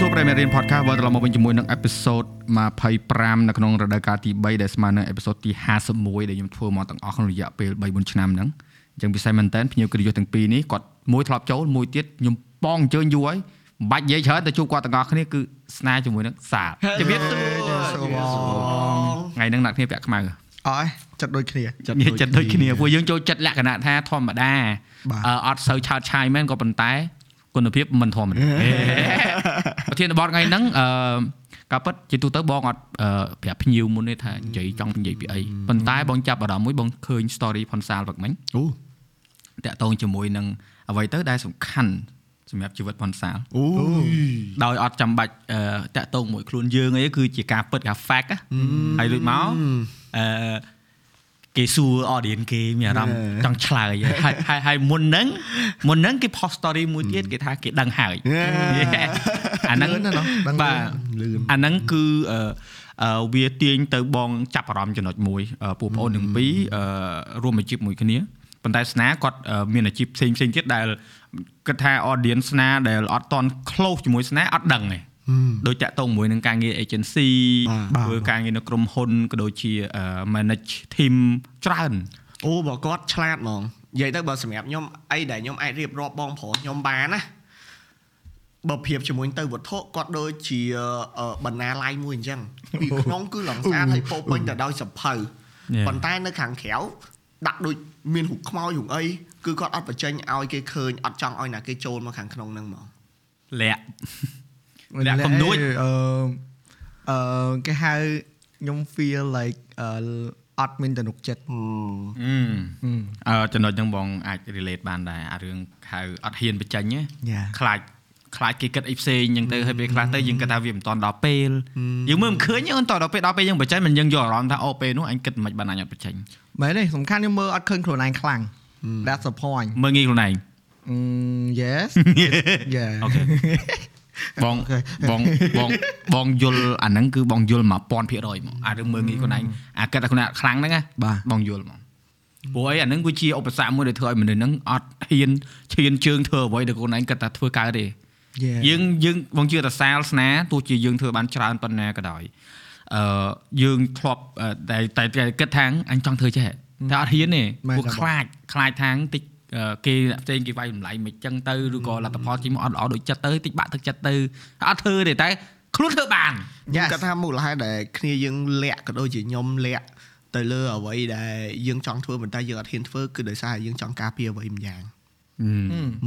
សួរប្រិមរៀន podcast វិលត្រឡប់មកវិញជាមួយនឹង episode 25នៅក្នុងរដូវកាលទី3ដែលស្មើនឹង episode ទី51ដែលខ្ញុំធ្វើមកទាំងអស់ក្នុងរយៈពេល3 4ឆ្នាំហ្នឹងអញ្ចឹងពិសេសមែនតើភ្ញៀវកិត្តិយសទាំងពីរនេះគាត់មួយធ្លាប់ចូលមួយទៀតខ្ញុំបងអញ្ជើញយូរហើយមិនបាច់និយាយច្រើនតែជួបគាត់ទាំងអស់គ្នាគឺស្នេហ៍ជាមួយនឹងសាលជំរាបសួរសួរបងថ្ងៃហ្នឹងអ្នកគ្នាពាក់ខ្មៅអើយចិត្តដូចគ្នានិយាយចិត្តដូចគ្នាពួកយើងចូលចិត្តលក្ខណៈថាធម្មតាបាទអឺអត់សូវឆើតឆាយមែនក៏ប៉ុន្តែ គុណភាពមិនធម្មតាប្រធានបទថ្ងៃហ្នឹងអឺក៏ពិតជាទូទៅបងអត់អឺប្រាប់ភ្ញៀវមុនទេថានិយាយចង់និយាយពីអីប៉ុន្តែបងចាប់អារម្មណ៍មួយបងឃើញ story ផុនសាលវឹកមិញអូតាក់ទងជាមួយនឹងអ្វីទៅដែលសំខាន់សម្រាប់ជីវិតផុនសាលអូដោយអត់ចាំបាច់អឺតាក់ទងមួយខ្លួនយើងអីគឺជាការពិតការ fact ណាហើយដូចមកអឺ គេសួរ audience គេមានអារម្មណ៍ចង់ឆ្លើយហើយហើយហើយមុនហ្នឹងមុនហ្នឹងគេ post story មួយទៀតគេថាគេដឹងហើយអាហ្នឹងលឿនណាស់ណោះដឹងបាទលឿនអាហ្នឹងគឺអឺអឺវាទាញទៅបងចាប់អារម្មណ៍ចំណុចមួយអឺពួកប្អូនទាំងពីរអឺរួមអាជីពមួយគ្នាប៉ុន្តែស្នាគាត់អឺមានអាជីពផ្សេងផ្សេងទៀតដែលគិតថា audience ស្នាដែលអត់តន់ close ជាមួយស្នាអត់ដឹងទេ ដូចតាក់ទងមួយនឹងការងារ agency បាទធ្វើការងារនៅក្រុមហ៊ុនក៏ដូចជាអឺ manage team ច្រើនអូបើគាត់ឆ្លាតហ្មងនិយាយទៅបើសម្រាប់ខ្ញុំអីដែលខ្ញុំអាចរៀបរាប់បងប្រុសខ្ញុំបានណាបើប្រៀបជាមួយទៅវត្ថុគាត់ដូចជាអឺបណ្ណាល័យមួយអញ្ចឹងពីក្នុងគឺឡងស្អាតហើយពោរពេញទៅដោយសភៅប៉ុន្តែនៅខាងក្រៅដាក់ដូចមានរូបខ្មោចរូបអីគឺគាត់អត់បញ្ចេញឲ្យគេឃើញអត់ចង់ឲ្យណាគេចូលមកខាងក្នុងហ្នឹងហ្មងលាក់ លាក់កំដួចអឺអឺគេហៅខ្ញុំ feel like អឺអត់មានទំនុកចិត្តអឺអឺចំណុចហ្នឹងបងអាច relate បានដែរអារឿងហៅអត់ហ៊ានបញ្ចេញណាយ៉ាខ្លាចខ្លាចគេគិតអីផ្សេងអញ្ចឹងទៅហើយពេលខ្លះទៅយើងគិតថាវាមិនតាន់ដល់ពេលយើងមើលមិនឃើញទេអូនតដល់ពេលដល់ពេលយើងបញ្ចេញមិនយើងយកអារម្មណ៍ថាអូពេលនោះអញគិតមិនបានអញអត់បញ្ចេញមែនទេសំខាន់ខ្ញុំមើលអត់ឃើញខ្លួនឯងខ្លាំង That's the point មើលងាយខ្លួនឯង Mm, yes yeah អូខេ បងអូខេបងបងបងយល់អាហ្នឹងគឺបងយល់1000%ហ្មងអារឿងមើលងាយខ្លួនឯងអាគិតថាខ្លួនឯងអត់ខ្លាំងហ្នឹងណាបាទបងយល់ហ្មងព្រោះអីអាហ្នឹងគឺជាឧបសគ្គមួយដែលធ្វើឲ្យមនុស្សហ្នឹងអត់ហ៊ានឈានជើងធ្វើអ្វីដែលខ្លួនឯងគិតថាធ្វើកើតទេ Yeah យើងយើងបងជឿថាសាលស្នាទោះជាយើងធ្វើបានច្រើនប៉ុណ្ណាក៏ដោយអឺយើងធ្លាប់អឺតែតែតែគិតថាអញចង់ធ្វើចេះតែអត់ហ៊ានទេមែនពួកទេបងខ្លាចខ្លាចថាងតិចអឺ គេអ្នកផ្សេងគេវាយតម្លៃមិនចឹងទៅឬក៏លទ្ធផលជិះមកអត់ល្អដូចចិត្តទៅតិចបាក់ទឹកចិត្តទៅអត់ធ្វើទេតែខ្លួនធ្វើបានខ្ញុំ Yes គាត់ថាមូលហេតុដែលគ្នាយើងលាក់ក៏ដូចជាខ្ញុំលាក់ទៅលើអ្វីដែលយើងចង់ធ្វើប៉ុន្តែយើងអត់ហ៊ានធ្វើគឺដោយសារយើងចង់ការពារអ្វីម្យ៉ាង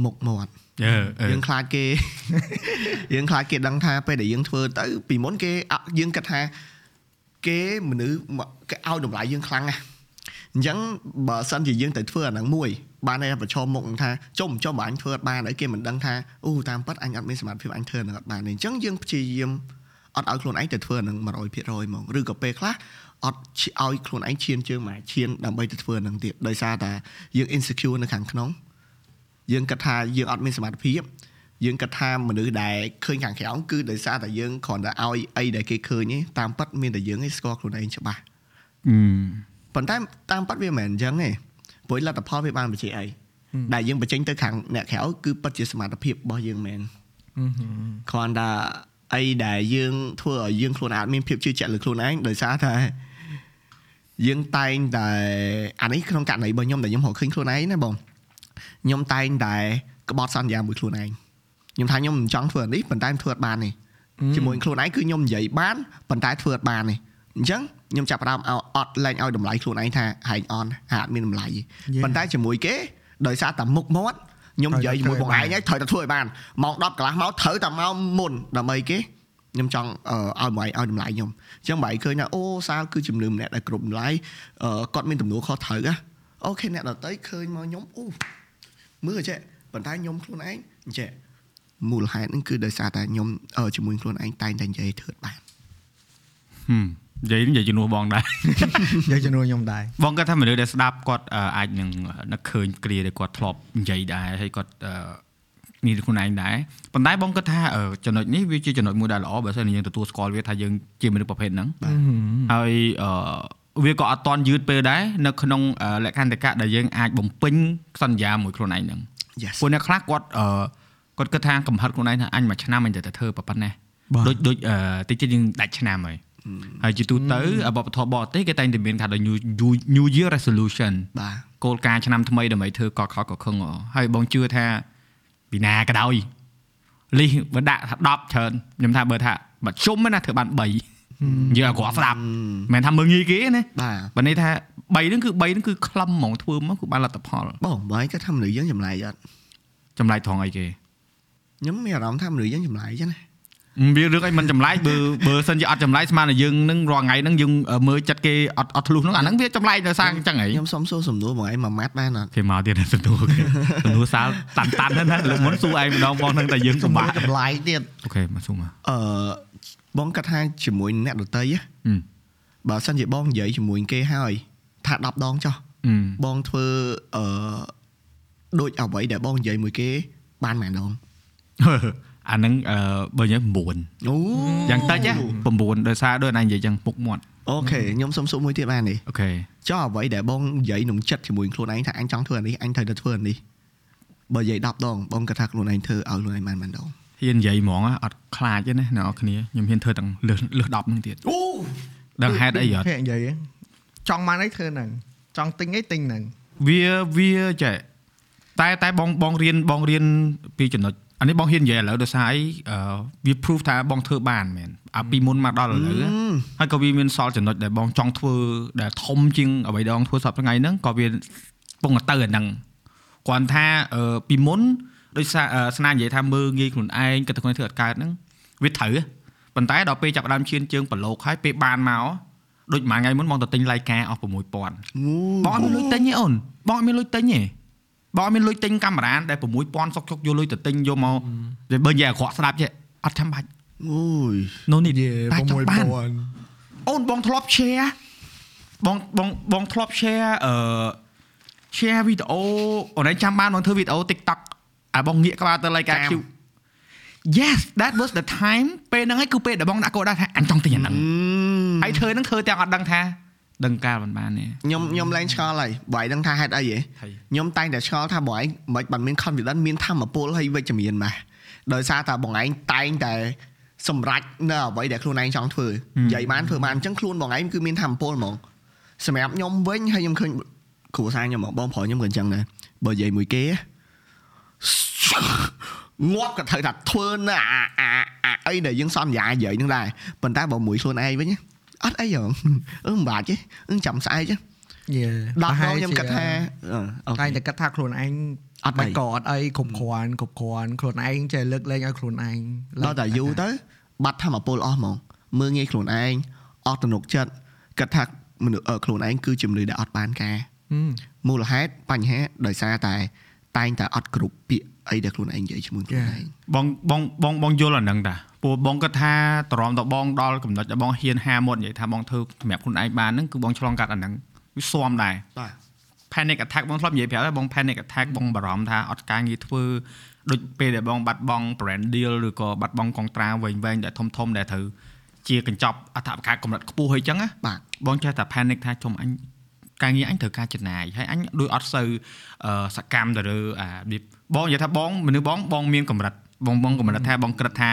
មុខមាត់អឺអឺយើងខ្លាចគេយើងខ្លាចគេដឹងថាពេលដែលយើងធ្វើទៅពីមុនគេអត់យើងគិតថាគេមនុស្សមកគេឲ្យតម្លៃយើងខ្លាំងណាស់អញ្ចឹងបើសិនជាយើងទៅធ្វើអាហ្នឹងមួយ បានតែប្រឈមមុខនឹងថាចុំចុំបើអញធ្វើអត់បានហើយគេមិនដឹងថាអូតាមពិតអញអត់មានសមត្ថភាពអញធ្វើនឹងអត់បានទេអញ្ចឹងយើងព្យាយាមអត់ឲ្យខ្លួនឯងទៅធ្វើអាហ្នឹង100%ហ្មងឬក៏ពេលខ្លះអត់ឈាឲ្យខ្លួនឯងឈានជើងមកឈានដើម្បីទៅធ្វើអាហ្នឹងទៀតដោយសារតែយើង insecure នៅខាងក្នុងយើងគិតថាយើងអត់មានសមត្ថភាពយើងគិតថាមនុស្សដែលឃើញខាងក្រៅគឺដោយសារតែយើងគ្រាន់តែឲ្យអីដែលគេឃើញទេតាមពិតមានតែយើងឯងស្គាល់ខ្លួនឯងច្បាស់អឺប៉ុន្តែតាមពិតវាមិនមែនអញ្ចឹងទេ ព្រោះលទ្ធផលវាបានបញ្ជាក់អីដែលយើងបញ្ចេញទៅខាងអ្នកក្រៅគឺពិតជាសមត្ថភាពរបស់យើងមែនគ្រាន់តែអីដែលយើងធ្វើឲ្យយើងខ្លួនអាចមានភាពជឿជាក់លើខ្លួនឯងដោយសារតែយើងតែងតែអានេះក្នុងករណីរបស់ខ្ញុំដែលខ្ញុំរកឃើញខ្លួនឯងណាបងខ្ញុំតែងតែក្បត់សន្យាមួយខ្លួនឯងខ្ញុំថាខ្ញុំមិនចង់ធ្វើអានេះប៉ុន្តែខ្ញុំធ្វើអត់បានទេជាមួយខ្លួនឯងគឺខ្ញុំនិយាយបានប៉ុន្តែធ្វើអត់បានទេ អញ្ចឹងខ្ញុំចាប់ផ្ដើមឲ្យអត់លែងឲ្យតម្លៃខ្លួនឯងថាហែងអនហាក់អត់មានតម្លៃទេ Yeah. ប៉ុន្តែជាមួយគេដោយសារតែមុខមាត់ខ្ញុំនិយាយជាមួយបងឯងហើយត្រូវតែធ្វើឲ្យបានម៉ោង10កន្លះមកត្រូវតែមកមុនដើម្បីគេខ្ញុំចង់អឺឲ្យបងឯងឲ្យតម្លៃខ្ញុំអញ្ចឹងបងឯងឃើញថាអូសាលគឺជំនឿម្នាក់ដែលគ្រប់តម្លៃអឺគាត់មានទំនួលខុសត្រូវណាអូខេអ្នកដតីឃើញមកខ្ញុំអូមើលចេះប៉ុន្តែខ្ញុំខ្លួនឯងចេះមូលហេតុហ្នឹងគឺដោយសារតែខ្ញុំអឺជាមួយខ្លួនឯងតែងតែនិយាយធ្វើបានហឹម និយាយនិយាយជំនួសបងដែរយកជំនួសខ្ញុំដែរបងគាត់ថាមនុស្សដែលស្ដាប់គាត់អឺអាចនឹងនឹកឃើញគ្រាដែលគាត់ធ្លាប់និយាយដែរហើយគាត់អឺនេះខ្លួនឯងដែរប៉ុន្តែបងគាត់ថាអឺចំណុចនេះវាជាចំណុចមួយដែលល្អបើសិនជាយើងទទួលស្គាល់វាថាយើងជាមនុស្សប្រភេទហ្នឹងហើយអឺវាក៏អត់តន់យឺតពេលដែរនៅក្នុងអឺលក្ខន្តិកៈដែលយើងអាចបំពេញសន្យាមួយខ្លួនឯងហ្នឹង Yes ពួកអ្នកខ្លះគាត់អឺគាត់គិតថាកំហិតខ្លួនឯងថាអញមួយឆ្នាំអញទៅតែធ្វើប៉ុណ្ណេះបាទដូចដូចអឺតិចទៀតយើងដាច់ឆ្នាំហើយ ហើយជាទូទៅអបបធរបរទេសគេតែងតែមានថាដល់ new New- new year resolution បាទគោលការណ៍ឆ្នាំថ្មីដើម្បីធ្វើកកខកកខឹងអហើយបងជឿថាពីណាក៏ដោយលីសបើដាក់ថា10ច្រើនខ្ញុំថាបើថាបើជុំណាធ្វើបាន3យើងអត់គាត់ស្ដាប់មិនមែនថាមើងងាយគេណាបាទបើនេះថា3ហ្នឹងគឺ3ហ្នឹងគឺខ្លឹមហ្មងធ្វើមកគឺបានលទ្ធផលបងបើឯងគាត់ថាមនុស្សយើងចម្លែកអត់ចម្លែកត្រង់អីគេខ្ញុំមានអារម្មណ៍ថាមនុស្សយើងចម្លែកចឹងណា វារឿងអីមិនចម្លែកបើបើសិនជាអត់ចម្លែកស្មានតែយើងនឹងរាល់ថ្ងៃហ្នឹងយើងមើលចិត្តគេអត់អត់ធ្លុះហ្នឹងអាហ្នឹងវាចម្លែកដោយសារអញ្ចឹងហីខ្ញុំសុំសួរសំណួរបងឯងមួយម៉ាត់បានអត់គេមកទៀតសំណួរគេសំណួរសាលតាន់តាន់ណាស់ណាលើកមុនសួរឯងម្ដងបងហ្នឹងតែយើងសុំពិបាបាកកចម្លែកទៀតអូខេមកសួរមកអឺបងគាត់ថាជាមួយអ្នកដតីណាអឺបើសិនជាបងនិយាយជាមួយគេហើយថា10ដងចុះអឺបងធ្វើអឺដូចអ្វីដែលបងនិយាយមួយគេបានប៉ុន្មានដង អាហ្នឹងអឺបើនិយាយ9អូយ៉ាងតិចណា9ដោយសារដូចណានិយាយចឹងពុកមាត់អូខេខ្ញុំសុំសួរមួយទៀតបានទេអូខេចុះអ្វីដែលបងនិយាយក្នុងចិត្តជាមួយខ្លួនឯងថាអញចង់ធ្វើអានេះអញត្រូវតែធ្វើអានេះបើនិយាយ10ដងបងគាត់ថាខ្លួនឯងធ្វើឲ្យខ្លួនឯងបានប៉ុន្មានដងហ៊ាននិយាយហ្មងអត់ខ្លាចទេណាអ្នកនរគ្នាខ្ញុំហ៊ានធ្វើទាំងលើសលើស10ហ្នឹងទៀតអូដឹងហេតុអីអត់ហេតុនិយាយហ៎ចង់បានអីធ្វើហ្នឹងចង់ទិញអីទិញហ្នឹងវាវាចេះតែតែបងបងរៀនបងរៀនពីចំណុច អានេះបងហ៊ាននិយាយឥឡូវដោយសារអីអឺវា proof ថាបងធ្វើបានមែនអាពីមុនមកដល់ឥឡូវណាហើយក៏វាមានសល់ចំណុចដែលបងចង់ធ្វើដែលធំជាងអ្វីដែលបងធ្វើសប្តាហ៍ថ្ងៃហ្នឹងក៏វាពងទៅអាហ្នឹងគ្រាន់ថាអឺពីមុនដោយសារអឺស្នានិយាយថាមើងងាយខ្លួនឯងគិតតែខ្លួនឯងធ្វើអត់កើតហ្នឹងវាត្រូវប៉ុន្តែដល់ពេលចាប់ផ្ដើមឈានជើងប្រឡូកហើយពេលបានមកដូចមួយថ្ងៃមុនបងទៅទិញឡៃកាអស់6000អូបងអត់មានលុយទិញទេអូនបងអត់មានលុយទិញទេ បងអត់មានលុយទិញកាមេរ៉ាដែល6000សុកជុកយកលុយទៅទិញយកមកតែបើនិយាយអាក្រក់ស្ដាប់ចេះអត់ចាំបាច់អូយ no need យេតែចង់បាន6000អូនបងធ្លាប់ share បងបងបងធ្លាប់ share អឺ share វីដេអូអូនឯងចាំបានបងធ្វើវីដេអូ TikTok អាបងងាកក្បាលទៅ like កា Q Yes that was the time ពេលហ្នឹងឯងគឺពេលដែលបងដាក់កោដៅថាអញចង់ទិញអាហ្នឹងហើយធ្វើហ្នឹងធ្វើទាំងអត់ដឹងថា ដឹងកាលមិនបានទេខ្ញុំខ្ញុំឡើងឆ្ងល់ហើយបើឯងដឹងថាហេតុអីហ៎ហើយខ្ញុំតែងតែឆ្ងល់ថាបងឯងមិនបានមាន confidence មានធម៌ពលហើយវិជ្ជមានម៉េះដោយសារតែបងឯងតែងតែសម្រេចនៅអ្វីដែលខ្លួនឯងចង់ធ្វើនិយាយបានធ្វើបានអញ្ចឹងខ្លួនបងឯងគឺមានធម៌ពលហ្មងសម្រាប់ខ្ញុំវិញហើយខ្ញុំឃើញគ្រូសាស្ត្រខ្ញុំហ្មងបងប្រុសខ្ញុំក៏អញ្ចឹងដែរបើនិយាយមួយគេងាប់ក៏ត្រូវថាធ្វើនៅអាអាអាអីដែលយើងសន្យានិយាយនឹងដែរប៉ុន្តែបើមួយខ្លួនឯងវិញ អត់អីហងអឺមិនបាច់ទេអឺចាំស្អែកទេយេដល់ដល់ខ្ញុំគិតថាអឺអូតែខេតែគិតថាខ្លួនឯងអត់មិនអីក៏អត់អីគ្រប់គ្រាន់គ្រប់គ្រាន់ខ្លួនឯងចេះលើកលែងឲ្យខ្លួនឯងដល់តែយូរទៅបាត់ធម្មពលអស់ហ្មងមើងងាយខ្លួនឯងអស់ទំនុកចិត្តគិតថាមនុស្សអឺខ្លួនឯងគឺជំនឿដែលអត់បានការហឹមមូលហេតុបញ្ហាដោយសារតែតែងតែអត់គ្រប់ពាក្យអីដែលខ្លួនឯងនិយាយជាមួយខ្លួនឯងបងបងបងបងយល់អាហ្នឹងតា ព្រោះបងគាត់ថាតរំតបងដល់កំណត់ដែលបងហ៊ានហាមាត់និយាយថាបងធ្វើសម្រាប់ខ្លួនឯងបានហ្នឹងគឺបងឆ្លងកាត់អាហ្នឹងវាស៊ាំដែរបាទ panic attack បងធ្លាប់និយាយប្រាប់ហើយបង panic attack បងបារម្ភថាអត់ការងារធ្វើដូចពេលដែលបងបាត់បង់ brand deal ឬក៏បាត់បង់កងត្រាវែងវែងដែលធំធំដែលត្រូវជាកញ្ចប់អត្ថប្រការកម្រិតខ្ពស់ហើយអញ្ចឹងណាបាទបងចេះតែ panic ថាចំអញការងារអញត្រូវការចំណាយហើយអញដូចអត់សូវអឺសកម្មទៅលើអារបៀបបងនិយាយថាបងមនុស្សបងបងមានកម្រិត បងបងកម្រិតថាបងគិតថា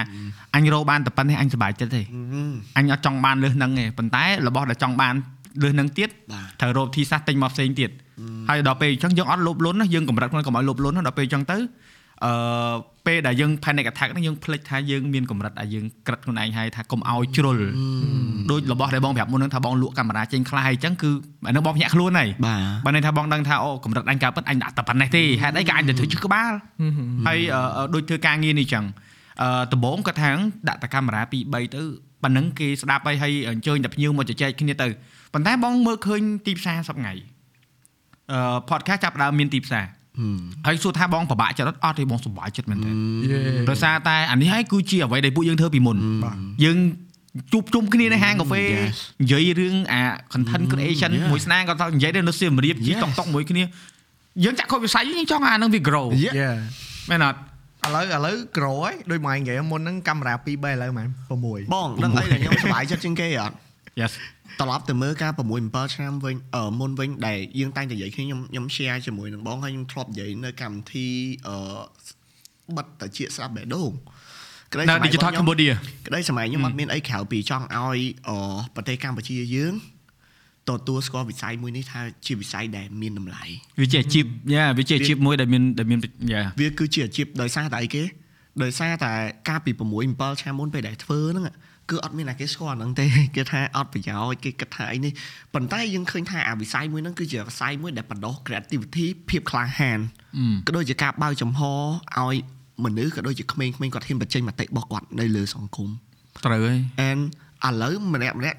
អញរកបានតែប៉ុណ្្នេះអញសប្បាយចិត្តទេអញអត់ចង់បានលើសហ្នឹងទេប៉ុន្តែរបស់ដែលចង់បានលើសហ្នឹងទៀតបាទត្រូវរកទីសាស្ត្រទិញមកផ្សេងទៀតហើយដល់ពេលអញ្ចឹងយើងអត់លោភលន់ណាយើងកម្រិតខ្លួនកុំឲ្យលោភលន់ណាដល់ពេលអញ្ចឹងទៅអឺ ពេលដែលយើង panic attack ហ្នឹងយើងភ្លេចថាយើងមានកម្រិតដែលយើងក្រិតខ្លួនឯងហើយថាកុំឲ្យជ្រុលដូចរបស់ដែលបងប្រាប់មុនហ្នឹងថាបងលក់កាមេរ៉ាចេញខ្លះហើយអញ្ចឹងគឺអាហ្នឹងបងភ្ញាក់ខ្លួនហើយបាទបើន័យថាបងដឹងថាអូកម្រិតអញកើតពិតអញដាក់តែប៉ុណ្ណេះទេហេតុអីក៏អញទៅធ្វើជិះក្បាលហើយអឺអឺដូចធ្វើការងារនេះអញ្ចឹងអឺដំបងគាត់ថាដាក់តែកាមេរ៉ា2 3ទៅប៉ណ្ណឹងគេស្ដាប់ហើយហើយអញ្ជើញតែភ្ញៀវមកជជែកគ្នាទៅប៉ុន្តែបងមើលឃើញទីផ្សារសប្ងៃអឺ podcast ចាប់ផ្ដើមមានទីផ្សារ ហើយសួរថាបងពិបាកចិត្តអត់អត់ទេបងសុបាយចិត្តមែនទេយេដោយសារតែអានេះហើយគឺជាអ្វីដែលពួកយើងធ្វើពីមុនបាទយើងជួបជុំគ្នានៅហាងកាហ្វេ Yes និយាយរឿងអា content creation Yeah. មួយស្នាក៏ទៅនិយាយទៅនៅសៀមរាបជី Yes. តុកតុកមួយគ្នាយើងចាក់ខុសវិស័យយើងចង់អាហ្នឹងវា grow យេយេមែនអត់ឥឡូវឥឡូវក្រូហើយដូចម៉ែនិយាយមុនហ្នឹងកាមេរ៉ា2 3ឥឡូវម៉ែ6បងដឹងអីដែលខ្ញុំសប្បាយចិត្តជាងគេអត់ Yes ត្រឡប់ទៅមើលការ6 7ឆ្នាំវិញអឺមុនវិញដែលយើងតែងតែនិយាយគ្នាខ្ញុំខ្ញុំ share ជាមួយនឹងបងហើយខ្ញុំធ្លាប់និយាយនៅកម្មវិធីអឺបិទតាជាស្រាប់បេះដូងក្តីនៅសម័យ digital របស់ខ្ញុំ Cambodia ក្តីសម័យខ្ញុំអត់មានអីក្រៅពីចង់ឲ្យអប្រទេសកម្ពុជាយើងទទួលស្គាល់វិស័យមួយនេះថាជាវិស័យដែលមានតម្លៃវាជាអាជីពយ៉ាវាជាអាជីពមួយដែលមានដែលមានយ៉ាវាគឺជាអាជីពដោយសារតែអីគេដោយសារតែកាលពី6 7ឆ្នាំមុនពេលដែលធ្វើហ្នឹង គឺអត់មានអ្នកគេស្គាល់ហ្នឹងទេគេថាអត់ប្រយោជន៍គេគិតថាអីនេះប៉ុន្តែយើងឃើញថាអាវិស័យមួយហ្នឹងគឺជាវិស័យមួយដែលបណ្ដុះ creativity ភាពក្លាហានក៏ដូចជាការបើកចំហឲ្យមនុស្សក៏ដូចជាក្មេងៗគាត់ហ៊ានបញ្ចេញមតិរបស់គាត់នៅលើសង្គមត្រូវហើយ and ឥឡូវម្នាក់ម្នាក់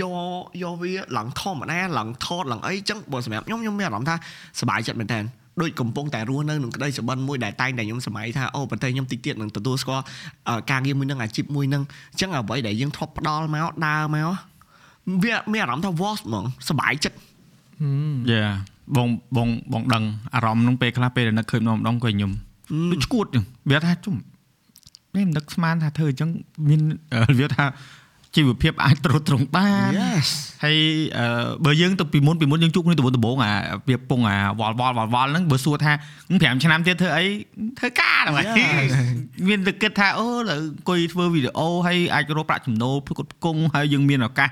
យកយកវាឡើងធម្មតាឡើងថតឡើងអីចឹងបើសម្រាប់ខ្ញុំខ្ញុំមានអារម្មណ៍ថាសប្បាយចិត្តមែនតើ ដូចកំពុងតែរស់នៅក្នុងក្តីសុបិនមួយដែលតែងតែខ្ញុំសម័យថាអូប្រទេសខ្ញុំតិចទៀតនឹងទទួលស្គាល់អឺការងារមួយនឹងអាជីពមួយនឹងអញ្ចឹងអ្វីដែលយើងធ្លាប់ផ្ដល់មកដើរមកវាមានអារម្មណ៍ថា was ហ្មងសប្បាយចិត្តយ៉ាបងបងបងដឹងអារម្មណ៍ហ្នឹងពេលខ្លះពេលដែលនឹកឃើញម្ដងម្ដងក៏ខ្ញុំដូចឈួតចឹងវាថាជុំនេះនឹកស្មានថាធ្វើអញ្ចឹងមានអឺវាថា ជីវភាពអាចត្រួតត្រងបាន yes ហើយអឺបើយើងទៅពីមុនពីមុនយើងជួបគ្នាទៅមុនដំបូងអាវាពងអាវល់វល់វល់វល់ហ្នឹងបើសួរថា5ឆ្នាំទៀតធ្វើអីធ្វើការដល់ហើយ Yes. មានតែគិតថាអូលើអង្គុយធ្វើវីដេអូហើយអាចរកប្រាក់ចំណូលផ្គត់ផ្គង់ហើយយើងមានឱកាស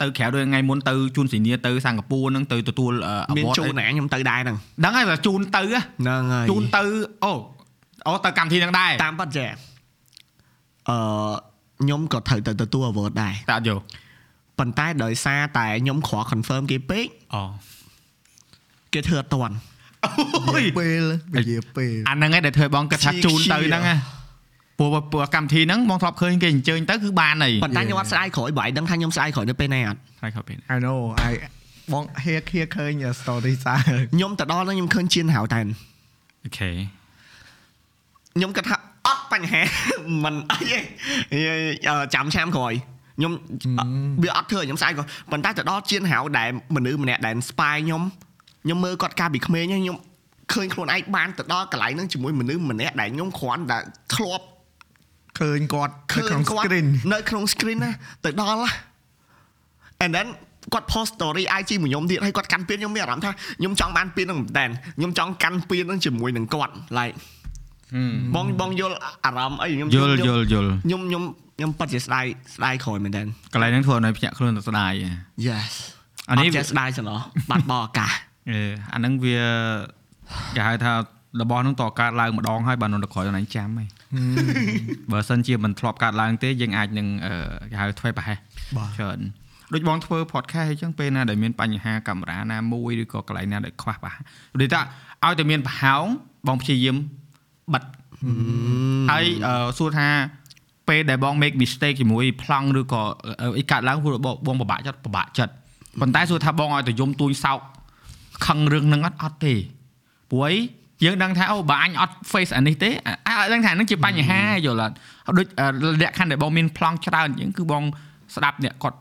ទៅក្រៅដូចថ្ងៃមុនទៅជូនសញ្ញាទៅសិង្ហបុរីហ្នឹងទៅទទួលអមាន award ជូនអីណាខ្ញុំទៅដែរហ្នឹងដឹងហើយតែជូនទៅហ៎ហ្នឹងហើយជូនទៅអូអូទៅកម្មវិធីហ្នឹងដែរតាមពិតចាអឺ ខ្ញុំក៏ត្រូវទៅទទួល award ដែរតែអត់យកប៉ុន្តែដោយសារតែខ្ញុំខ្វល់ confirm គេពេកអូគេធ្វើអត់តាន់អូយពេលវិជាពេលអាហ្នឹងឯងដែលធ្វើបងគិតថាជាជូនទៅជាហ្នឹងហ៎ព្រោះព្រោះកម្មវិធីហ្នឹងបងធ្លាប់ឃើញគេអញ្ជើញទៅគឺបានហើយប៉ុន្តែខ្ញុំអត់ស្ដាយក្រោយបើឯងដឹងថាខ្ញុំស្ដាយក្រោយនៅពេលណាអត់ហើយខោពេល I know I បង hear hear ឃើញ story សារខ្ញុំទៅដល់ហ្នឹងខ្ញុំឃើញជៀនហៅតែនអូខេខ្ញុំគិតថាអត់ បញ្ហាមិនអីទេអឺចាំឆ្នាំក្រោយខ្ញុំអវាអត់ធ្វើឲ្យខ្ញុំស្ដាយក្រោយប៉ុន្តែទៅដល់ជៀនហៅដែលមនុស្សម្នាក់ដែល inspire ខ្ញុំខ្ញុំមើលគាត់កាលពីក្មេងហ្នឹងខ្ញុំឃើញខ្លួនឯងបានទៅដល់កន្លែងហ្នឹងជាមួយមនុស្សម្នាក់ដែលខ្ញុំគ្រាន់តែធ្លាប់ឃើញគាត់ឃើនៅក្នុងញគាត់ screen នៅក្នុង screen ណាទៅដល់ណា and then គាត់ post story IG មួយខ្ញុំទៀតហើយគាត់កាន់ពៀនខ្ញុំមានអារម្មណ៍ថាខ្ញុំចង់បានពៀនហ្នឹងមែនតើខ្ញុំចង់កាន់ពៀនហ្នឹងជាមួយនឹងគាត់ like បងបងយល់អារម្មណ៍អីខ្ញុំយល់យល់យល់ខ្ញុំខ្ញុំខ្ញុំពិតជាស្ដាយស្ដាយក្រោយមែនតើកន្លែងហ្នឹងធ្វើឲ្យភ្ញាក់ខ្លួនទៅស្ដាយហ៎ yes អានេះអត់ចេះស្ដាយសោះបាត់បោះឱកាសអឺអាហ្នឹងវាគេហៅថារបស់ហ្នឹងតកើតឡើងម្ដងហើយបាននៅក្រោយហ្នឹងចាំហើយបើសិនជាមិនធ្លាប់កើតឡើងទេយើងអាចនឹងអឺគេហៅធ្វើប្រហែសបាទច្រើនដូចបងធ្វើ podcast អញ្ចឹងពេលណាដែលមានបញ្ហាកាមេរ៉ាណាមួយឬក៏កន្លែងណាដែលខ្វះប្រហែសដូចថាឲ្យតែមានប្រហោងបងព្យាយាម បិទហើយអឺសួរថាពេលដែលបង make mistake ជាមួយប្លង់ឬក៏អីកាត់ឡើងព្រោះបងបងពិបាកចិត្តពិបាកចិត្តប៉ុន្តែសួរថាបងឲ្យតែយំទួញសោកខឹងរឿងហ្នឹងអត់អត់ទេព្រោះអីយើងដឹងថាអូបើអញអត់ face អានេះទេអញដឹងថាហ្នឹងជាបញ្ហាយល់អត់ដូចអឺលក្ខខណ្ឌដែលបងមានប្លង់ច្រើនអញ្ចឹងគឺបង ស្ដាប់អ្នកគាត់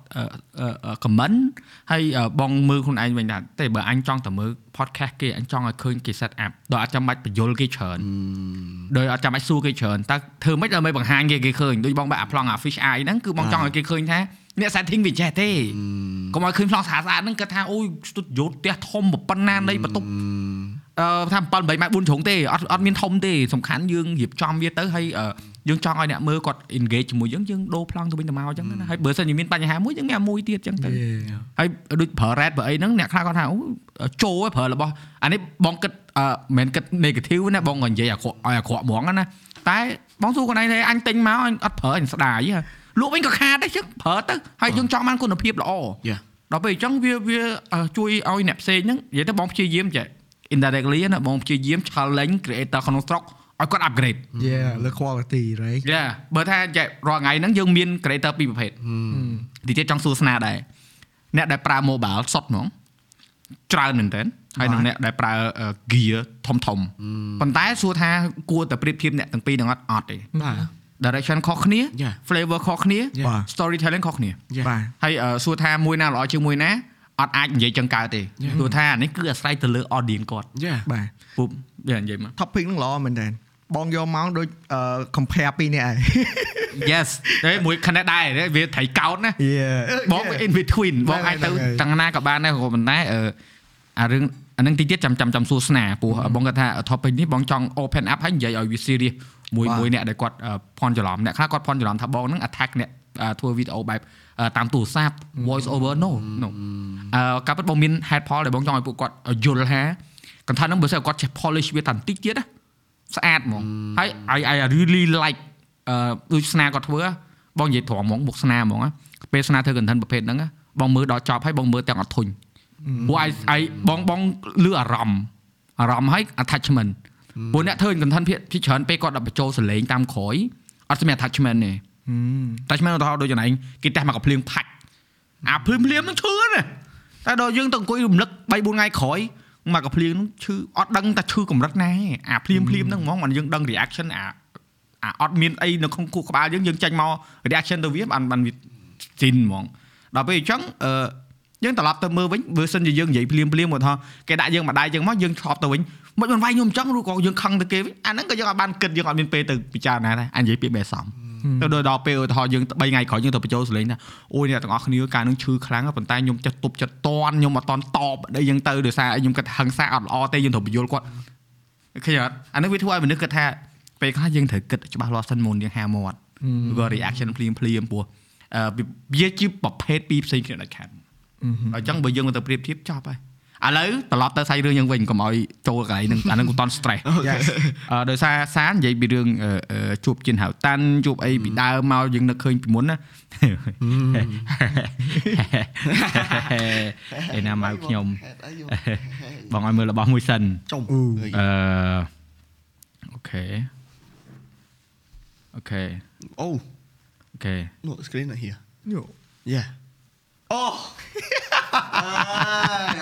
អឺ comment ហើយអឺបងមើលខ្លួនឯងវិញថាតែបើអញចង់តែមើល podcast គេអញចង់ឲ្យឃើញគេ set up ដោយអត់ចាំបាច់បញ្យលគេច្រើនដោយអត់ចាំបាច់សួរគេច្រើនតើធ្វើម៉េចដើម្បីបង្ហាញគេគេឃើញដូចបងបែបអាប្លង់អា fish eye ហ្នឹងគឺបងចង់ឲ្យគេឃើញថាអ្នក setting វាចេះទេកុំឲ្យឃើញប្លង់ស្អាតស្អាតហ្នឹងគាត់ថាអូយស្ទុតយោផ្ទះធំប៉ុណ្ណានៃបន្ទប់អឺថា7 8ម៉ែត្រ4ជ្រុងទេអត់អត់មានធំទេសំខាន់យើងរៀបចំវាទៅហើយអឺ យើងចង់ឲ្យអ្នកមើលគាត់ engage ជាមួយយើងយើងដូរប្លង់ទៅវិញទៅមកអញ្ចឹងណាហើយបើសិនជាមានបញ្ហាមួយយើងមានអាមួយទៀតអញ្ចឹងទៅហើយដូចប្រើ red ប្រើអីហ្នឹងអ្នកខ្លះគាត់ថាអូចូលឯងប្រើរបស់អានេះបងគិតអឺមិនមែនគិត negative ណាបងក៏និយាយអាក្រក់ឲ្យអាក្រក់ហ្មងណាតែបងសួរខ្លួនឯងថាអញទិញមកអញអត់ប្រើអញស្ដាយហ៎លក់វិញក៏ខាតដែរចឹងប្រើទៅហើយយើងចង់បានគុណភាពល្អ Yeah. ដល់ពេលអញ្ចឹងវាវាអឺជួយឲ្យអ្នកផ្សេងហ្នឹងនិយាយទៅបងព្យាយាមចេះ indirectly ណាបងព្យាយាម challenge creator ក្នុងស្រុក ឲ្យគាត់ upgrade yeah លើ quality right យ៉ាបើថាចេះរាល់ថ្ងៃហ្នឹងយើងមាន creator ពីរប្រភេទទីទៀតចង់សួរស្នាដែរអ្នកដែលប្រើ mobile សុទ្ធហ្មងច្រើនមែនតើហើយនឹងអ្នកដែលប្រើ gear ធំធំប៉ុន្តែសួរថាគួរតែប្រៀបធៀបអ្នកទាំងពីរនឹងអត់អត់ទេបាទ direction ខុសគ្នា Yeah. flavor ខុសគ្នា Yeah. បាទ storytelling ខុសគ្នា Yeah. បាទហើយអឺសួរថាមួយណាល្អជាងមួយណាអត់អាចនិយាយចឹងកើតទេព្រោះថាអានេះគឺអាស្រ័យទៅលើ audience គាត់ Yeah. បាទពុបវានិយាយមក topic ហ្នឹងល្អមែនតើ បងយកមកដូចអឺ compare ពីរនេះឯង yes តែមួយ connect ដែរវាត្រីកោតណា yeah បង in between បងអាចទៅហ្នឹងហើយទាំងណាក៏បានដែរក៏ប៉ុន្តែអឺអារឿងអានឹងតិចទៀតចាំចាំចាំសួរស្នាព្រោះបងគាត់ថា topic នេះបងចង់ open up ហើយនិយាយឲ្យវា serious មួយបាទមួយអ្នកដែលគាត់អឺភ័ន្តច្រឡំអ្នកខ្លះគាត់ភ័ន្តច្រឡំថាបងហ្នឹង attack អ្នកអឺធ្វើវីដេអូបែបអឺតាមទូរស័ព្ទ voice over no no អឺការពិតបងមាន head ផលដែលបងចង់ឲ្យពួកគាត់យល់ថាកន្ថាហ្នឹងបើសិនគាត់ចេះ polish វាតាបន្តិចទៀតណា ស្អាតហ្មងហើយ I I really like អឺដូចស្នាគាត់ធ្វើបងនិយាយត្រង់ហ្មងមុខស្នាហ្មងណាពេលស្នាធ្វើ content ប្រភេទហ្នឹងណាបងមើលដល់ចប់ហើយបងមើលទាំងអត់ធុញព្រោះ I I បងបងលឺអារម្មណ៍អារម្មណ៍ហើយ attachment ព្រោះអ្នកធ្វើ content ភាគភាគច្រើនពេលគាត់ដល់បញ្ចូលសលេងតាមក្រោយអត់ស្មាន attachment ទេ attachment ឧទាហរណ៍ដូចចំណឯងគេតេះមកកំភ្លៀងផាច់អាភ្លៀងភ្លៀងហ្នឹងឈឺណាតែដល់យើងទៅអង្គុយរំលឹក3 4ថ្ងៃក្រោយ មកកំភ្លៀងហ្នឹងឈឺអត់ដឹងតែឈឺកម្រិតណាទេអាភ្លៀងភ្លៀងហ្នឹងហ្មងមិនយើងដឹង reaction អាអាអត់មានអីនៅក្នុងគូក្បាលយើងយើងចាញ់មក reaction ទៅវាបានបានវាស៊ីនហ្មងដល់ពេលអញ្ចឹងអឺយើងត្រឡប់ទៅមើលវិញបើសិនជាយើងនិយាយភ្លាមភ្លាមមកថាគេដាក់យើងម្ដាយយើងមកយើងឆ្លប់ទៅវិញមិនមិនវាយខ្ញុំអញ្ចឹងឬក៏យើងខឹងទៅគេវិញអាហ្នឹងក៏យើងអត់បានគិតយើងអត់មានពេលទៅពិចារណាដែរអញនិយាយពាក្យបែបសំ ទៅដល់ដល់ពេលឧទាហរណ៍យើង3ថ្ងៃក្រោយយើងទៅបញ្ចូលសលេងថាអូយអ្នកទាំងអស់គ្នាការនឹងឈឺខ្លាំងប៉ុន្តែខ្ញុំចិត្តទប់ចិត្តតន់ខ្ញុំអត់តន់តបអីយើងទៅដោយសារខ្ញុំគិតហឹងសាអត់ល្អទេយើងត្រូវបញ្យល់គាត់ឃើញអត់អានេះវាធ្វើឲ្យមនុស្សគិតថាពេលខ្លះយើងត្រូវគិតច្បាស់លាស់សិនមុនយើងហាមាត់ឬក៏ reaction ភ្លាមភ្លាមព្រោះអឺវាជាប្រភេទពីរផ្សេងគ្នាដាច់ខាតអញ្ចឹងបើយើងមកទៅប្រៀបធៀបចប់ហើយ ឥឡូវត្រឡប់ទៅសាច់រឿងយើងវិញកុំឲ្យចូលកន្លែងហ្នឹងអាហ្នឹងកុំតន់ stress Yes អឺដោយសារសាននិយាយពីរឿងអឺអឺជួបជិនហៅតាន់ជួបអីពីដើមមកយើងនឹកឃើញពីមុនណាឯណាមកខ្ញុំបងឲ្យមើលរបស់មួយសិនចុំអឺអូខេអូខេអូអូខេ no screen right here Yo. yeah អូ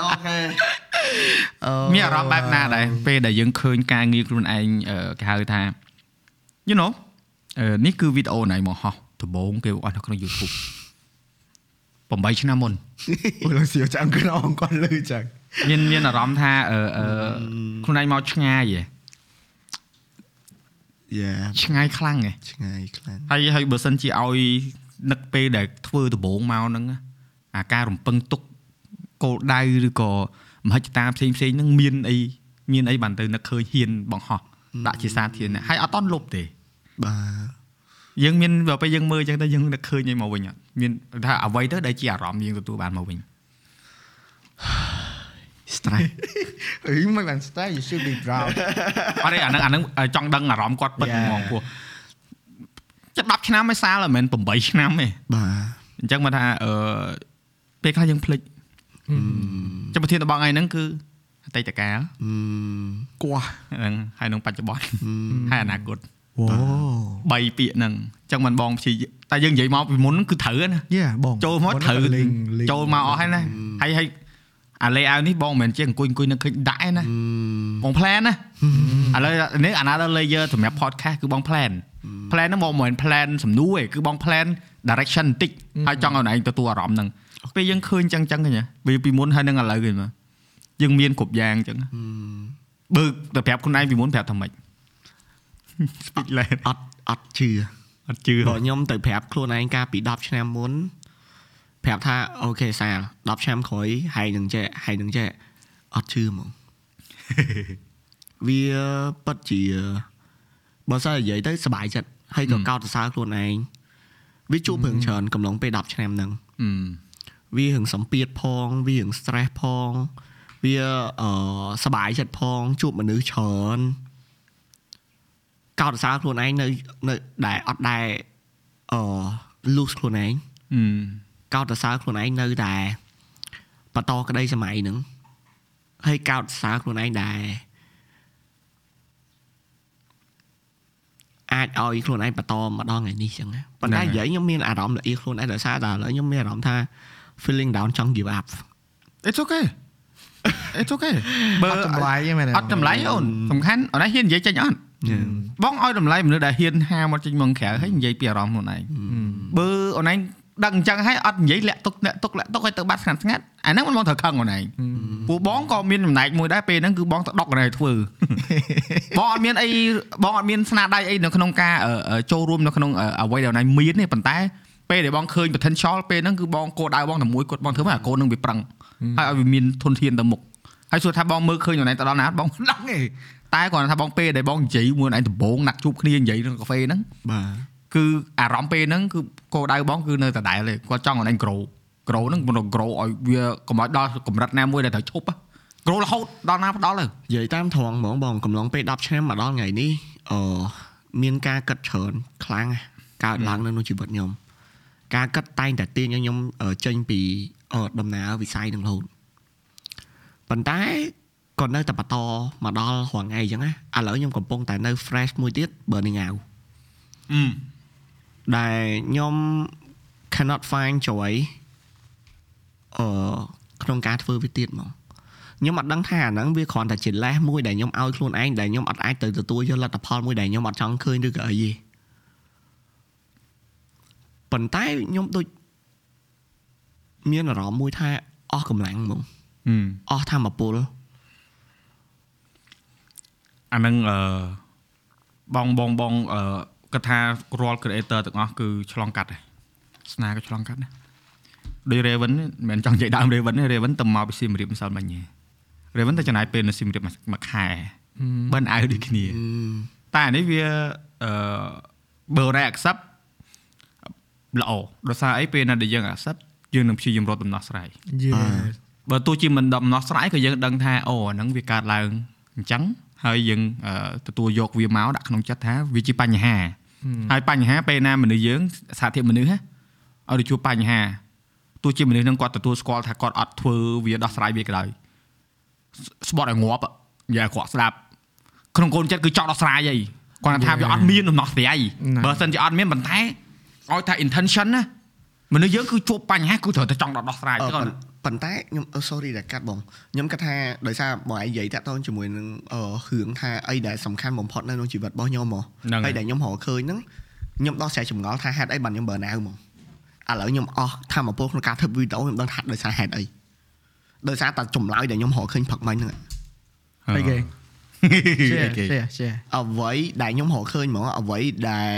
អូខេមានអារម្មណ៍បែបណាដែរពេលដែលយើងឃើញការងារខ្លួនឯងអឺគេហៅថា you know អឺនេះគឺវីដេអូណៃមកហោះដំបូងគេអស់នៅក្នុង YouTube 8ឆ្នាំមុនអូយលោកសៀវចាំក្រងគាត់លឺចឹងមានមានអារម្មណ៍ថាអឺអឺខ្លួនឯងមកឆ្ងាយហ៎ yeah ឆ្ងាយខ្លាំងហ៎ឆ្ងាយខ្លាំងហើយហើយបើសិនជាឲ្យនឹកពេលដែលធ្វើដំបូងមកហ្នឹងណា អាការរំពឹងទុកគោលដៅឬក៏មហិច្ឆតាផ្សេងផ្សេងហ្នឹងមានអីមានអីបានទៅនឹកឃើញហ៊ានបង្ហោះដាក់ជាសាធារណៈហើយអត់តន់លុបទេបាទយើងមានដល់ពេលយើងមើលអញ្ចឹងទៅយើងនឹកឃើញអីមកវិញអត់មានថាអ្វីទៅដែលជាអារម្មណ៍យើងទទួលបានមកវិញ stress អីមិនបាន stay you should be proud អត់ទេអាហ្នឹងអាហ្នឹងចង់ដឹងអារម្មណ៍គាត់ពិត Yeah. ហ្មងពោះចិត្ត10ឆ្នាំឯសាលមិនមែន8ឆ្នាំទេបាទអញ្ចឹងមកថាអឺ ពេលខ្លះយើងភ្លេចចាំប្រធានតំបងឯហ្នឹងគឺអតីតកាលអឺគោះហ្នឹងហើយនឹងបច្ចុប្បន្នអឺហើយអនាគតវ៉ូ3ពាក្យហ្នឹងអញ្ចឹងមិនបងព្យាយាមតែយើងនិយាយមកពីមុនហ្នឹងគឺត្រូវណាយ៉ាបងចូលមកត្រូវលេងលេងចូលមកអស់ហើយណាហើយហើយអា layout នេះបងមិនមែនជាអង្គុយអង្គុយនៅឃើញដាក់ឯណាអឺបង plan ណាឥឡូវនេះ another layer សម្រាប់ podcast គឺបង plan plan ហ្នឹងបងមិនមែន plan សំណួរទេគឺបង plan direction បន្តិចហើយចង់ឲ្យឯងទទួលអារម្មណ៍ហ្នឹង ពេលយើងឃើញចឹងចឹងឃើញវាពីមុនហើយនឹងឥឡូវឃើញមើលយើងមានគ្រប់យ៉ាងចឹងបើទៅប្រាប់ខ្លួនឯងពីមុនប្រាប់ថាម៉េច speak land អត់អត់ជឿអត់ជឿបើខ្ញុំទៅប្រាប់ខ្លួនឯងកាលពី10ឆ្នាំមុនប្រាប់ថាអូខេសាល10ឆ្នាំក្រោយហើយនឹងចេះហើយនឹងចេះអត់ជឿហ្មងវាពិតជាបើសិននិយាយទៅសប្បាយចិត្តហើយក៏កោតសរសើរខ្លួនឯងវាជួបរឿងច្រើនកំឡុងពេល10ឆ្នាំហ្នឹងអឺ វារឿងសម្ពាធផងវារឿង stress ផងវាអឺសប្បាយចិត្តផងជួបមនុស្សច្រើនកោតសរសើរខ្លួនឯងនៅនៅដែលអត់ដែលអឺ lose ខ្លួនឯងអឺកោតសរសើរខ្លួនឯងនៅតែបន្តក្តីសម័យហ្នឹងហើយកោតសរសើរខ្លួនឯងដែរអាចឲ្យខ្លួនឯងបន្តមកដល់ថ្ងៃនេះចឹងណាប៉ុន្តែនិយាយខ្ញុំមានអារម្មណ៍ល្អៀខ្លួនឯងដោយសារតែឥឡូវខ្ញុំមានអារម្មណ៍ថា feeling down ចង់ give up It's okay It's okay បើអត់ចម្លែកទេមែនអត់ចម្លែកអូនសំខាន់អូនឯងហ៊ាននិយាយចេញអត់បងឲ្យតម្លៃមនុស្សដែលហ៊ានហាមកចេញមកក្រៅហើយនិយាយពីអារម្មណ៍ខ្លួនឯងបើអូនឯងដឹងអញ្ចឹងហើយអត់និយាយលាក់ទុកលាក់ទុកលាក់ទុកឲ្យទៅបាត់ស្ងាត់ស្ងាត់អាហ្នឹងមិនបងត្រូវខឹងអូនឯងពួកបងក៏មានចំណែកមួយដែរពេលហ្នឹងគឺបងទៅដុកអូនឯងធ្វើបងអត់មានអីបងអត់មានស្នាដៃអីនៅក្នុងការអឺអឺចូលរួមនៅក្នុងអឺអ្វីដែលអូនឯងមានទេប៉ុន្តែ ពេលដែលបងឃើញ potential ពេលហ្នឹងគឺបងគោលដៅបងតែមួយគាត់បងធ្វើមកអាកូននឹងវាប្រឹងហើយឲ្យវាមានធនធានទៅមុខហើយសួរថាបងមើលឃើញខ្លួនឯងទៅដល់ណាបងមិនដឹងទេតែគាត់ថាបងពេលដែលបងនិយាយមួយខ្លួនឯងដំបងណាត់ជួបគ្នានិយាយក្នុងកាហ្វេហ្នឹងបាទគឺអារម្មណ៍ពេលហ្នឹងគឺគោលដៅបងគឺនៅដដែលទេគាត់ចង់ឲ្យឯង grow grow ហ្នឹងមិន grow ឲ្យវាកុំឲ្យដល់កម្រិតណាមួយដែលត្រូវឈប់ grow រហូតដល់ណាដល់ទៅនិយាយតាមត្រង់ហ្មងបងកំឡុងពេល10ឆ្នាំមកដល់ថ្ងៃនេះអឺមានការកាត់ច្រើនខ្លាំងណាស់កើតឡើងនៅក្នុងជីវិតខ្ញុំ ការកាត់តែងតែទាញឲ្យខ្ញុំអឺចេញពីអឺដំណើរវិស័យនឹងរហូតប៉ុន្តែក៏នៅតែបន្តមកដល់រងថ្ងៃអញ្ចឹងណាឥឡូវខ្ញុំកំពុងតែនៅ fresh មួយទៀត burning out អឺដែលខ្ញុំ cannot find joy អឺក្នុងការធ្វើវាទៀតហ្មងខ្ញុំអត់ដឹងថាអាហ្នឹងវាគ្រាន់តែជាលេសមួយដែលខ្ញុំឲ្យខ្លួនឯងដែលខ្ញុំអត់អាចទៅទទួលយកលទ្ធផលមួយដែលខ្ញុំអត់ចង់ឃើញឬក៏អីទេ ប៉ុន្តែខ្ញុំដូចមានអារម្មណ៍មួយថាអស់កម្លាំងហ្មងអឺអស់ធម៌ពលអាហ្នឹងអឺបងបងបងអឺគាត់ថារាល់ creator ទាំងអស់គឺឆ្លងកាត់ដែរស្នាក៏ឆ្លងកាត់ដែរដោយ Raven នេះមិនមែនចង់និយាយដើម Raven ទេ Raven ទៅមកពីសៀមរាបម្សិលមិញទេ Raven ទៅចំណាយពេលនៅសៀមរាបមួយខែបិណ្ឌអាវដូចគ្នាតែអានេះវាអឺបើរ៉ែ accept ល្អដោយសារអីពេលណាដែលយើង accept យើងនឹងព្យាយាមរកដំណោះស្រាយ Yes បើទោះជាមិនដំណោះស្រាយក៏យើងដឹងថាអូអាហ្នឹងវាកើតឡើងអញ្ចឹងហើយយើងអឺទទួលយកវាមកដាក់ក្នុងចិត្តថាវាជាបញ្ហាហើយបញ្ហាពេលណាមនុស្សយើងសាធារមនុស្សណាឲ្យទៅជួបបញ្ហាទោះជាមនុស្សហ្នឹងគាត់ទទួលស្គាល់ថាគាត់អត់ធ្វើវាដោះស្រាយវាក៏ដោយស្ស្បត់ឲ្យងាប់និយាយឲ្យគាត់ស្ដាប់ក្នុងកូនចិត្តគឺចង់ដោះស្រាយអីគាត់ថាវាអត់មានដំណោះស្រាយណាបើសិនជាអត់មានប៉ុន្តែ ឲ្យថា intention ណាមនុស្សយើងគឺជួបបញ្ហាគឺត្រូវតែចង់ដោះស្រាយអឺគាត់ប៉ុន្ប៉ុន្តែខ្ញុំអឺ sorry ដែលកាត់បងខ្ញុំគិតថាដោយសារបងឯងនិយាយតាក់ទងជាមួយនឹងអឺរឿងថាអីដែលសំខាន់បំផុតនៅក្នុងជីវិតរបស់ខ្ញុំហ្មងហ្នឹងហើយហើយដែលខ្ញុំរកឃើញហ្នឹងខ្ញុំដោះស្រាយចម្ងល់ថាហេតុអីបានខ្ញុំ burn out ហ្មងឥឡូវខ្ញុំអស់ធម៌ពលក្នុងការធ្វើវីដេអូខ្ញុំដឹងថាដោយសារហេតុអីដោយសារតែចម្លើយដែលខ្ញុំរកឃើញផឹកមិញហ្នឹងអីគេ share គេ share share អ្វីដែលខ្ញុំរកឃើញហ្មងអ្វីដែល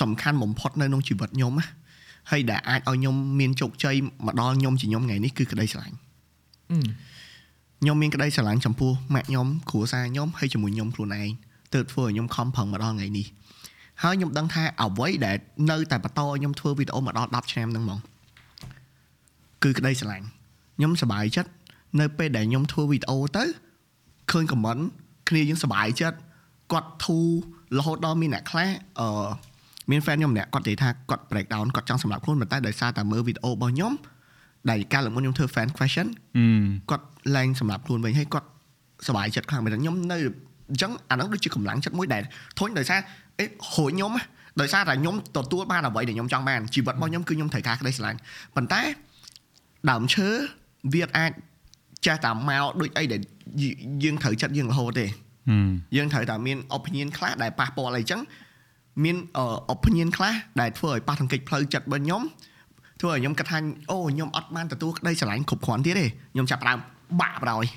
សំខាន់បំផុតនៅក្នុងជីវិតខ្ញុំណាហើយដែលអាចឲ្យខ្ញុំមានជោគជ័យមកដល់ខ្ញុំជាខ្ញុំថ្ងៃនេះគឺក្តីស្រឡាញ់អឺខ្ញុំមានក្តីស្រឡាញ់ចំពោះម៉ាក់ខ្ញុំគ្រួសារខ្ញុំហើយជាមួយខ្ញុំខ្លួនឯងទើបធ្វើឲ្យខ្ញុំខំប្រឹងមកដល់ថ្ងៃនេះហើយខ្ញុំដឹងថាអ្វីដែលនៅតែបន្តឲ្យខ្ញុំធ្វើវីដេអូមកដល់10ឆ្នាំហ្នឹងហ្មងគឺក្តីស្រឡាញ់ខ្ញុំសប្បាយចិត្តនៅពេលដែលខ្ញុំធ្វើវីដេអូទៅឃើញខមមិនគ្នាយើងសប្បាយចិត្តគាត់ធូររហូតដល់មានអ្នកខ្លះអឺ មាន fan ខ្ញុំម្នាក់គាត់និយាយថាគាត់ break down គាត់ចង់សម្រាប់ខ្លួនប៉ុន្តែដោយសារតែមើលវីដេអូរបស់ខ្ញុំដែលកាលមុនខ្ញុំធ្វើ fan question អឺគាត់ឡើងសម្រាប់ខ្លួនវិញហើយគាត់សប្បាយចិត្តខ្លាំងមែនខ្ញុំនៅអញ្ចឹងអាហ្នឹងដូចជាកម្លាំងចិត្តមួយដែលធុញដោយសារអេហួយខ្ញុំណាដោយសារតែខ្ញុំទទួលបានអ្វីដែលខ្ញុំចង់បានជីវិតរបស់ខ្ញុំគឺខ្ញុំត្រូវការក្តីស្រឡាញ់ប៉ុន្តែដើមឈើវាអាចចេះតែមកដូចអីដែលយយើងត្រូវចិត្តយើងរហូតទេអឺយើងត្រូវតែមាន opinion ខ្លះដែលប៉ះពាល់អីចឹង មានអឺ opinion ខ្លះដែលធ្វើឲ្យប៉ះទង្គិចផ្លូវចិត្តរបស់ខ្ញុំធ្វើឲ្យខ្ញុំគិតថាអូខ្ញុំអត់បានទទួលក្តីស្រឡាញ់គ្រប់គ្រាន់ទៀតទេខ្ញុំចាប់ផ្ដើមបាក់បដ ாய்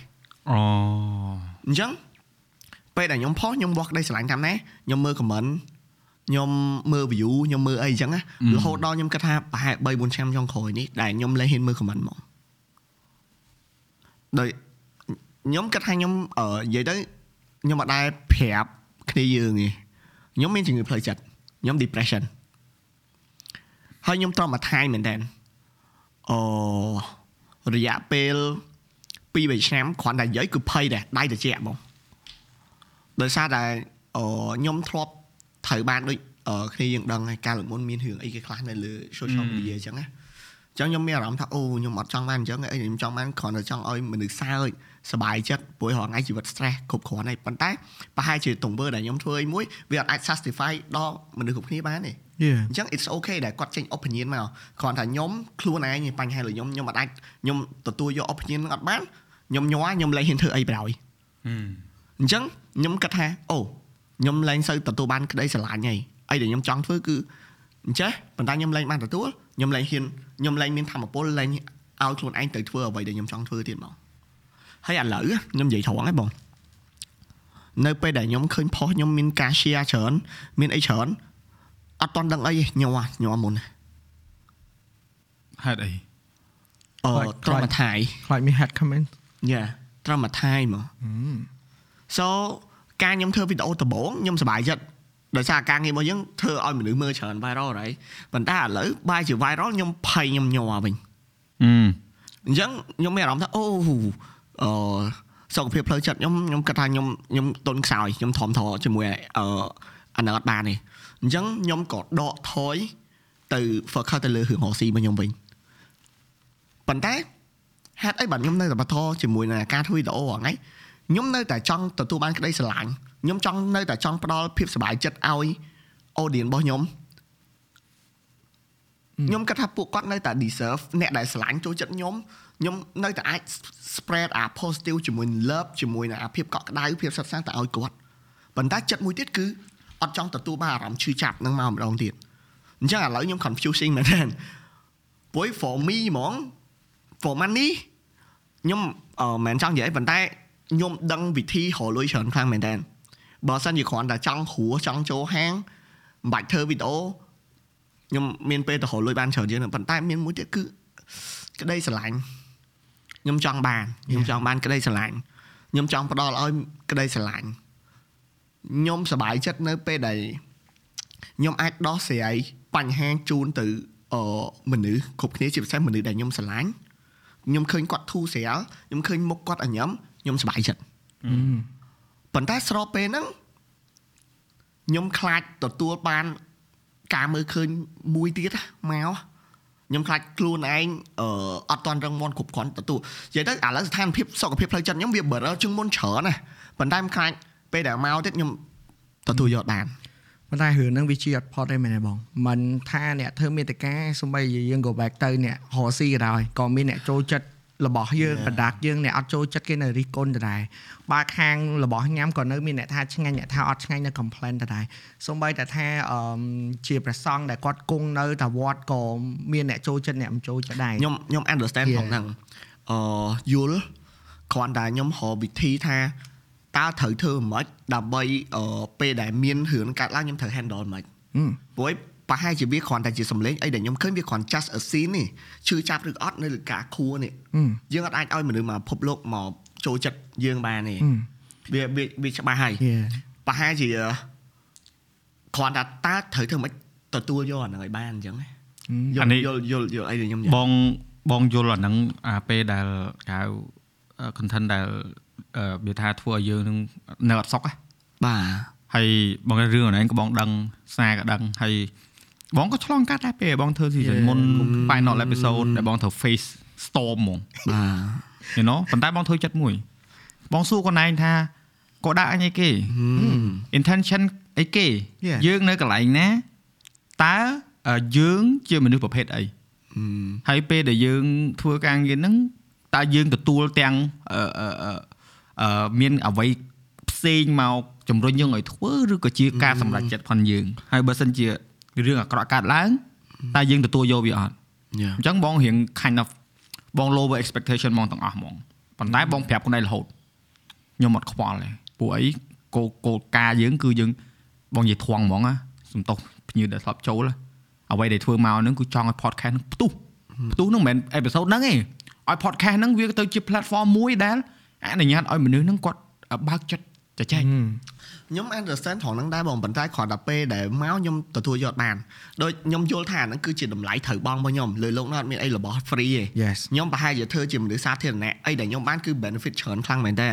អូអញ្ចឹងពេលដែលខ្ញុំផុសខ្ញុំវាស់ក្តីស្រឡាញ់តាមណាខ្ញុំមើល comment ខ្ញុំមើល view ខ្ញុំមើលអីអញ្ចឹងណារហូតដល់ខ្ញុំគិតថាប្រហែល3 4ឆ្នាំចុងក្រោយនេះដែលខ្ញុំលែងហ៊ានមើល comment ហ្មងដោយខ្ញុំគិតថាខ្ញុំអឺនិយាយទៅខ្ញុំអត់ដែលប្រាប់គ្នាយើងទេ ខ្ញុំមានជំងឺផ្លូវចិត្តខ្ញុំ depression ហើយខ្ញុំទ្រាំមួយថ្ងៃមែនតើអូរយៈពេល2 3ឆ្នាំគ្រាន់តែនិយាយគឺភ័យដែរដៃត្រជាក់ហ្មងដោយសារតែអឺខ្ញុំធ្លាប់ត្រូវបានដូចអឺគ្នាយើងដឹងហើយកាលមុនមានរឿងអីគេខ្លះនៅលើ social media អញ្ចឹងណា អញ្ចឹងខ្ញុំមានអារម្មណ៍ថាអូខ្ញុំអត់ចង់បានអញ្ចឹងអីខ្ញុំចង់បានគ្រាន់តែចង់ឲ្យមនុស្សសើចសប្បាយចិត្តព្រោះរាល់ថ្ងៃជីវិត stress គ្រប់គ្រាន់ហើយប៉ុន្តែប្រហែលជាទង្វើដែលខ្ញុំធ្វើអីមួយវាអត់អាច justify ដល់មនុស្សគ្រប់គ្នាបានទេ Yeah អញ្ចឹង it's okay ដែលគាត់ចេញ opinion មកគ្រាន់តែខ្ញុំខ្លួនឯងមានបញ្ហាលើខ្ញុំខ្ញុំអត់អាចខ្ញុំទទួលយក opinion ហ្នឹងអត់បានខ្ញុំញ័រខ្ញុំលែងហ៊ានធ្វើអីប្រោយអឺអញ្ចឹងខ្ញុំគិតថាអូខ្ញុំលែងសូវទទួលបានក្តីស្រឡាញ់ហើយអីដែលខ្ញុំចង់ធ្វើគឺអញ្ចេះប៉ុន្តែខ្ញុំលែងបានទទួល ខ្ញុំលែងហ៊ានខ្ញុំលែងមានធម៌ពលលែងឲ្យខ្លួនឯងទៅធ្វើអ្វីដែលខ្ញុំចង់ធ្វើទៀតមកហើយឥឡូវខ្ញុំនិយាយត្រង់ហ្នឹងបងនៅពេលដែលខ្ញុំឃើញផុសខ្ញុំមានការ share ច្រើនមានអីច្រើនអត់តន់ដឹងអីទេញ័រញ័រមុនណាហេតុអីអឺខ្លាចត្រង់មួយថ្ងៃខ្លាចមាន head comment យ៉ាត្រឹមមួយថ្ងៃមក so ការខ្ញុំធ្វើវីដេអូដំបូងខ្ញុំសប្បាយចិត្ត ដោយសារការងាររបស់យើងធ្វើឲ្យមនុស្សមើលច្រើន viral ហើយប៉ុន្តែឥឡូវបាយជា viral ខ្ញុំភ័យខ្ញុំញ័រវិញអឺអញ្ចឹងខ្ញុំមានអារម្មណ៍ថាអូអឺសុខភាពផ្លូវចិត្តខ្ញុំខ្ញុំគិតថាខ្ញុំខ្ញុំទុនខ្សោយខ្ញុំធំធជាមួយអឺអាណិតបាននេះអញ្ចឹងខ្ញុំក៏ដកថយទៅ focus ទៅលើរឿងរកស៊ីរបស់ខ្ញុំវិញប៉ុន្តែហេតុអីបាទខ្ញុំនៅតែបន្តជាមួយនឹងការធ្វើវីដេអូហ្នឹងឯងខ្ញុំនៅតែចង់ទទួលបានក្តីស្រឡាញ់ខ្ញុំចង់នៅតែចង់ផ្ដល់ភាពសប្បាយចិត្តឲ្យ audience របស់ខ្ញុំខ្ញុំគិតថាពួកគាត់នៅតែ deserve អ្នកដែលស្រឡាញ់ចូលចិត្តខ្ញុំខ្ញុំនៅតែអាច spread អា positive ជាមួយនឹង love ជាមួយនឹងអាភាពកក់ក្ដៅភាពសុខសាន្តទៅឲ្យគាត់ប៉ុន្តែចិត្តមួយទៀតគឺអត់ចង់ទទួលបានអារម្មណ៍ឈឺចាប់នឹងមកម្ដងទៀតអញ្ចឹងឥឡូវខ្ញុំ confusing មែនទេព្រោះ for me ហ្មង for money ខ្ញុំអឺមិនចង់និយាយប៉ុន្តែខ្ញុំដឹងវិធីរកលុយច្រើនខ្លាំងមែនតើ បើសិនជាគ្រាន់តែចង់ហួរចង់ចូលហាងមិនបាច់ធ្វើវីដេអូខ្ញុំមានពេលទៅរកលុយបានច្រើនជាងហ្នឹងប៉ុន្តែមានមួយទៀតគឺក្តីស្រឡាញ់ខ្ញុំចង់បានខ្ញុំចង់បានក្តីស្រឡាញ់ខ្ញុំចង់ផ្ដល់ឲ្យក្តីស្រឡាញ់ខ្ញុំសប្បាយចិត្តនៅពេលដែលខ្ញុំអាចដោះស្រាយបញ្ហាជូនទៅអឺមនុស្សគ្រប់គ្នាជាពិសេសមនុស្សដែលខ្ញុំស្រឡាញ់ខ្ញុំឃើញគាត់ធូរស្រាលខ្ញុំឃើញមុខគាត់អញ្ញឹមខ្ញុំសប្បាយចិត្ត ប៉ុន្តែស្របពេលហ្នឹងខ្ញុំខ្លាចទទួលបានការមើលឃើញមួយទៀតណាមកខ្ញុំខ្លាចខ្លួនឯងអឺអត់តន់រឹងមាំគ្រប់គ្រាន់ទទួលនិយាយទៅឥឡូវស្ថានភាពសុខភាពផ្លូវចិត្តខ្ញុំវា better ជាងមុនច្រើនណាប៉ុន្តែខ្ញុំខ្លាចពេលដែលមកទៀតខ្ញុំទទួលយកបានប៉ុន្តែរឿងហ្នឹងវាជាអត់ផុតទេមែនទេបងមិនថាអ្នកធ្វើមេតិកាសំបីជាយើង go back ទៅអ្នករកស៊ីក៏ដោយក៏មានអ្នកចូលចិត្ត របស់យើង product យើងអ្នកអត់ចូលចិត្តគេនៅរិះគន់ដដែលបើខាងរបស់ញ៉ាំក៏នៅមានអ្នកថាឆ្ងាញ់អ្នកថាអត់ឆ្ងាញ់នៅ complain ដដែលសំបីតែថាអឺជាព្រះសង្ឃដែលគាត់គង់នៅតាវត្តក៏មានអ្នកចូលចិត្តអ្នកមិនចូលចិត្តដែរខ្ញុំខ្ញុំ understand Yeah. ផងហ្នឹងអឺយល់គ្រាន់តែខ្ញុំរកវិធីថាតើត្រូវធ្វើមិនខ្មិចដើម្បីអឺពេលដែលមានរឿងកាត់ឡើងខ្ញុំត្រូវ handle មិនខ្មិចហឹមព្រោះ ប្រហែលជាវាគ្រាន់តែជាសម្លេងអីដែលខ្ញុំឃើញវាគ្រាន់ just a scene នេះឈឺចាប់ឬអត់នៅលើការខួរនេះហឹមយើងអត់អាចឲ្យមនុស្សមកភពលោកមកចូលចិត្តយើងបានទេហឹមវាវាវាច្បាស់ហើយ Yeah. ប្រហែលជាគ្រាន់តែតើត្រូវធ្វើមិនខ្មិចទទួលយកអាហ្នឹងឲ្យបានអញ្ចឹងណាយអានេះល់យល់យល់យល់អីដែលខ្ញុំនិយាយបងបងយល់អាហ្នឹងអាពេលដែលហៅ content ដែលអឺវាថាធ្វើឲ្យយើងនឹងនៅអត់សុខហ៎បាទហើយបងរឿងហ្នឹងក៏បងដឹងសារក៏ដឹងហើយ បងក៏ឆ្លងកាត់ដែរពេលបងធ្វើ season មុន final episode ដែលបងធ្វើ face storm ហ្មងបាទ you know ប៉ុន្តែបងធ្វើចិត្តមួយ បងសួរខ្លួនឯងថាគាត់ដាក់អញអីគេ intention អីគេ Yeah. យើងនៅកន្លែងណាតើអឺយើងជាមនុស្សប្រភេទអីហើយពេលដែលយើងធ្វើការងារហ្នឹងតើយើងទទួលទាំងអឺអឺអឺអឺមានអ្វីផ្សេងមកជំរុញយើងឲ្យធ្វើឬក៏ជាការសម្រេចចិត្តផងយើងហើយបើសិនជា រឿងអាក្រក់កើតឡើងតើយើងទទួលយកវាអត់យ៉ាអញ្ចឹងបងរៀង kind of បង lower expectation ហ្មងទាំងអស់ហ្មងប៉ុន្តែបងប្រាប់ខ្លួនឯងរហូតខ្ញុំអត់ខ្វល់ទេពួកអីគោលគោលការណ៍យើងគឺយើងបងនិយាយធំហ្មងណាសំទោសភ្ញៀវដែលធ្លាប់ចូលណាអ្វីដែលធ្វើមកហ្នឹងគឺចង់ឲ្យ podcast ហ្នឹងផ្ទុះផ្ទុះហ្នឹងមិនមែន episode ហ្នឹងទេឲ្យ podcast ហ្នឹងវាទៅជា platform មួយដែលអនុញ្ញាតឲ្យមនុស្សហ្នឹងគាត់បើកចិត្តចែក ខ្ញុំ understand ត្រង់ហ្នឹងដែរបងប៉ុន្តែគ្រាន់តែពេលដែលមកខ្ញុំទទួលយកបានដូចខ្ញុំយល់ថាហ្នឹងគឺជាតម្លៃត្រូវបង់របស់ខ្ញុំលើលោកនោះអត់មានអីរបស់ free ទេ Yes ខ្ញុំប្រហែលជាធ្វើជាមនុស្សសាធារណៈអីដែលខ្ញុំបានគឺ benefit ច្រើនខ្លាំងមែនតើ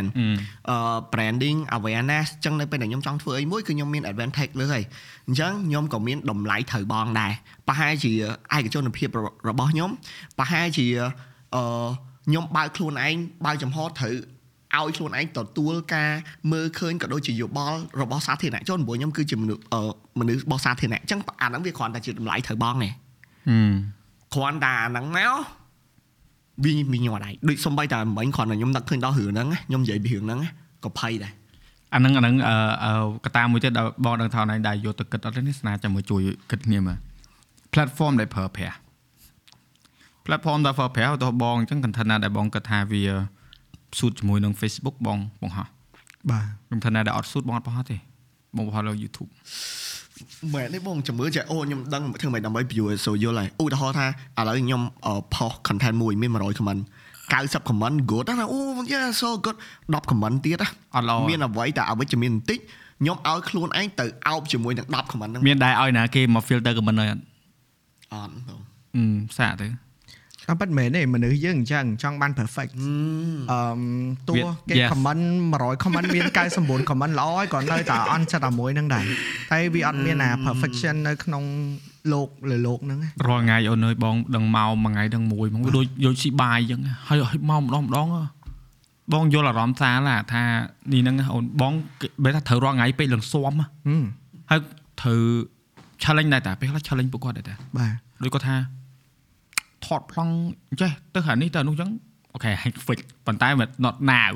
អឺ branding awareness អញ្ចឹងនៅពេលដែលខ្ញុំចង់ធ្វើអីមួយគឺខ្ញុំមាន advantage លើហើយអញ្ចឹងខ្ញុំក៏មានតម្លៃត្រូវបង់ដែរប្រហែលជាឯកជនភាពរបស់ខ្ញុំប្រហែលជាអឺខ្ញុំបើកខ្លួនឯងបើកចំហត្រូវ ឲ្យខ្លួនឯងទទួលការមើលឃើញក៏ដូចជាយោបល់របស់សាធារណជនព្រោះខ្ញុំគឺជាមនុស្សអឺមនុស្សរបស់សាធារណៈអញ្ចឹងអាហ្នឹងវាគ្រាន់តែជាតម្លៃត្រូវបង់ទេហឹមគ្រាន់តែអាហ្នឹងមកវាវាញ័រដៃដូចសំបីតែមិញគ្រាន់តែខ្ញុំនឹកឃើញដល់រឿងហ្នឹងណាខ្ញុំនិយាយពីរឿងហ្នឹងណាក៏ភ័យដែរអាហ្នឹងអាហ្នឹងអឺអឺកត្តាមួយទៀតដែលបងដឹងថាណៃដែលយកទៅគិតអត់ទេនេះស្នាចាំមកជួយគិតគ្នាមើល platform ដែលប្រើប្រាស់ platform ដែលប្រើប្រាស់ឧទាហរណ៍បងអញ្ចឹង content ណាដែលបងគិតថាវា ស៊ូតជាមួយនឹង Facebook បងបងហោះបាទ content ណាដែលអត់ស៊ូតបងអត់បង្ហោះទេបងបង្ហោះលើ YouTube មែនទេបងជំរឿចេះអូខ្ញុំដឹងធ្វើម៉េចដើម្បី view ឲ្យសូយល់ហើយឧទាហរណ៍ថាឥឡូវខ្ញុំអឺផុស content មួយមាន100 comment 90 comment good ណាអូ yeah so good 10 comment ទៀតណាអត់ល្អមានអ្វីតែអវិជ្ជមានបន្តិចខ្ញុំឲ្យខ្លួនឯងទៅអោបជាមួយនឹង10 comment ហ្នឹងមានដែរឲ្យណាគេមក filter comment ឲ្យអត់អត់បងអឺសាកទៅ តាមពិតមែនទេមនុស្សយើងអញ្ចឹងចង់បាន perfect អឺតួវាគេ yes comment 100 comment មាន99 comment ល្អហើយក៏នៅតែអន់ចិត្តតែមួយហ្នឹងដែរតែវាអត់មានអា perfection នៅក្នុងលោកលើលោកហ្នឹងណារាល់ថ្ងៃអូនអើយបងដឹងមកមួយថ្ងៃដឹងមួយហ្មងវាដូចយកស៊ីបាយអញ្ចឹងហើយឲ្យមកម្ដងម្ដងបងយល់អារម្មណ៍សាឡាថានេះហ្នឹងអូនបងបែរថាត្រូវរាល់ថ្ងៃពេកលឹងស៊ំហឹមហើយត្រូវ challenge ដែរតាពេលខ្លះ challenge ពួកគាត់ដែរតាបាទដូចគាត់ថាថ តប្លង់ចេះទៅខាងនេះទៅនោះអញ្ចឹងអូខេ hack fix ប៉ុន្តែ not now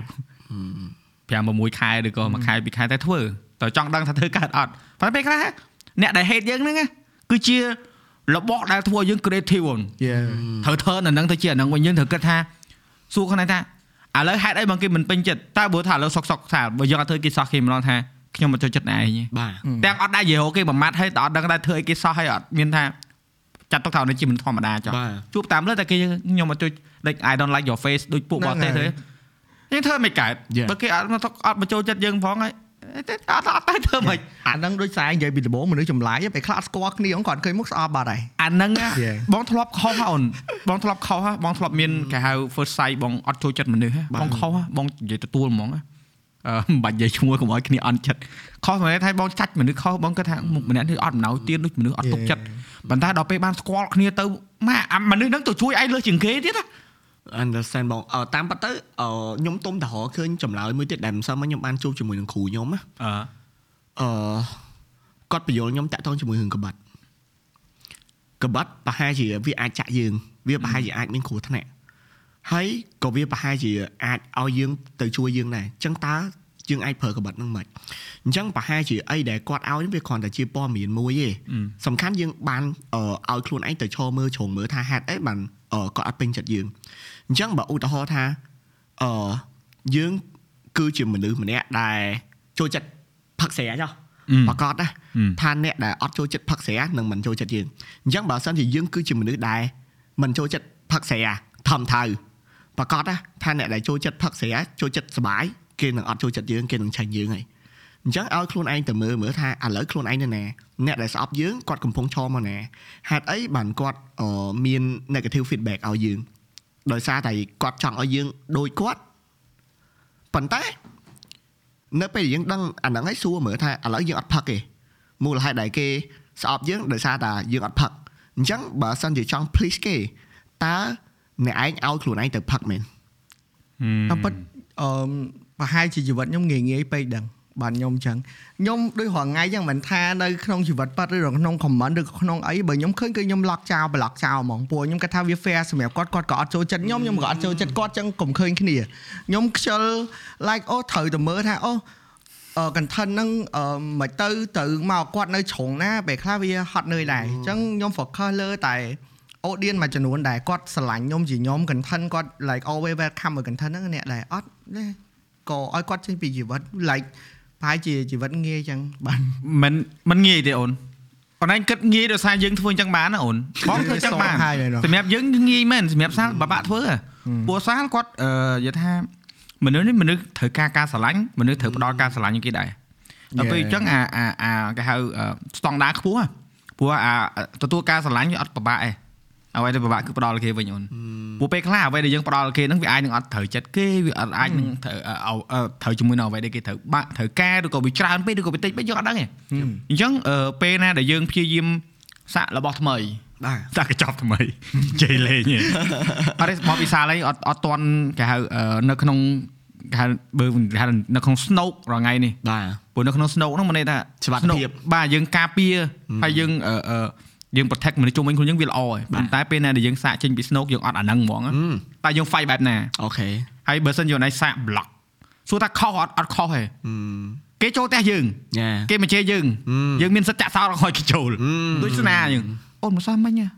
5 6ខែឬក៏មួយខែពីរខែតែធ្វើតើចង់ដឹងថាធ្វើកើតអត់ប៉ុន្តែពេលខ្លះអ្នកដែល hate យើងហ្នឹងណាគឺជារបស់ដែលធ្វើឲ្យយើង creative អូនយេត្រូវធ្វើនៅហ្នឹងទៅជាអាហ្នឹងវិញយើងត្រូវគិតថាសួរខ្លួនឯងថាឥឡូវហេតុអីបងគេមិនពេញចិត្តតើបើថាឥឡូវសុកសុកថាបើយើងអត់ធ្វើគេសោះគេម្ដងថាខ្ញុំមិនចូលចិត្តអ្នកឯងទេបាទទាំងអត់ដែរនិយាយហៅគេបំមាត់ហើយតែអត់ដឹងដែរធ្វើអីគេសោះហើយអត់មានថា ចាត់ទុកថានេះជាមនុស្សធម្មតាចុះបាទជួបតាមលើតែគេខ្ញុំអត់ជួយដូច I don't like your face ដូចពួកបរទេសទេយើងធ្វើមិនកើត Yeah. បើគេអត់មកអត់មកចូលចិត្តយើងផងហើយតែអត់អត់តែធ្វើមិនអាហ្នឹងដូចស្អាយនិយាយពីដំបូងមនុស្សចម្លាយពេលខ្លះអត់ស្គាល់គ្នាហ្នឹងគាត់ឃើញមុខស្អប់បាត់ហើយអាហ្នឹងណា Yeah. បងធ្លាប់ខុសហ៎អូនបងធ្លាប់ខុសហ៎បងធ្លាប់មានគេហៅ first sight បងអត់ចូលចិត្តមនុស្សហ៎បាទបងខុសហ៎បងនិយាយទទួលហ្មងហ៎អឺ មិនបាច់និយាយឈ្មោះកុំឲ្យគ្នាអន់ចិត្តខុសមែនថាបងចាច់មនុស្សខុសបងគិតថាមុខម្នាក់នេះអត់អំណោយទៀនដូចមនុស្សអត់ទុកចិត្តប៉ុន្តែដល់ពេលបានស្គាល់គ្នាទៅម៉ាអាមនុស្សហ្នឹងទៅជួយឯងលើសជាងគេទៀតណា understand បងអឺតាមពិតទៅអឺខ្ញុំទុំតរឃើញចម្លើយមួយទៀតដែលមិនសិនមកខ្ញុំបានជួបជាមួយនឹងគ្រូខ្ញុំណាអឺអឺគាត់បញ្យល់ខ្ញុំតាក់ទងជាមួយរឿងកបាត់កបាត់ប្រហែលជាវាអាចចាក់យើងវាប្រហែលជាអាចមានគ្រោះថ្នាក់ ហើយក៏វាប្រហែលជាអាចឲ្យយើងទៅជួយយើងដែរអញ្ចឹងតើយើងអាចប្រើកបាត់ហ្នឹងមិនអញ្ចឹងប្រហែលជាអីដែលគាត់ឲ្យវាគ្រាន់តែជាព័ត៌មានមួយទេសំខាន់យើងបានអឺឲ្យខ្លួនឯងទៅឈរមើលជ្រុងមើលថាហេតុអីបានអឺគាត់អត់ពេញចិត្តយើងអញ្ចឹងបើឧទាហរណ៍ថាអឺយើងគឺជាមនុស្សម្នាក់ដែលចូលចិត្តផឹកស្រាចុះប្រកាសណាថាអ្នកដែលអត់ចូលចិត្តផឹកស្រានឹងមិនចូលចិត្តយើងអញ្ចឹងបើសិនជាយើងគឺជាមនុស្សដែលមិនចូលចិត្តផឹកស្រាធម្មថៅ ប្រកាសណាថាអ្នកដែលចូលចិត្តផឹកស្រាចូលចិត្តសុបាយគេនឹងអត់ចូលចិត្តយើងគេនឹងឆេញយើងហើយអញ្ចឹងឲ្យខ្លួនឯងទៅមើលមើលថាឥឡូវខ្លួនឯងនៅណាអ្នកដែលស្អប់យើងគាត់កំពុងឈរមកណាហេតុអីបានគាត់អឺមាន negative feedback ឲ្យយើងដោយសារតែគាត់ចង់ឲ្យយើងដូចគាត់ប៉ុន្តែនៅពេលដែលយើងដឹងអាហ្នឹងហើយសួរមើលថាឥឡូវយើងអត់ផឹកទេមូលហេតុដែលគេស្អប់យើងដោយសារតែយើងអត់ផឹកអញ្ចឹងបើសិនជាចង់ please គេតើ អ្នកឯងឲ្យខ្លួនឯងទៅផឹកមែនតាមពិតអឺប្រហែលជាជីវិតខ្ញុំងាយងាយពេកដឹងបាទខ្ញុំអញ្ចឹងខ្ញុំដូចរាល់ថ្ងៃអញ្ចឹងមិនថានៅក្នុងជីវិតប៉ាត់ឬក្នុង comment ឬក៏ក្នុងអីបើខ្ញុំឃើញគឺខ្ញុំ lock ចោល block ចោលហ្មងពួកខ្ញុំគិតថាវា fair សម្រាប់គាត់គាត់ក៏អត់ចូលចិត្តខ្ញុំខ្ញុំក៏អត់ចូលចិត្តគាត់អញ្ចឹងកុំឃើញគ្នាខ្ញុំខ្ជិល like អូត្រូវតែមើលថាអូអឺ content ហ្នឹងអឺមិនទៅទៅមកគាត់នៅជ្រុងណាពេលខ្លះវាហត់នឿយដែរអញ្ចឹងខ្ញុំ focus លើតែ audience មួយចំនួនដែលគាត់ស្រឡាញ់ខ្ញុំជាខ្ញុំ content គាត់ like always welcome មួយ content ហ្នឹងអ្នកដែលអត់ទេក៏ឲ្យគាត់ចេញពីជីវិត like ប្រហែលជាជីវិតងាយអញ្ចឹងបាទមិនមិនងាយទេអូនអូនឯងគិតងាយដោយសារយើងធ្វើអញ្ចឹងបានណាអូនបងធ្វើអញ្ចឹងបានហើយមែនសម្រាប់យើងងាយមែនសម្រាប់សាលបបាក់ធ្វើហ៎ពួកសាលគាត់អឺនិយាយថាមនុស្សនេះមនុស្សត្រូវការការស្រឡាញ់មនុស្សត្រូវផ្ដល់ការស្រឡាញ់ឲ្យគេដែរដល់ពេលអញ្ចឹងអាអាអាគេហៅស្តង់ដារខ្ពស់ហ៎ព្រោះអាទទួលការស្រឡាញ់វាអត់ពិបាកទេ អ្វីដែលពិបាកគឺផ្ដល់គេវិញអូនពួកពេលខ្លះអ្វីដែលយើងផ្ដល់គេហ្នឹងវាអាចនឹងអត់ត្រូវចិត្តគេវាអត់អាចនឹងត្រូវអឺអឺត្រូវជាមួយនឹងអ្វីដែលគេត្រូវបាក់ត្រូវការឬក៏វាច្រើនពេកឬក៏វាតិចពេកយើងអត់ដឹងទេអញ្ចឹងអឺពេលណាដែលយើងព្យាយាមសាក់របស់ថ្មីបាទសាកញ្ចប់ថ្មីជ័យលេងហ៎អត់ទេបបវិសាលអីអត់អត់តន់គេហៅអឺនៅក្នុងគេហៅបើគេហៅនៅក្នុង Snow រាល់ថ្ងៃនេះបាទព្រោះនៅក្នុង Snow ហ្នឹងមានន័យថាច្បាប់ Snow ភាពបាទយើងការពារហើយយើងអឺអឺ យើង protect មនុស្សជុំវិញខ្លួនយើងវាល្អហើយប៉ុន្តែពេលណាដែលយើងសាកចេញពី Snow យើងអត់អាហ្នឹងហ្មងណាតែយើង fight បែបណាអូខេហើយបើសិនយើងណៃសាក block សួរថាខុសអត់អត់ខុសទេគេចូលផ្ទះយើងញ៉ាគេមកជេរយើងយើងមានសិទ្ធិចាក់សោរឲ្យគេចូលដូចស្នាយើងអូនមិនសោះមិញហ៎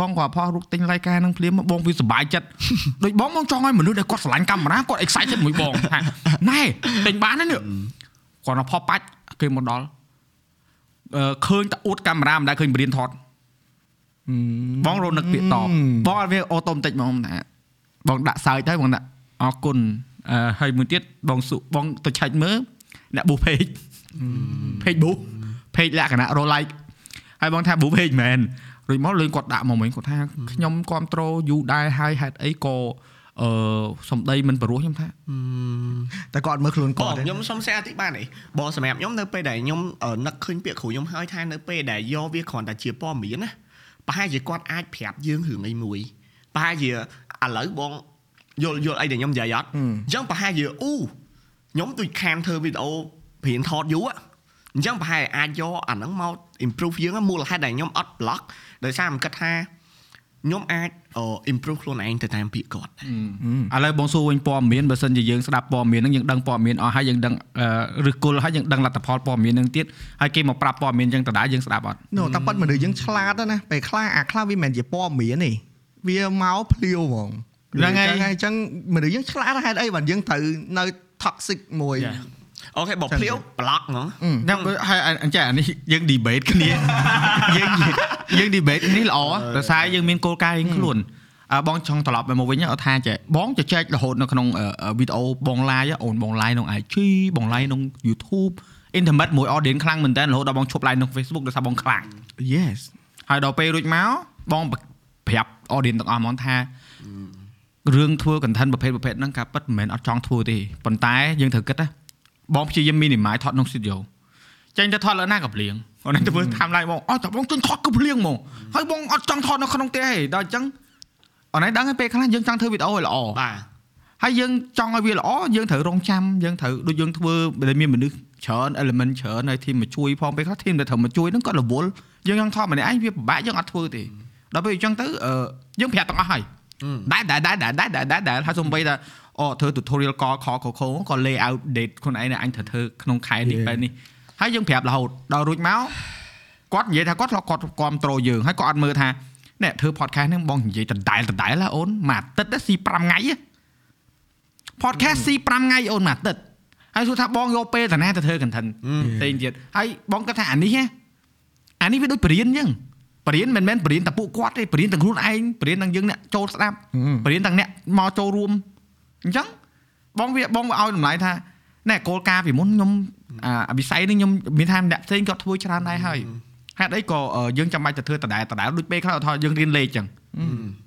បងក៏ផុសរូបទិញរายការនឹងភ្លាមបងវាសុបាយចិត្តដូចបងបងចង់ឲ្យមនុស្សដែលគាត់ស្រឡាញ់កាមេរ៉ាគាត់ excited មួយបងថាណែទិញបានណានេះគាត់មកផុសបាច់គេមកដល់អឺ ឃើញតែអួតកាមេរ៉ាមិនដែលឃើញបរៀនថតបងរនឹកពាក្យតបបងអត់វាអូតូម៉ាទិកហ្មងថាបងដាក់សើចទៅបងដាក់អរគុណអឺហើយមួយទៀតបងសុបងទៅឆែកមើលអ្នកប៊ូពេកពេកប៊ូពេកលក្ខណៈ roll like ហើយបងថាប៊ូពេកមែនរួចមកលេងគាត់ដាក់មកវិញគាត់ថាខ្ញុំគ្រប់ត្រូលយូរដែរហើយហេតុអីក៏ អឺសំដីមិនព្រោះខ្ញុំថាតែគាត់មើលខ្លួនបងគាត់ទេខ្ញុំសុំសេអធិប្បាយនេះបងសម្រាប់ខ្ញុំនៅពេលដែលខ្ញុំអឺនឹកឃើញពាក្យគ្រូខ្ញុំហើយថានៅពេលដែលយកវាគ្រាន់តែជាព័ត៌មានណាប្រហែលជាគាត់អាចប្រាប់យើងរឿងអីមួយប្រហែលជាឥឡូវបងយល់យល់អីដែលខ្ញុំនិយាយអត់អញ្ចឹងប្រហែលជាអូខ្ញុំដូចខានធ្វើវីដេអូព្រៀនថតយូរอะអញ្ចឹងប្រហែលអាចយកអាហ្នឹងមក improve យើងណាមូលហេតុដែលខ្ញុំអត់ block ដោយសារខ្ញុំគិតថា ខ្ញុំអាចអឺ improve ខ្លួនឯងទៅតាមពាក្យគាត់ឥឡូវបងសួរវិញព័ត៌មានបើសិនជាយើងស្ដាប់ព័ត៌មានហ្នឹងយើងដឹងព័ត៌មានអស់ហើយយើងដឹងអឺឬគល់ហើយយើងដឹងលទ្ធផលព័ត៌មានហ្នឹងទៀតហើយគេមកប្រាប់ព័ត៌មានអញ្ចឹងដដែលយើងស្ដាប់អត់នោះតែប៉ាត់មនុស្សយើងឆ្លាតណាស់ពេលខ្លះអាខ្លះវាមិនមែនជាព័ត៌មានទេវាមកភ្លាវហ្មងហ្នឹងហើយអញ្ចឹងមនុស្សយើងឆ្លាតហេតុអីបានយើងត្រូវនៅ toxic មួយ អូខេបងភ្លាវ block ហ្មងខ្ញុំហើយអញ្ចឹងអានេះយើង debate គ្នាយើងយើង debate នេះល្អដោយសារយើងមានគោលការណ៍រៀងខ្លួនអើបងចង់ត្រឡប់មកវិញអត់ថាចេះបងជជែករហូតនៅក្នុងវីដេអូបង live អូនបង live ក្នុង IG បង live ក្នុង YouTube intimate មួយ audience ខ្លាំងមែនតើរហូតដល់បងឈប់ live ក្នុង Facebook ដោយសារបងខ្លាំង yes ហើយដល់ពេលរួចមកបងប្រាប់ audience ទាំងអស់ហ្មងថារឿងធ្វើ content ប្រភេទប្រភេទហ្នឹងការពិតមិនមែនអត់ចង់ធ្វើទេប៉ុន្តែយើងត្រូវគិតណា បងព្យាយាម minimize ថតក្នុង studio ចេញទៅថតលើណាក៏ភ្លៀងអូនទៅធ្វើ timeline បងអត់តែបងចេញថតក៏ភ្លៀងហ្មងហើយបងអត់ចង់ថតនៅក្នុងផ្ទះទេដល់អញ្ចឹងអូនឯងដឹងហើយពេលខ្លះយើងចង់ធ្វើវីដេអូឲ្យល្អបាទហើយយើងចង់ឲ្យវាល្អយើងត្រូវរងចាំយើងត្រូវដូចយើងធ្វើដែលមានមនុស្សច្រើន element ច្រើនហើយ team មកជួយផងពេលខ្លះ team ដែលត្រូវមកជួយហ្នឹងក៏រវល់យើងចង់ថតម្នាក់ឯងវាពិបាកយើងអត់ធ្វើទេដល់ពេលអញ្ចឹងទៅអឺយើងប្រាប់ទាំងអស់ហើយដែរដែរដែរដែរដែរដែរដែរហើយសំបីថា អូធ្វើ tutorial កខខខក៏ lay out date ខ្លួនឯងអញត្រូវធ្វើក្នុងខែនេះពេលនេះហើយយើងប្រាប់រហូតដល់រួចមកគាត់និយាយថាគាត់ធ្លាប់គាត់គ្រប់ត្រូលយើងហើយគាត់អត់មើលថានេះធ្វើ podcast ហ្នឹងបងនិយាយដដែលដដែលហ៎អូនមួយអាទិត្យស៊ី5ថ្ងៃហ៎ podcast ស៊ី5ថ្ងៃអូនមួយអាទិត្យហើយសួរថាបងយកពេលតាណាទៅធ្វើ content ផ្សេងទៀតហើយបងគាត់ថាអានេះហ៎អានេះវាដូចបរៀនអញ្ចឹងបរៀនមិនមែនបរៀនតែពួកគាត់ទេបរៀនទាំងខ្លួនឯងបរៀនទាំងយើងអ្នកចូលស្ដាប់បរៀនទាំងអ្នកមកចូលរួម អញ្ចឹងបងវាបងវាឲ្យតម្លៃថាណែគោលការណ៍ពីមុនខ្ញុំអាវិស័យនេះខ្ញុំមានថាអ្នកផ្សេងគាត់ធ្វើច្រើនដែរហើយហេតុអីក៏យើងចាំបាច់ទៅធ្វើដដែលដដែលដូចពេលខ្លះថាយើងរៀនលេខអញ្ចឹង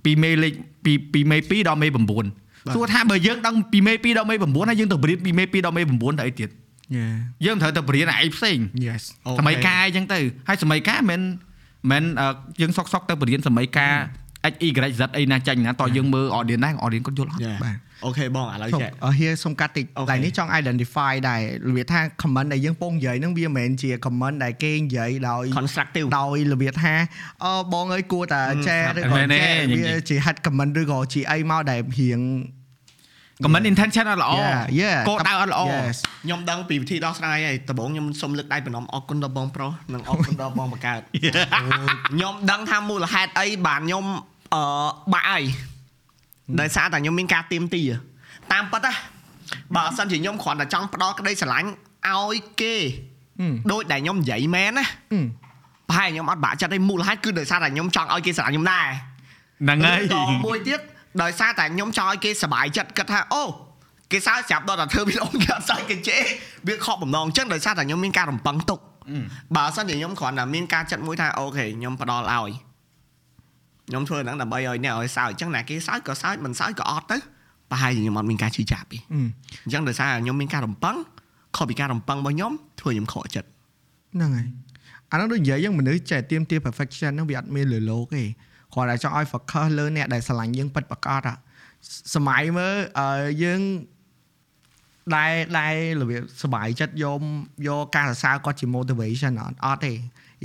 ពីមេលេខពីពីមេ2ដល់មេ9សួរថាបើយើងដឹងពីមេ2ដល់មេ9ហើយយើងទៅបរៀនពីមេ2ដល់មេ9ទៅអីទៀត yeah យើងត្រូវទៅបរៀនអាអីផ្សេង yes សម័យកាយអញ្ចឹងទៅហើយសម័យកាយមិនមិនអឺយើងសុកសុកទៅបរៀនសម័យកាយ X Y Z អីណាចាញ់ណាតោះយើងមើល audience ដែរ audience គាត់យល់អត់យ៉ាបាទ អូខេបងឥឡូវសូមចេះអរហៀសុំកាត់តិចអូខេតែនេះចង់ identify ដែររបៀបថា comment ដែលយើងពងនិយាយហ្នឹងវាមិនមែនជា comment ដែលគេនិយាយដោយ constructive ដោយរបៀបថាអឺបងអើយគួរតែចែឬក៏មែនទេចែនិយាយវាជា head comment ឬក៏ជាអីមកដែលរៀង comment intention អត់ល្អ Yeah, yeah. គោលដៅអត់ល្អ Yes ខ្ញុំដឹងពីវិធីដោះស្រាយហើយដំបូងខ្ញុំសូមលើកដៃបំណំអរគុណដល់បងប្រុសនិងអរគុណដល់បងបង្កើតខ្ញុំដឹងថាមូលហេតុអីបានខ្ញុំអឺបាក់ហើយ ដោយសារតែខ្ញុំមានការទៀមទីតាមពិតណាបើអត់សិនជាខ្ញុំគ្រាន់តែចង់ផ្ដោតក្តីស្រឡាញ់ឲ្យគេហឹមដូចដែលខ្ញុំនិយាយមែនណាហឹមប្រហែលខ្ញុំអត់បាក់ចិត្តទេមូលហេតុគឺដោយសារតែខ្ញុំចង់ឲ្យគេស្រឡាញ់ខ្ញុំដែរហ្នឹងហើយឬក៏មួយទៀតដោយសារតែខ្ញុំចង់ឲ្យគេសប្បាយចិត្តគិតថាអូគេសើចស្រាប់ដល់តែធ្វើវីដេអូគេអត់សើចគេជេរវាខកបំណងអញ្ចឹងដោយសារតែខ្ញុំមានការរំពឹងទុកបើមិនជាខ្ញុំគ្រាន់តែមានការចិត្តមួយថាអូខេខ្ញុំផ្ដល់ឲ្យ ខ្ញុំធ្វើហ្នឹងដើម្បីឲ្យអ្នកឲ្យសើចអញ្ចឹងណាគេសើចក៏សើចមិនសើចក៏អត់ទៅប្រហែលជាខ្ញុំអត់មានការជឿចាប់ទេអញ្ចឹងដោយសារខ្ញុំមានការរំពឹងខុសពីការរំពឹងរបស់ខ្ញុំធ្វើខ្ញុំខកចិត្តហ្នឹងហើយអានោះដូចនិយាយយ៉ាងមនុស្សចេះទៀមទា perfection ហ្នឹងវាអត់មានលើលោកទេគាត់តែចង់ឲ្យ focus លើអ្នកដែលស្រឡាញ់យើងពិតប្រាកដសម័យមើលយើងដែលដែលរបៀបសុបាយចិត្តយកយកការសរសើរគាត់ជា motivation អត់អត់ទេ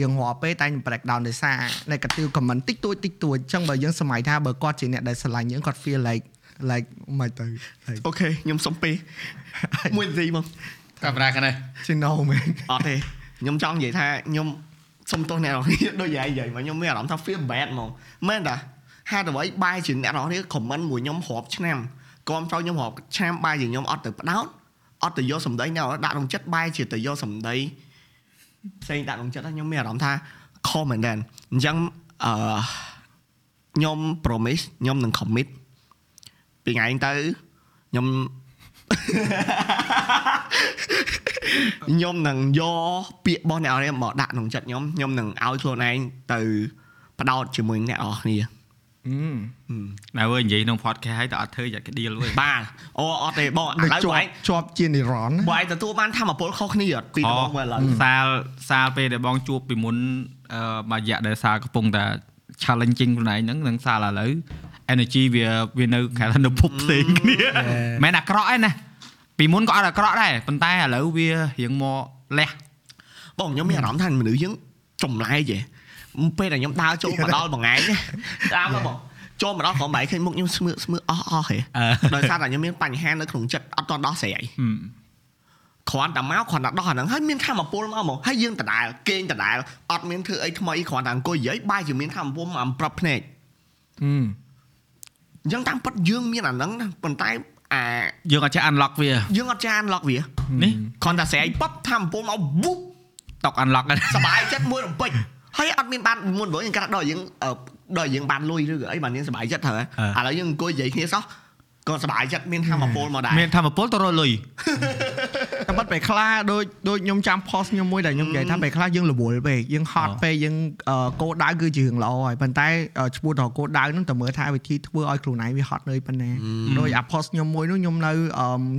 យើងរាល់ពេលតែង break down ដោយសារ negative comment តិចតួចតិចតួចអញ្ចឹងបើយើងសម័យថាបើគាត់ជាអ្នកដែលស្រឡាញ់យើងគាត់ feel like like មិនទៅ like អូខេខ្ញុំសុំពេលមួយនាទីមកកាមេរ៉ាខាងនេះ you know man អត់ទេខ្ញុំចង់និយាយថាខ្ញុំសុំទោសអ្នកនរគ្នាដូចយ៉ាងនិយាយមកខ្ញុំមានអារម្មណ៍ថា feel bad ហ្មងមែនតាហេតុអ្វីបែរជាអ្នកនរគ្នា comment មួយខ្ញុំរាប់ឆ្នាំគាំទ្រខ្ញុំរាប់ឆ្នាំបែរជាខ្ញុំអត់ទៅផ្ដោតអត់ទៅយកសម្ដីអ្នកនរដាក់ក្នុងចិត្តបែរជាទៅយកសម្ដី ផ្សេងដាក់ក្នុងចិត្តហ្នឹងខ្ញុំមានអារម្មណ៍ថាខុសមែនតើអញ្ចឹងអឺខ្ញុំ promise ខ្ញុំនឹង commit ពីពីថ្ងៃហ្នឹងទៅខ្ញុំខ្ញុំនឹងយកពាក្យរបស់អ្នកអរមកដាក់ក្នុងចិត្តខ្ញុំខ្ញុំនឹងឲ្យខ្លួនឯងទៅបដោតជាមួយអ្នកអរគ្នា អឺតែវើនិយាយក្នុង podcast ហើយតើអត់ធ្វើយ៉ាងក្ដៀលវើបាទអូអត់ទេបងឥដូចឡូវជាបងប់ជាប់ជានិរន្តរ៍បងឯងទទួលបានធម្មពលខុសគ្នាអត់ពីដំបូងមកឥឡូវសាលសាលពេលដែលបងជួបពីមុនអឺមួយរយៈដែលសាលកំពុងតែ challenging ខ្លួនឯងហ្នឹងនឹងសាលឥឡូវ energy វាវានៅគេថានៅភពផ្សេងគ្នាមិនអាក្រក់ឯណាពីមុនក៏អត់អាក្រក់ដែរប៉ុន្តែឥឡូវវារៀងមកលះបងខ្ញុំមានអារម្មណ៍ថាមនុស្សយើងចម្លែកហ៎ ពេលដែលខ្ញុំដើរចូលមកដល់មួយថ្ងៃនេះតាមមកបងចូលមកដល់ក្រុមបែកឃើញមុខខ្ញុំស្មើស្មើអស់អស់ហ៎ អឺ ដោយសារតែខ្ញុំមានបញ្ហានៅក្នុងចិត្តអត់តដោះស្រាយ ហឹម គ្រាន់តែមកគ្រាន់តែដោះអាហ្នឹងហើយមានធម្មពលមកមកហើយយើងដដែលគេងដដែលអត់មានធ្វើអីថ្មីគ្រាន់តែអង្គុយនិយាយបាយជាមានធម្មពលមកប្រាប់ភ្នែក អឺ អញ្ចឹងតាមពិតយើងមានអាហ្នឹងណាប៉ុន្តែអា យើងអត់ចេះ unlock វា យើងអត់ចានឡុកវា នេះ គ្រាន់តែស្រែកប៉បធម្មពលមកវូប តុក unlock ហ្នឹង សบายចិត្តមួយរំពេច ហើយអត់មានបានមុនបងយើងគាត់ដល់យើងដល់យើងបានលុយឬក៏អីបានយើងសុបាយចិត្តត្រូវឥឡូវយើងអង្គុយនិយាយគ្នាសោះក៏សុបាយចិត្តមានធម្មពលមកដែរមានធម្មពលទៅរកលុយតែបាត់ពេលខ្លះដូចដូចខ្ញុំចាំ post ខ្ញុំមួយដែលខ្ញុំនិយាយថាពេលខ្លះយើងរវល់ពេកយើងហត់ពេកយើងគោលដៅគឺជារឿងល្អហើយប៉ុន្តែឈ្មោះទៅគោលដៅនោះតែមើលថាវិធីធ្វើឲ្យខ្លួនឯងវាហត់នឿយប៉ុណ្ណាដោយអា post ខ្ញុំមួយនោះខ្ញុំនៅ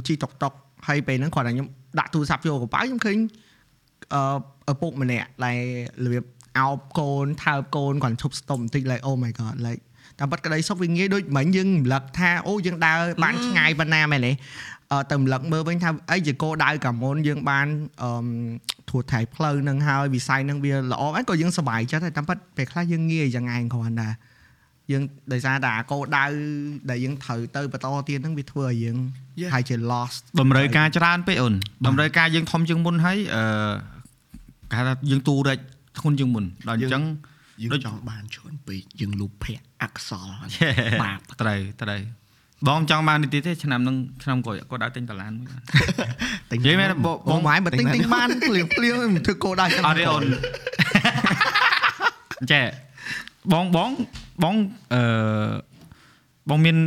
ជីតុកតុកហើយពេលហ្នឹងគាត់ថាខ្ញុំដាក់ទូរស័ព្ទចូលកប៉ៅខ្ញុំឃើញអឺឪពុកម្នាក់ដែលរបៀប អោបកូនថើបកូនគាត់ឈប់ស្តុំបន្តិច like oh my god like តាមពិតក្តីសុខវាងាយដូចមិញយើងរំលឹកថាអូយើងដើរបានឆ្ងាយប៉ុណ្ណាមែនទេអឺទៅរំលឹកមើលវិញថាអីជាគោលដៅកាមុនយើងបានអឺធួថៃផ្លូវនឹងហើយវិស័យនឹងវាល្អអីក៏យើងសប្បាយចិត្តដែរតាមពិតពេលខ្លះយើងងាយយ៉ាងឯងគ្រាន់តែយើងដោយសារតែអាគោលដៅដែលយើងត្រូវទៅបន្តទៀតហ្នឹងវាធ្វើឲ្យយើង Yeah. ហើយជា lost តម្រូវការច្រើនពេកអូនតម្រូវការយើងធំជាងមុនហើយអឺគេហៅថាយើងទូរែក ធ្ងន់ជាងមុនដល់អញ្ចឹងយើងចង់បានច្រើនពេកយើងលុបភ័ក្រអក្សរបាបត្រូវត្រូវបងចង់បាននេះទៀតទេឆ្នាំនឹងឆ្នាំក្រោយគាត់ដើរទិញតឡានមួយបានតែនិយាយមែនបងបងម៉ែបើទិញទិញបានភ្លាមភ្លាមមិនធ្វើគោលដៅចឹងអត់ទេអូនចេះបងបងបងអឺបងមាន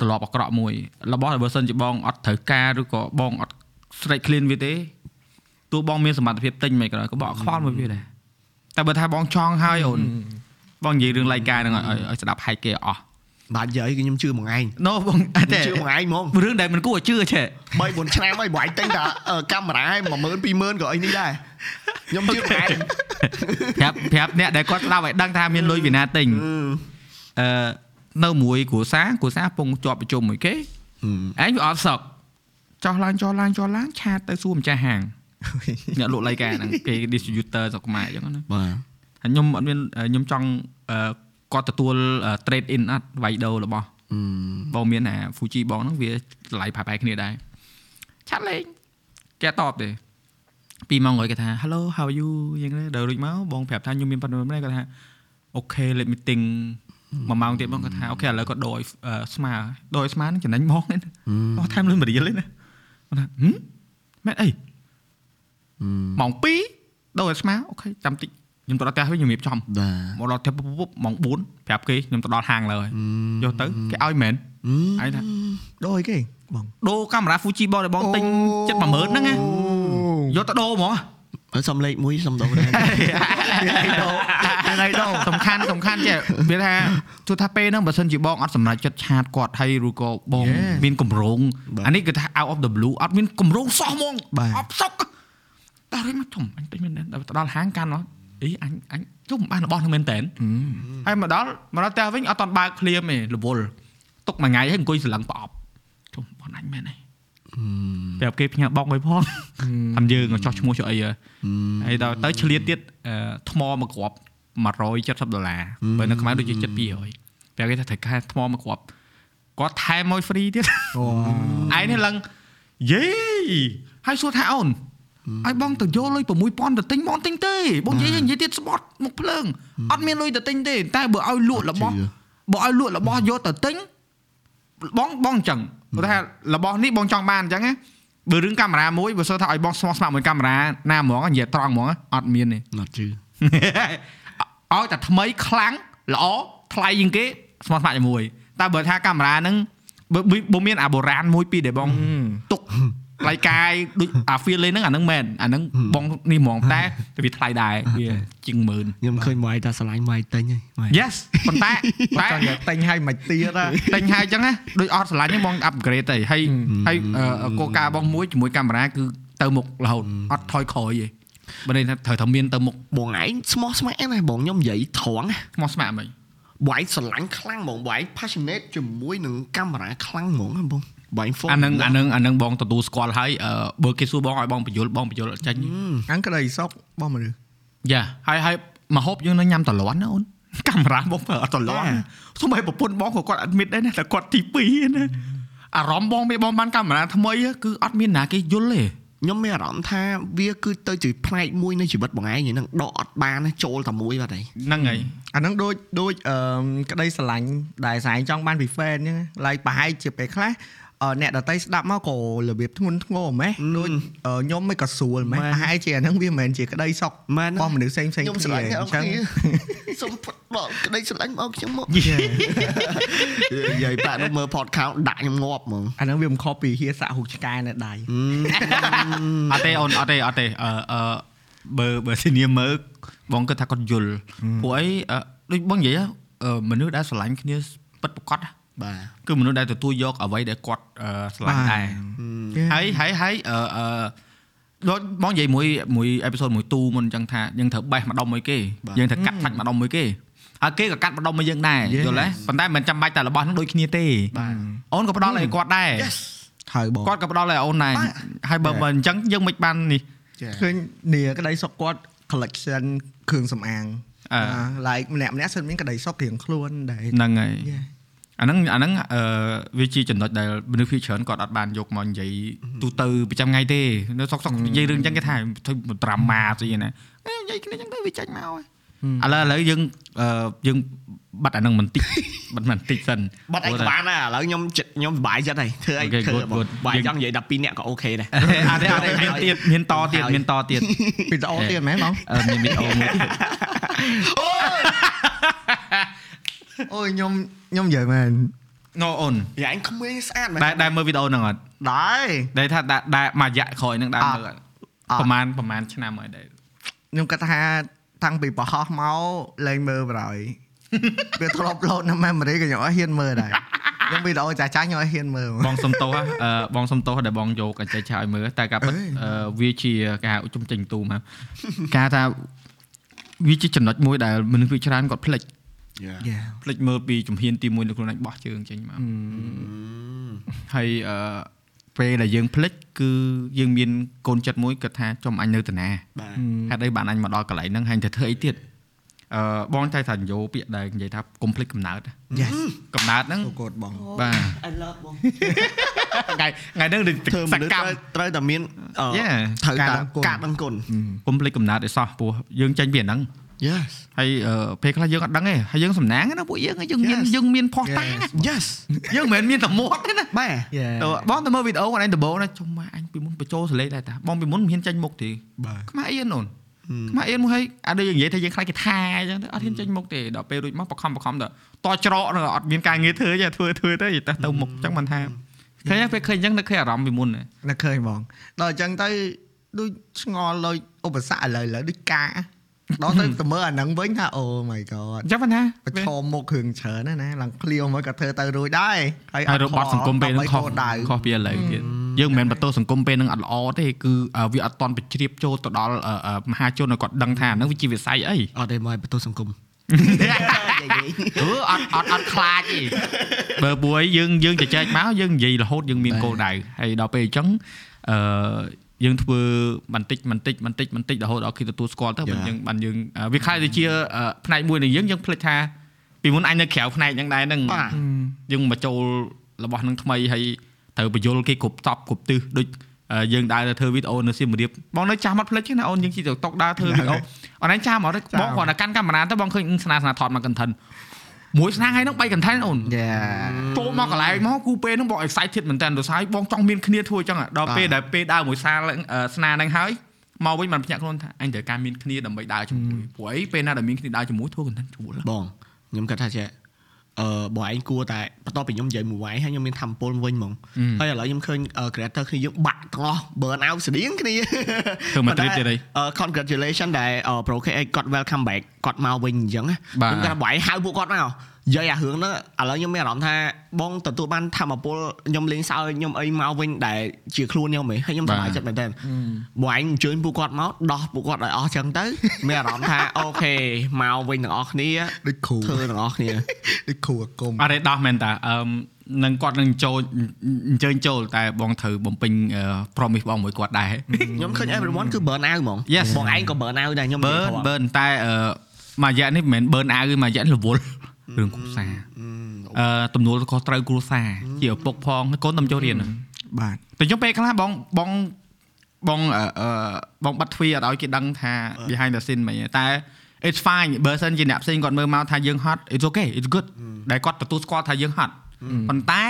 ទ្រព្យអាក្រក់មួយរបស់ដែលបើសិនជាបងអត់ត្រូវការឬក៏បងអត់ស្រេច clean វាទេទោះបងមានសមត្ថភាពទិញមិនក៏ដោយក៏បងអត់ខ្វល់មួយវាដែរ តែបើថាបងចង់ហើយអូនបងនិយាយរឿងរៃការហ្នឹងឲ្យឲ្យឲ្យស្ដាប់ហែកគេអស់បាទនិយាយគឺខ្ញុំជឿមួយថ្ងៃណូបងអត់ខ្ញុំទេជឿមួយថ្ងៃហ្មងរឿងដែលមិនគួរឲ្យជឿឆេ3 4ឆ្នាំហើយបងឯងទិញតែអឺកាមេរ៉ាឲ្យ10000 20000ក៏អីនេះដែរខ្ញុំជឿមួយថ្ងៃប្រាប់ប្រាប់អ្នកដែលគាត់ស្ដាប់ឲ្យដឹងថាមានលុយពីណាទិញអឺនៅមួយគ្រួសារគ្រួសារពងជាប់ប្រជុំមួយគេឯងវាអត់សក់ចោះឡើងចោះឡើងចោះឡើងឆាតទៅសួរម្ចាស់ហាង អ្នកលក់លៃការហ្នឹងគេ distributor ស្រុកខ្មែរអញ្ចឹងណាបាទហើយខ្ញុំអត់មានខ្ញុំចង់អឺគាត់ទទួល trade in អត់វាយដូររបស់បងមានអា Fuji បងហ្នឹងវាតម្លៃប្រហែលគ្នាដែរឆាត់លេងគេអត់តបទេពីម៉ោងក្រោយគេថា hello how are you យ៉ាងនេះដល់រួចមកបងប្រាប់ថាខ្ញុំមានប៉ុណ្ណឹងគាត់ថា okay let me think មួយម៉ោងទៀតបងគាត់ថាអូខេឥឡូវគាត់ដូរឲ្យអឺស្មើដូរឲ្យស្មើនឹងចំណេញមកហ្នឹងបងថែមលុយមួយរៀលទេណាគាត់ថាហឹមមែនអី ម៉ោង2ដូរឲ្យស្មើអូខេចាំតិចខ្ញុំទៅដល់ផ្ទះវិញខ្ញុំរៀបចំបាទមកដល់ផ្ទះពុបពុបម៉ោង4ប្រាប់គេខ្ញុំទៅដល់ហាងលើហើយយកទៅគេឲ្យមែនហើយថាដូចគេបងដូរកាមេរ៉ា Fuji បងដែលបងទិញចិត្ត10000ហ្នឹងណាយកទៅដូរហ្មងហើយសំលេខមួយសំដោដែរថ្ងៃដោសំខាន់សំខាន់ចេះវាថាទោះថាពេលហ្នឹងបើសិនជាបងអត់សម្រេចចិត្តឆាតគាត់ហើយឬក៏បង Yes. មានកម្រងបាទអានេះគឺថា out of the blue អត់មានកម្រងសោះហ្មងបាទអត់សុ កដល់រៀងមកធំអញពេញមែនដល់ទៅដល់ហាងកាន់មកអីអញអញជុំបានរបស់ហ្នឹងមែនតើហើយមកដល់មកដល់ផ្ទះវិញអត់តន់បើកឃ្លាមទេរវល់ទុកមួយថ្ងៃហើយអង្គុយស្រឡឹងប្រអប់ជុំបងអញមែនទេប្រាប់គេផ្ញើបងមួយផងតាមយើងចោះឈ្មោះចុះអីហើយហើយដល់ទៅឆ្លៀតទៀតអឺថ្មមួយគ្រាប់170ដុល្លារបើនៅខ្មែរដូចជាចិត្ត200ប្រាប់គេថាត្រូវការថ្មមួយគ្រាប់គាត់ថែមមក free ទៀតអូឯនេះឡើងយេហើយសួរថាអូន ឲ្យបងទៅយកលុយ6000ទៅទិញបងទិញទេបងនិយាយនិយាយទៀតស្បត់មុខភ្លើងអត់មានលុយទៅទិញទេ តែបើឲ្យលក់របស់បើឲ្យលក់របស់យកទៅទិញបងបងអញ្ចឹងគាត់ថារបស់នេះបងចង់បានអញ្ចឹងណាបើរឿងកាមេរ៉ាមួយបើសួរថាឲ្យបងស្មោះស្ម័គ្រមួយកាមេរ៉ាណាហ្មងនិយាយត្រង់ហ្មងអត់មានទេអត់ជឿឲ្យតែថ្មីខ្លាំងល្អថ្លៃជាងគេស្មោះស្ម័គ្រជាមួយតែបើថាកាមេរ៉ាហ្នឹងបើបើបើមានអាបុរាណមួយពីរដែលបងទុក ថ្លៃកាយដូចអា feel លេងហ្នឹងអាហ្នឹងមែនអាហ្នឹងបងនេះហ្មងតែវាថ្លៃដែរវាជាងម៉ឺនខ្ញុំឃើញមួយតែឆ្លាញ់មួយទិញហើយ Yes ប៉ុន្តែតែតែចង់យកតែញឲ្យមិនទៀតហ៎តែញហើយអញ្ចឹងណាដូចអត់ឆ្លាញ់ហ្នឹងបង upgrade ទៅហើយហើយកោការបងមួយជាមួយកាមេរ៉ាគឺទៅមុខរហូតអត់ថយក្រោយទេបើនេះថាត្រូវតែមានទៅមុខបងឯងស្មោះស្ម័គ្រណាបងខ្ញុំនិយាយត្រង់ណាស្មោះស្ម័គ្រហ្មងបងឯងស្រឡាញ់ខ្លាំងហ្មងបងឯង passionate ជាមួយនឹងកាមេរ៉ាខ្លាំងហ្មងណាបង បងឯងអានឹងអានឹងអានឹងបងទទួលស្គាល់ហើយអឺបើគេសួរបងឲ្យបងបញ្យលបងបញ្យលអត់ចាញ់អញក្តីសុកបងមនុស្សយ៉ាហើយហើយមកហូបយើងនៅញ៉ាំតលន់ណាអូនកាមេរ៉ាបងប្រើអត់តលន់សូម្បីប្រពន្ធបងក៏គាត់អត់មានដែរណាតែគាត់ទី2ណាអារម្មណ៍បងមានបងបានកាមេរ៉ាថ្មីគឺអត់មានណាគេយល់ទេខ្ញុំមានអារម្មណ៍ថាវាគឺទៅជាផ្នែកមួយនៃជីវិតបងឯងហ្នឹងដកអត់បានណាចូលតែមួយបាត់ហើយហ្នឹងហើយអាហ្នឹងដូចដូចអឺក្តីស្រឡាញ់ដែលស្អែងចង់បានពី fan អញ្ចឹងឡើយប្រហែលជាពេលខ្លះ អឺអ្នកដតីស្ដាប់មកក៏របៀបធ្ងន់ធ្ងរម៉េះដូចអឺខ្ញុំមិនក៏ស្រួលម៉េះប្រហែលជាអាហ្នឹងវាមិនមែនជាក្តីសុខមែនរបស់មនុស្សផ្សេងផ្សេងខ្ញុំគ្នាស្រឡាញ់អអ្នកញ្ចឹងគ្នាសូមបកក្តីស្រឡាញ់មកខ្ញុំមកនិយាយប៉ានោះមើល podcast ដាក់ខ្ញុំងាប់ហ្មងអាហ្នឹងវាមិនខុសពីហៀសាក់ហូបឆ្កែនៅដៃអត់ទេអូនអត់ទេអត់ទេអឺអឺបើបើស៊ីនីមើលបងគិតថាគាត់យល់ព្រោះអីអឺដូចបងនិយាយអឺមនុស្សដែលស្រឡាញ់គ្នាពិតប្រាកដណា បាទគឺមនុស្សដែលទទួលយកអ្វីដែលគាត់អឺស្រឡាញ់ដែរហើយហើយហើយអឺអឺដូចបងនិយាយមួយមួយអេពីសូតមួយទូមុនអញ្ចឹងថាយើងត្រូវបេះម្ដុំមួយគេយើងត្រូវកាត់សាច់ម្ដុំមួយគេហើយគេក៏កាត់ម្ដុំមួយយើងដែរយល់ទេប៉ុន្តែមិនចាំបាច់តែរបស់ហ្នឹងដូចគ្នាទេបាទអូនក៏ផ្ដល់ឲ្យគាត់ដែរ Yes ហើយបងគាត់ក៏ផ្ដល់ឲ្យអូនដែរបាទហើយបើមិនអញ្ចឹងយើងមិនបាននេះចាឃើញនីក្តីសុខគាត់ collection គ្រឿងសម្អាងអឺ like ម្នាក់ម្នាក់សិនមានក្តីសុខរៀងខ្លួនដែរហ្នឹងហើយ Yeah. អាហ្នឹងអាហ្នឹងអឺវាជាចំណុចដែលមនុស្សភាគច្រើនគាត់អត់បានយកមកនិយាយទូទៅប្រចាំថ្ងៃទេនៅសុកសុកនិយាយរឿងអញ្ចឹងគេថាធ្វើដ្រាម៉ាស្អីណាអេនិយាយគ្នាអញ្ចឹងទៅវាចាញ់មកហើយឥឡូវឥឡូវយើងអឺយើងបាត់អាហ្នឹងបន្តិចបាត់បន្តិចសិនបាត់អីក៏បានដែរឥឡូវខ្ញុំចិត្តខ្ញុំសុបាយចិត្តហើយធ្វើអី Okay, ធ្វើ good, បង good. បើយើងចង់និយាយ12នាក់ក៏អូខេដែរអត់ទេអត់ទេមានទៀតមានតទៀតមានតទៀតវីដេអូទៀតមែនបងអឺមានវីដេអូមួយទៀតអូយខ្ញុំ ខ្ញុំនិយាយមែនណូអូនយ៉ាអញក្មេងស្អាតមែនដែលដែលមើលវីដេអូហ្នឹងអត់ដែរដែលថាដែលដែលមួយរយៈក្រោយហ្នឹងដែលអត់មើលអត់អត់ប្រហែលប្រហែលឆ្នាំហើយដែលខ្ញុំគាត់ថាតាំងពីបរហោះមកលែងមើលបរហើយវាធ្លាប់លោតនៅ memory ក៏ខ្ញុំអត់ហ៊ានមើលដែរខ្ញុំវីដេអូចាស់ចាស់ខ្ញុំអត់ហ៊ានមើលបងសុំទោសហ៎អឺបងសុំទោសដែលបងយកអញ្ចេះឆាឲ្យមើលតែការពិតអេអឺវាជាការជុំចេញទូមកការថាវាជាចំណុចមួយដែលមនុស្សភាគច្រើនគាត់ភ្លេច យ៉ា Yeah ភ្លេចមើលពីជំហានទី1នៅខ្លួនឯងបោះជើងចេញមកហើយអឺពេលដែលយើងភ្លេចគឺយើងមានកូនចិត្តមួយគាត់ថាចំអញនៅតាណាបាទហេតុអីបានអញមកដល់កន្លែងហ្នឹងហើយទៅធ្វើអីទៀតអឺបងតែថាយោពាក្យដែលនិយាយថាកុំភ្លេចកំណើត Yes កំណើតហ្នឹងអូកូតបងបាទ I love បងថ្ងៃថ្ងៃហ្នឹងដូចធ្វើសមនុស្សកម្មត្រូវត្រូវតែមានអឺ Yeah ត្រូវការតែដឹងគុណការដឹងគុណកុំភ្លេចកំណើតឲ្យសោះព្រោះយើងចេញពីអាហ្នឹង Yes ហើយអឺពេលខ្លះយើងអត់ដឹងទេហើយយើងសំណាងណាពួកយើងយើងមាន Yes. យើងមានផុសតា Yes យើងមិនមែនមានតែមាត់ទេណាបាទ Yeah ទៅបងទៅមើលវីដេអូគាត់ឯងដំបូងណាចុំមកអញពីមុនបញ្ចូលសលេងដែរតាបងពីមុនមិនហ៊ានចេញមុខទេបាទខ្មាស់អៀនអូនខ្មាស់អៀនមកហើយអាដូចយើងនិយាយថាយើងខ្លាចគេថាអញ្ចឹងទៅអត់ហ៊ានចេញមុខទេដល់ពេលរួចមកបខំបខំទៅតច្រកនឹងអត់មានការងារធ្វើទេធ្វើធ្វើទៅទៅទៅមុខអញ្ចឹងមិនថាឃើញទេពេលឃើញអញ្ចឹងនឹកឃើញអារម្មណ៍ពីមុនណានឹកឃើញបងដល់អញ្ចឹងទៅដូចឆ្ងល់លុយឧបសគ្គឥឡូវឥឡូវដូចការ ដល់ទៅទៅមើលអាហ្នឹងវិញថាអូ my god អញ្ចឹងមិនថាប្រឈមមុខគ្រឿងច្រើនណាស់ណាឡើងឃ្លាវមកក៏ធ្វើទៅរួចដែរហើយរបបសង្គមពេលហ្នឹងខុសដៅខុសពីឥឡូវទៀតយើងមិនមែនបន្ទោសសង្គមពេលហ្នឹងអត់ល្អទេគឺអឺវាអត់តន់បញ្ជ្រាបចូលទៅដល់អឺអឺមហាជនឲ្យគាត់ដឹងថាហ្នឹងវាជាវិស័យអីអត់ទេមកបន្ទោសសង្គមអឺអត់អត់អត់ខ្លាចទេបើព្រោះយើងយើងជជែកមកយើងនិយាយរហូតយើងមានគោលដៅហើយដល់ពេលអញ្ចឹងអឺ យើងធ្វើបន្តិចបន្តិចបន្តិចបន្តិចរហូតដល់គេទទួលស្គាល់ទៅបានយើងបានយើងអឺវាខ្លាចទៅជាអឺផ្នែកមួយនៃយើងយើងភ្លេចថាពីមុនអញនៅក្រៅផ្នែកហ្នឹងដែរហ្នឹងបាទយើងមកចូលរបស់ហ្នឹងថ្មីហើយត្រូវបញ្យលគេគ្រប់តប់គ្រប់ទិសដូចអឺយើងដើរទៅធ្វើវីដេអូនៅសៀមរាបបងនៅចាំអត់ភ្លេចទេណាអូនយើងជិះទៅតុកដើរធ្វើវីដេអូអនឡាញចាំអត់ទេបងគ្រាន់តែកាន់កាមេរ៉ាទៅបងឃើញស្នាស្នាថតមក content មួយស្នាហើយហ្នឹង3 content អូន Yeah ចូលមកកន្លែងមកគូពេលហ្នឹងបង excited មែនតើដោយសារបងចង់មានគ្នាធ្វើអញ្ចឹងដល់ពេលដែលពេលដើរមួយសាលអឺស្នាហ្នឹងហើយមកវិញបានភ្ញាក់ខ្លួនថាអញត្រូវការមានគ្នាដើម្បីដើរជាមួយព្រោះអីពេលណាដែលមានគ្នាដើរជាមួយធ្វើ content ជួលបងខ្ញុំគិតថាចេះ អឺបងឯងគួរតែបន្ទាប់ពីខ្ញុំនិយាយមួយហើយខ្ញុំមានធម្មពលវិញហ្មងហើយឥឡូវខ្ញុំឃើញ creator គ្នាយើងបាក់ទាំងអស់ burn out ស្តៀងគ្នាធ្វើមក trip ទៀតអីអឺ congratulation ដែល Pro KX គាត់ welcome back គាត់មកវិញអញ្ចឹងបាទខ្ញុំគាត់បងឯងហៅពួកគាត់មក និយាយអារឿងហ្នឹងឥឡូវខ្ញុំមានអារម្មណ៍ថាបងទទួលបានធម្មពលខ្ញុំលេងសើចខ្ញុំអីមកវិញដែលជាខ្លួនខ្ញុំហ៎ហើយខ្ញុំសប្បាយចិត្តមែនតើបងឯងអញ្ជើញពួកគាត់មកដោះពួកគាត់ឲ្យអស់ចឹងទៅមានអារម្មណ៍ថាអូខេមកវិញទាំងអស់គ្នាដូចគ្រូធ្វើទាំងអស់គ្នាដូចគ្រូអាគមអត់ទេដោះមែនតាអឺមនឹងគាត់នឹងចូលអញ្ជើញចូលតែបងត្រូវបំពេញអឺ promise បងមួយគាត់ដែរខ្ញុំឃើញ everyone គឺ burn out ហ្មង Yes បងឯងក៏ burn out ដែរខ្ញុំនិយាយ burn ធម៌ burn តែអឺមួយរយៈនេះមិនមែន burn out ទេមួយរយៈនេះរវល់ រឿងគ្រួសារអឺអឺទំនួលខុសត្រូវគ្រួសារជាឪពុកផងកូនតំចូលរៀនបាទតែខ្ញុំពេលខ្លះបងបងបងអឺអឺបងបាត់ទ្វារអត់ឲ្យគេដឹងថា behind the scene មិនទេតែ it's fine បើសិនជាអ្នកផ្សេងគាត់មើលមកថាយើងហត់ it's okay it's good ដែលគាត់ទទួលស្គាល់ថាយើងហត់ប៉ុន្តែ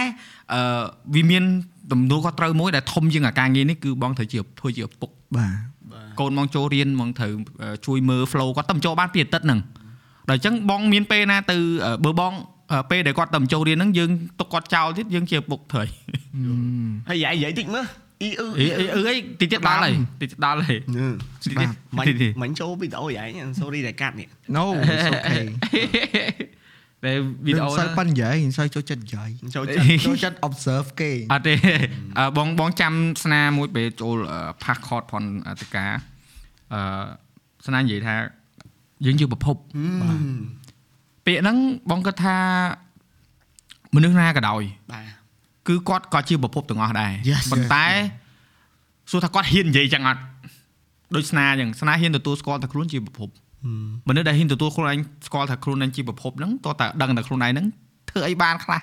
អឺវាមានទំនួលខុសត្រូវមួយដែលធំជាងអាការងារនេះគឺបងត្រូវជាធ្វើជាឪពុកបាទកូនបងចូលរៀនបងត្រូវអឺជួយមើល flow គាត់ទៅចូលបានពីអាទិត្យហ្នឹង ដល់អញ្ចឹងបងមានពេលណាទៅអឺបើបងអឺពេលដែលគាត់ទៅចូលរៀនហ្នឹងយើងទុកគាត់ចោលទៀតយើងជាឪពុកត្រូវហើយយាយនិយាយតិចមើលអ៊ីអ៊ឺអីអីអឺអីតិចទៀតដល់ហើយតិចទៀតដល់ហើយតិចទៀតមិនតិចទៀតមិនចូលវីដេអូយាយ sorry ដែលកាត់នេះ No it's okay តែវីដេអូមិនសូវប៉ិននិយាយមិនសូវចូលចិត្តនិយាយចូលចិត្តចូលចិត្ត observe គេអត់ទេអឺបងបងចាំស្នាមួយពេលចូលផាសខតផនអតិកាអឺស្នានិយាយថា យើងជាប្រភពពាក្យហ្នឹងបងគិតថាមនុស្សណាក៏ដោយបាទគឺគាត់ក៏ជាប្រភពទាំងអស់ដែរ Yes ប៉ុន្តែសួរថាគាត់ហ៊ាននិយាយចឹងអត់ដូចស្នាចឹងស្នាហ៊ានទទួលស្គាល់ថាខ្លួនជាប្រភពមនុស្សដែលហ៊ានទទួលខ្លួនឯងស្គាល់ថាខ្លួនឯងជាប្រភពហ្នឹងតោះតែដឹងតែខ្លួនឯងហ្នឹងធ្វើអីបានខ្លះ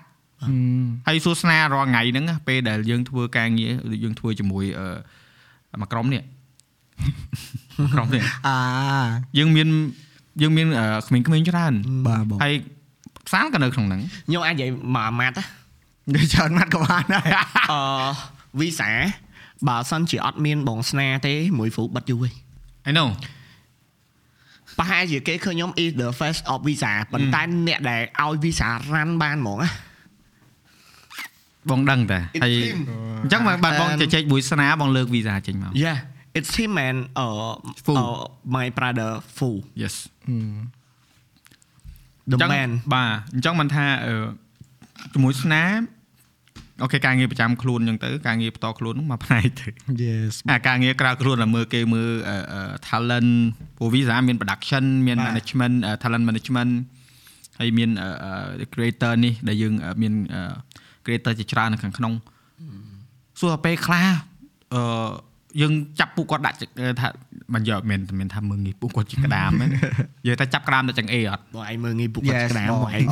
ហើយសួរស្នារាល់ថ្ងៃហ្នឹងណាពេលដែលយើងធ្វើការងារឬយើងធ្វើជាមួយអឺមួយក្រុមនេះមួយក្រុមនេះអាយើងមាន យើងមានអឺក្មេងៗច្រើនបាទបងហើយផ្សាលក៏នៅក្នុងហ្នឹងខ្ញុំអាចនិយាយមួយអាម៉ាត់ណានិយាយច្រើនម៉ាត់ក៏បានដែរអឺវីសាបើសិនជាអត់មានបងស្នាទេមួយហ្វូបិទយូរឯង I know ប្រហែលជាគេឃើញខ្ញុំ is the face of visa ប៉ុន្តែអ្នកដែលឲ្យ visa run បានហ្មងណាបងដឹងតែហើយ It's him. អញ្ចឹងបើបាទបង And- ជជែកមួយស្នាបងលើកវីសាចេញមក Yeah it's him and uh, Fu. uh my brother Fu yes the អញ្ចឹង man បាទអញ្ចឹងមិនថាអឺជាមួយស្នាអូខេការងារប្រចាំខ្លួនអញ្ចឹងទៅការងារបន្តខ្លួនហ្នឹងមកផ្នែកទៅ yes អាការងារក្រៅខ្លួនតែមើលគេមើលអឺអឺ talent ព្រោះ visa មាន production មានបាទ management អឺ talent management ហើយមានអឺអឺ creator នេះដែលយើងអឺមានអឺ creator ជាច្រើននៅខាងក្នុងសួរថាពេលខ្លះអឺ យើងចាប់ពួកគាត់ដាក់ចថាមិនយកមិនមិនថាមើងងាយពួកគាត់ជាក្តាមទេយើងតែចាប់ក្តាមតែចង្អេអត់បងឯងមើលងាយពួកគាត់ Yes ក្តាមបងបងឯង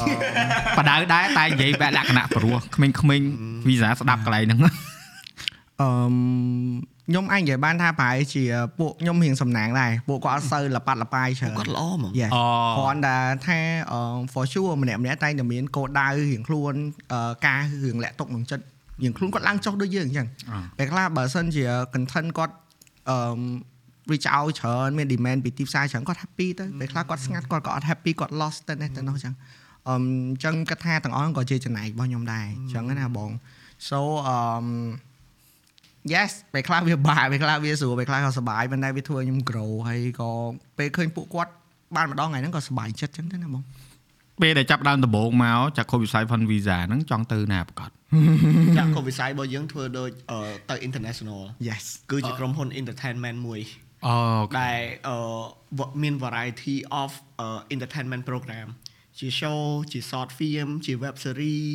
បដៅដែរតែនិយាយបែបលក្ខណៈព្រោះក្មេងៗ visa ស្ដាប់កន្លែងហ្នឹងអឺខ្ញុំអាចនិយាយបានថាប្រហែលជាពួកខ្ញុំរៀងសំណាងដែរពួកគាត់អត់សូវលប៉ាត់លបាយច្រើនគាត់ល្អហ្មង Yes អូគ្រាន់តែថាអឺ for sure ម្នាក់ម្នាក់តែងតែមានកោដៅរៀងខ្លួនអឺការរឿងលាក់ទុកក្នុងចិត្ត រៀងខ្លួនគាត់ឡើងចុះដូចយើងអញ្ចឹងអ่าពេលខ្លះបើសិនជា content គាត់អឺ reach out ច្រើនមាន demand ពីទីផ្សារច្រើនគាត់ happy ទៅពេលខ្លះគាត់ស្ងាត់គាត់ក៏អត់ happy គាត់ lost ទៅនេះទៅនោះអញ្ចឹងអឺអញ្ចឹងគាត់ថាទាំងអស់ហ្នឹងក៏ជាចំណែករបស់ខ្ញុំដែរអញ្ចឹងណាបង so អឺ yes ពេលខ្លះវាបាក់ពេលខ្លះវាស្រួលពេលខ្លះក៏សប្បាយប៉ុន្តែវាធ្វើឲ្យខ្ញុំ grow ហើយក៏ពេលឃើញពួកគាត់បានម្ដងថ្ងៃហ្នឹងក៏សប្បាយចិត្តអញ្ចឹងទៅណាបង ពេលដែលចាប់ដើមដំបូងមកចាក់ខូបវិស័យ fund visa ហ្នឹងចង់ទៅណាប្រកាសចាក់ក៏វិស័យរបស់យើងធ្វើដូចអឺទៅ international yes គឺជាក្រុមហ៊ុន entertainment មួយអូដែលអឺមាន variety of អឺ entertainment program ជា show ជា short film ជា web series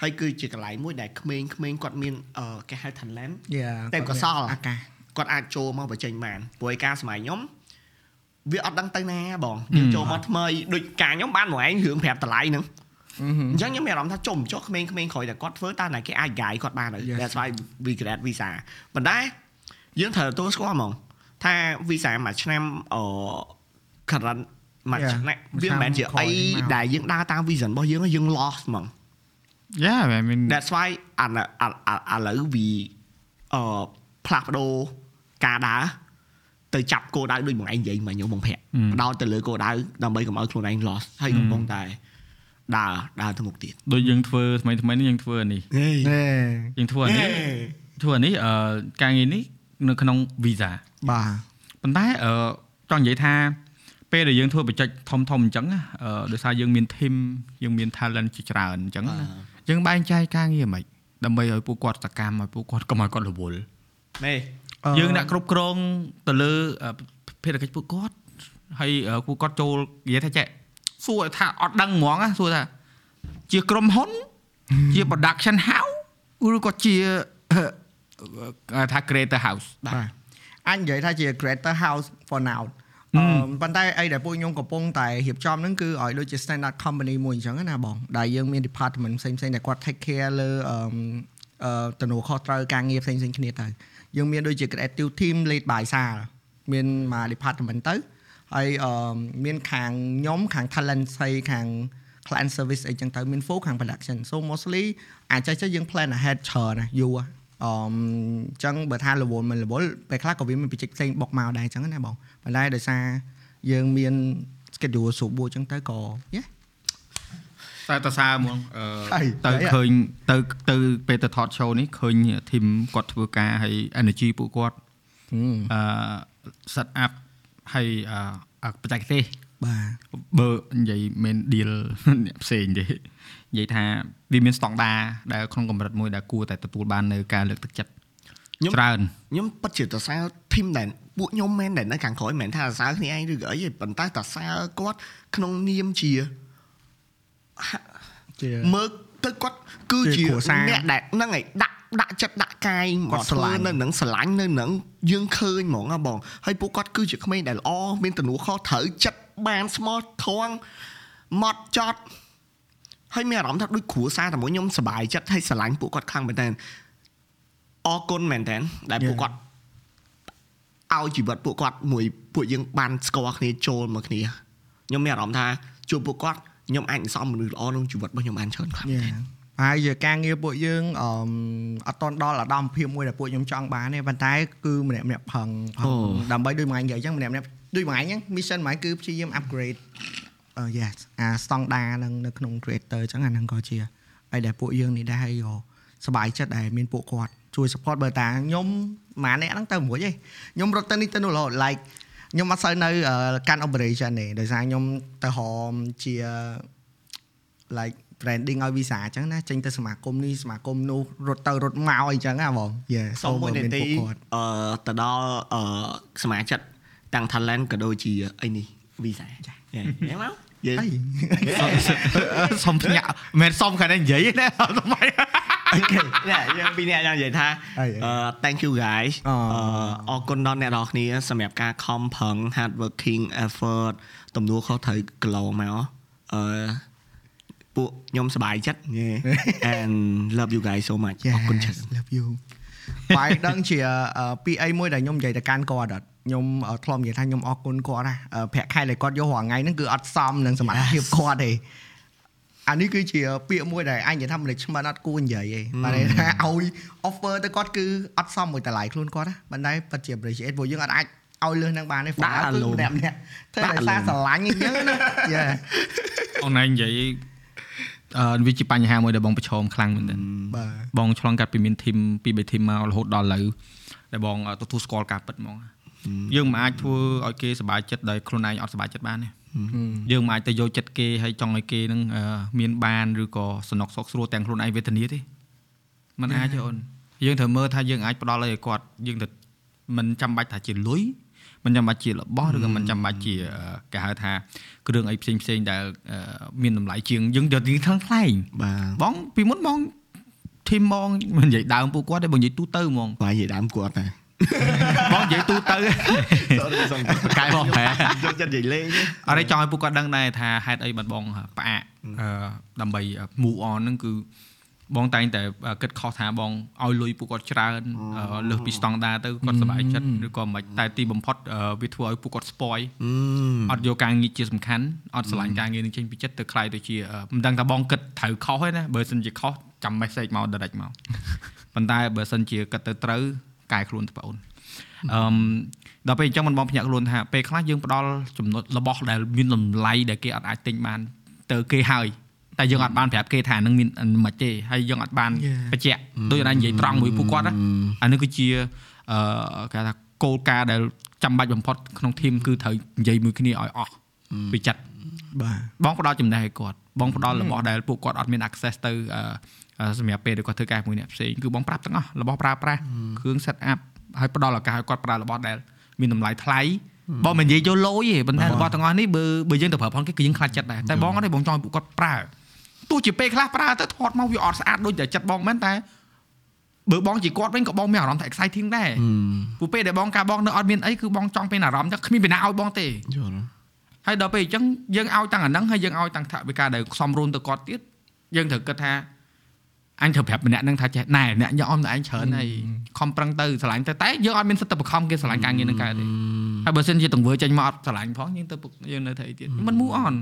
ហើយគឺជាកន្លែងមួយដែលក្មេងៗគាត់មានអឺគេហៅ talent yeah តែកសលអាកាសគាត់អាចចូលមកបញ្ចេញបានព្រោះឯការសម័យខ្ញុំ វាអត់ដឹងទៅណាបងយើងចូលមកថ្មីដូចការខ្ញុំបានមកឯងរឿងប្រាប់តម្លៃហ្នឹងអញ្ចឹងខ្ញុំមានអារម្មណ៍ថាចុំចុះក្មេងៗក្រោយតែគាត់ធ្វើតើណាគេអាច guide គាត់បានហើយ Yes. that's why we grad visa ប៉ុន្តែយើងត្រូវទទួលស្គាល់ហ្មងថា visa មួយឆ្នាំអឺ current មួយ Yeah. ឆ្នាំមួយវាមិនមែនជាឆ្នាំក្រោអីយមកដែលយើងដើរតាម vision របស់យើងហើយយើង lost ហ្មងយ៉ា I mean That's why អាណអាអាឥឡូវវាអឺផ្លាស់ប្ដូរការដើរ ទៅចាប់គោលដៅដូចបងឯងនិយាយមកខ្ញុំបងភ័ក្រហឹមបដោតទៅលើគោលដៅដើម្បីកុំឲ្យខ្លួនឯង lost ហើយកំពុងតែដើរដើរទៅមុខទៀតដូចយើងធ្វើថ្មីថ្មីនេះយើងធ្វើអានេះហេណែយើងធ្វើអានេះធ្វើអានេះអឺការងារនេះនៅក្នុង visa បាទប៉ុន្តែអឺចង់និយាយថាពេលដែលយើងធ្វើបច្ចេកធំធំអញ្ចឹងណាអឺដោយសារយើងមាន team យើងមាន talent ជាច្រើនអញ្ចឹងណាយើងបែងចែកការងារមិនដើម្បីឲ្យពួកគាត់សកម្មឲ្យពួកគាត់កុំឲ្យគាត់រវល់ណែ យើងអ្នកគ្រប់គ្រងទៅលើអឺភារកិច្ចពួកគាត់ហើយអឺពួកគាត់ចូលនិយាយថាចេះសួរថាអត់ដឹងហ្មងណាសួរថាជាក្រុមហ៊ុនជា production house ឬក៏ជាអឺអឺថា creator house បាទអញនិយាយថាជា creator house for now អឺប៉ុន្តែអីដែលពួកខ្ញុំកំពុងតែរៀបចំហ្នឹងគឺឲ្យដូចជា standard company មួយអញ្ចឹងណាបងដែលយើងមាន department ផ្សេងៗដែលគាត់ take care លើអឺអឺទំនួលខុសត្រូវការងារផ្សេងៗគ្នាទៅ យើងមានដូចជា creative team lead by សាលមានមក department ទៅហើយអឺមានខាងខ្ញុំខាង talent ហើយខាង client service អីចឹងទៅមាន full ខាង production so mostly អាចចេះចេះយើង plan ahead ច្រើនណាយូរអឺអញ្ចឹងបើថារវល់មិនរវល់ពេលខ្លះក៏វាមានបច្ចេកផ្សេងបុកមកដែរអញ្ចឹងណាបងប៉ុន្តែដោយសារយើងមាន schedule ស្រួលបួរអញ្ចឹងទៅក៏យេ តែតសើហ្មងអហើឺយទៅហើយឃើញទៅទៅពេលទៅថត show នេះឃើញ team គាត់ធ្វើការហើយ energy ពួកគាត់អឺ set up ហើយអឺបច្ចេកទេសបាទបើនិយាយមិន deal អ្នកផ្សេងទេនិយាយថាវាមានស្តង់ដារដែលក្នុងកម្រិតមួយដែលគួរតែទទួលបាននៅការលើកទឹកចិត្តខ្ញុំច្រើនខ្ញុំពិតជាតសើ team ដែលពួកខ្ញុំមែនដែលនៅខាងក្រោយមិនមែនថាតសើគ្នាឯងឬក៏អីទេប៉ុន្តែតសើគាត់ក្នុងនាមជាជា មើលទៅគាត់គឺជាជាគ្រួសារអ្នកដែលហ្នឹងឯងដាក់ដាក់ចិត្តដាក់កាយមកគាត់ស្រធ្វើឡាញ់នៅនឹងស្រឡាញ់នៅនឹងយើងឃើញហ្មងណាបងហើយពួកគាត់គឺជាក្មេងដែលល្អមានទំនួលខុសត្រូវចិត្តបានស្មោះត្រង់ម៉ត់ចត់ហើយមានអារម្មណ៍ថាដូចគ្រួសារតែមួយខ្ញុំសប្បាយចិត្តហើយស្រឡាញ់ពួកគាត់ខ្លាំងមែនតើអរគុណមែនតើដែលពួកគាត់ឲ្យជីវិតពួកគាត់មួយពួកយើងបានស្គាល់គ្នាចូលមកគ្នាខ្ញុំមានអារម្មណ៍ថាជួបពួកគាត់ ខ្ញុំអាចសន្សំមនុស្សល្អក្នុងជីវិតរបស់ខ្ញុំបានច្រើនខ្លាំងយេហើយជាការងារពួកយើងអឺអត់តន់ដល់អាដាមភាពមួយដែលពួកខ្ញុំចង់បានទេប៉ុន្តែគឺម្នាក់ម្នាក់ផឹងផឹងដើម្បីដូចមួយអញនិយាយអញ្ចឹងម្នាក់ម្នាក់ដូចមួយអញហ្នឹង mission មួយគឺព្យាយាម upgrade អឺ yes អា standard ហ្នឹងនៅក្នុង creator អញ្ចឹងអាហ្នឹងក៏ជាហើយដែលពួកយើងនេះដែរហើយក៏សប្បាយចិត្តដែលមានពួកគាត់ជួយ support បើតាខ្ញុំម៉ាអ្នកហ្នឹងទៅមួយឯងខ្ញុំរត់ទៅនេះទៅនោះរហូត like ខ្ញុំអត់សូវនៅអឺកាន់ operation ទេដោយសារខ្ញុំទៅហមជា like branding ឲ្យ visa អញ្ចឹងណាចេញទៅសមាគមនេះសមាគមនោះរត់ទៅរត់មកអីចឹងណាបងយេសុំមួយនាទីគាត់អឺទៅដល់អឺសមាជិកទាំង talent ក៏ដូចជាអីនេះ visa ចាយ៉ាងមកយើអីសុំភ្ញាក់មិនមែនសុំខាងនេះនិយាយទេណាអត់ថ្មី អូខេណែយើងពីរអ្នកចង់និយាយថាអីអឺ thank you guys អអឺអរគុណដល់អ្នកនរគ្នាសម្រាប់ការខំប្រឹង hard working effort ទំនួលខុសត្រូវគីឡូមកអឺពួកខ្ញុំសប្បាយចិត្ត and love you guys so much អរគុណច្រើន love you បាយដឹងជាអឺពីអីមួយដែលខ្ញុំនិយាយទៅកាន់គាត់អត់ខ្ញុំអឺធ្លាប់និយាយថាខ្ញុំអរគុណគាត់ណាអឺប្រាក់ខែដែលគាត់យករាល់ថ្ងៃហ្នឹងគឺអត់សមនឹងសមត្ថភាពគាត់ទេ អានេះគឺជាពាក្យមួយដែលអញនិយាយថា management អត់គួរនិយាយទេបាទន័យថាឲ្យ offer ទៅគាត់គឺអត់សមមួយតម្លៃខ្លួនគាត់ណាប៉ុន្តែពិតជា appreciate ព្រោះយើងអត់អាចឲ្យលឿននឹងបានទេដាក់អារម្មណ៍ម្នាក់ម្នាក់ធ្វើដាក់ដោយអារម្មណ៍សារស្រឡាញ់អញ្ចឹងណាយេអូនឯងនិយាយអឺវាជាបញ្ហាមួយដែលបងប្រឈមខ្លាំងមែនទែនបាទបងឆ្លងកាត់ពីមាន team ពី3 team មករហូតដល់ឥឡូវដែលបងទទួលស្គាល់ការពិតហ្មងយើងមិនអាចធ្វើឲ្យគេសប្បាយចិត្តដោយខ្លួនឯងអត់សប្បាយចិត្តបានទេ យើងមិនអាចទៅយកចិត្តគេហើយចង់ឲ្យគេនឹងអឺមានបានឬក៏សំណុកសុកស្រួលទាំងខ្លួនឯងវេទនាទេมันអាចទេអូនយើងត្រូវមើលថាយើងអាចផ្ដល់ឲ្យគាត់យើងទៅមិនចាំបាច់ថាជាលុយមិនចាំបាច់ជារបស់ឬក៏មិនចាំបាច់ជាអឺគេហៅថាគ្រឿងអីផ្សេងផ្សេងៗដែលអឺមានតម្លៃជាងយើងយកទីខាងថ្លៃបាទបងពីមុនបងធីមបងមិននិយាយដើមពួកគាត់ទេបងនិយាយទូទៅហ្មងបាយនិយាយដើមគាត់តែ បងនិយាយទូទៅកែបងប្រែយកចិត្តនិយាយលេងអរិយចង់ឲ្យពួកគាត់ដឹងដែរថាហេតុអីបាត់បងផ្អាកអឺដើម្បី move on ហ្នឹងគឺបងតែងតែគិតខុសថាបងឲ្យលុយពួកគាត់ច្រើនអឺលើសពីស្តង់ដារទៅគាត់សប្បាយចិត្តឬក៏មិនតែទីបំផុតអឺវាធ្វើឲ្យពួកគាត់ spoil អត់យកការងារជាសំខាន់អត់ឆ្លាញ់ការងារនឹងចេញពីចិត្តទៅខ្លាយទៅជាអឺមិនដឹងថាបងគិតត្រូវខុសទេណាបើសិនជាខុសចាំ message មក direct មកប៉ុន្តែបើសិនជាគិតទៅត្រូវ កែខ្លួនទៅបងអូនអឺមដល់ពេលអញ្ចឹងមិនបងភ្ញាក់ខ្លួនថាពេលខ្លះយើងផ្ដល់ចំណុចរបស់ដែលមានតម្លៃដែលគេអត់អាចទិញបាន ទៅគេហើយតែយើងអត់បានប្រាប់គេថានឹងមានមិនទេហើយយើងអត់បាន Yeah. បញ្ជាក់ដូចណានិយាយត្រង់មួយពួកគាត់ណាអានេះគឺជាអឺគេថាគោលការណ៍ដែលចាំបាច់បំផុតក្នុងធីមគឺត្រូវនិយាយមួយគ្នាឲ្យអស់ពីចិត្តបាទបងផ្ដល់ចំណេះឲ្យគាត់បងផ្ដល់របស់ដែលពួកគាត់អត់មាន access ទៅអឺអឺ សម្រាប់ពេលដែលគាត់ធ្វើការមួយអ្នកផ្សេងគឺបងប្រាប់ទាំងអស់របស់ប្រើប្រាស់គ្រឿង set up ហើយផ្ដល់ឱកាសឲ្យគាត់ប្រើរបស់ដែលមានតម្លៃថ្លៃបងមិននិយាយយកលុយទេប៉ុន្តែរបស់ទាំងអស់នេះបើបើយើងទៅប្រើផងគេគឺយើងខ្លាចចិត្តដែរតែបងអត់ទេបងចង់ឲ្យពួកគាត់ប្រើទោះជាពេលខ្លះប្រើទៅថតមកវាអត់ស្អាតដូចតែចិត្តបងមែនតែបើបងជាគាត់វិញក៏បងមានអារម្មណ៍ថា exciting ដែរព្រោះពេលដែលបងការបងនៅអត់មានអីគឺបងចង់មានអារម្មណ៍ចឹងគ្មានពីណាឲ្យបងទេយល់ហើយដល់ពេលអញ្ចឹងយើងឲ្យតាំងអាហ្នឹងហើយយើងឲ្យតាំងថវិកាដែលសំរុនទៅគាត់ទៀតយើងត្រូវគិតថា អញត្រូវប្រាប់ម្នាក់ហ្នឹងថាចេះណែអ្នកញ៉ាំអមតែឯងច្រើនហើយខំប្រឹងទៅឆ្លាញ់ទៅតែយើងអត់មានសិទ្ធិទៅបង្ខំគេឆ្លាញ់ការងារហ្នឹងកើតទេហើយបើសិនជាទង្វើចេញមកអត់ឆ្លាញ់ផងយើងទៅពុកយើងនៅធ្វើអីទៀតมัน move on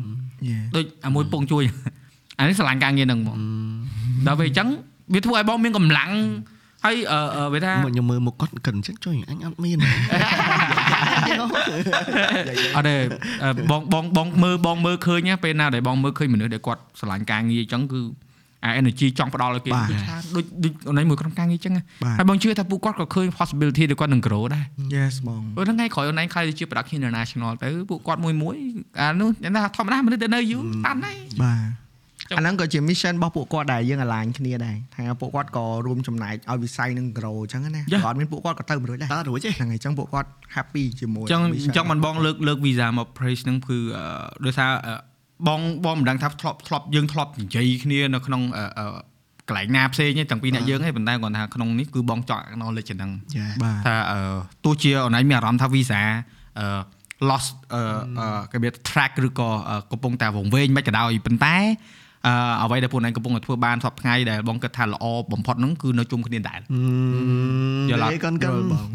យេដូចអាមួយពងជួយអានេះឆ្លាញ់ការងារហ្នឹងហ្មងដល់ពេលអញ្ចឹងវាធ្វើឲ្យបងមានកម្លាំងហើយអឺអឺវាថាមកខ្ញុំមើលមកគាត់កិនចឹងជួយអញអត់មានអត់ទេអឺបងបងបងមើលបងមើលឃើញណាពេលណាដែលបងមើលឃើញមនុស្សដែលគាត់ឆ្លាញ់ការងារអញ្ចឹងគឺ អា energy ចង់ផ្ដល់ឲ្យគេបាទគឺថាដូចដូចអូនឯងមួយក្រុមការងារអញ្ចឹងណាបាទហើយបងជឿថាពួកគាត់ក៏ឃើញ possibility ដែលគាត់នឹង grow ដែរ yes បងព្រោះថ្ងៃក្រោយអូនឯងខ្លាយទៅជា production international ទៅពួកគាត់មួយមួយអានោះយ៉ាងណាធម្មតាមនុស្សដែលនៅយូរតាន់ហើយបាទចុះអាហ្នឹងក៏ជា mission របស់ពួកគាត់ដែរយើង align គ្នាដែរថាពួកគាត់ក៏រួមចំណែកឲ្យវិស័យនឹង grow អញ្ចឹងណា Yeah. ក៏អត់មានពួកគាត់ក៏ទៅមិនរួចដែរតើរួចទេហ្នឹងហើយអញ្ចឹងពួកគាត់ happy ជាមួយអញ្ចឹង mission អញ្ចឹងមិនបងលើកលើក visa មក praise ហ្នឹងគឺអឺដោយសារអឺ បងបងមិនដឹងថាធ្លាប់ធ្លាប់យើងធ្លាប់និយាយគ្នានៅក្នុងអឺអឺកន្លែងណាផ្សេងទេទាំងពីរអ្នកយើងឯងប៉ុន្តែគាត់ថាក្នុងនេះគឺបងចង់ acknowledge ហ្នឹងយ៉ាបាទថាអឺទោះជាអូនឯងមានអារម្មណ៍ថា visa អឺ lost អឺអឺគេវា track ឬក៏អឺកំពុងតែវង្វេងមិនក៏ដោយប៉ុន្តែអឺអ្វីដែលពួកឯងកំពុងតែធ្វើបានសពថ្ងៃដែលបងគិតថាល្អបំផុតហ្នឹងគឺនៅជុំគ្នាដែរយល់អត់កិនកិនយល់បង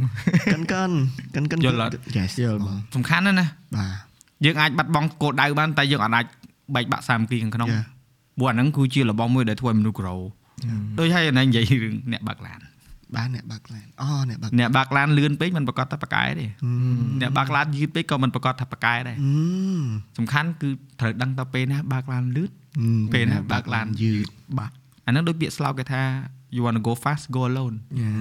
កិនកិនកិនកិនយល់អត់ yes យល់បងសំខាន់ណាស់ណាបាទ យើងអាចបាត់បង់គោលដៅបានតែយើងអាចអាចបែកបាក់សាមគ្គីខាងក្នុង Yeah. ព្រោះអាហ្នឹងគឺជារបស់មួយដែលធ្វើឲ្យមនុស្ស grow ដូចហើយណែនិយាយរឿងអ្នកបើកឡានបាទអ្នកបាក់ឡានអូអ្នកបាក់អ្នកបើកឡានលឿនពេកមិនប្រកាសថាប៉ាកែទេអ្នកបើកឡានយឺតពេកក៏មិនប្រកាសថាប៉ាកែដែរអឺសំខាន់គឺត្រូវដឹងតពេលណាបើកឡានលឿនពេលណាបើកឡានយឺតបាទអាហ្នឹងដូចពាក្យស្លោកគេថា you want to go fast go alone yeah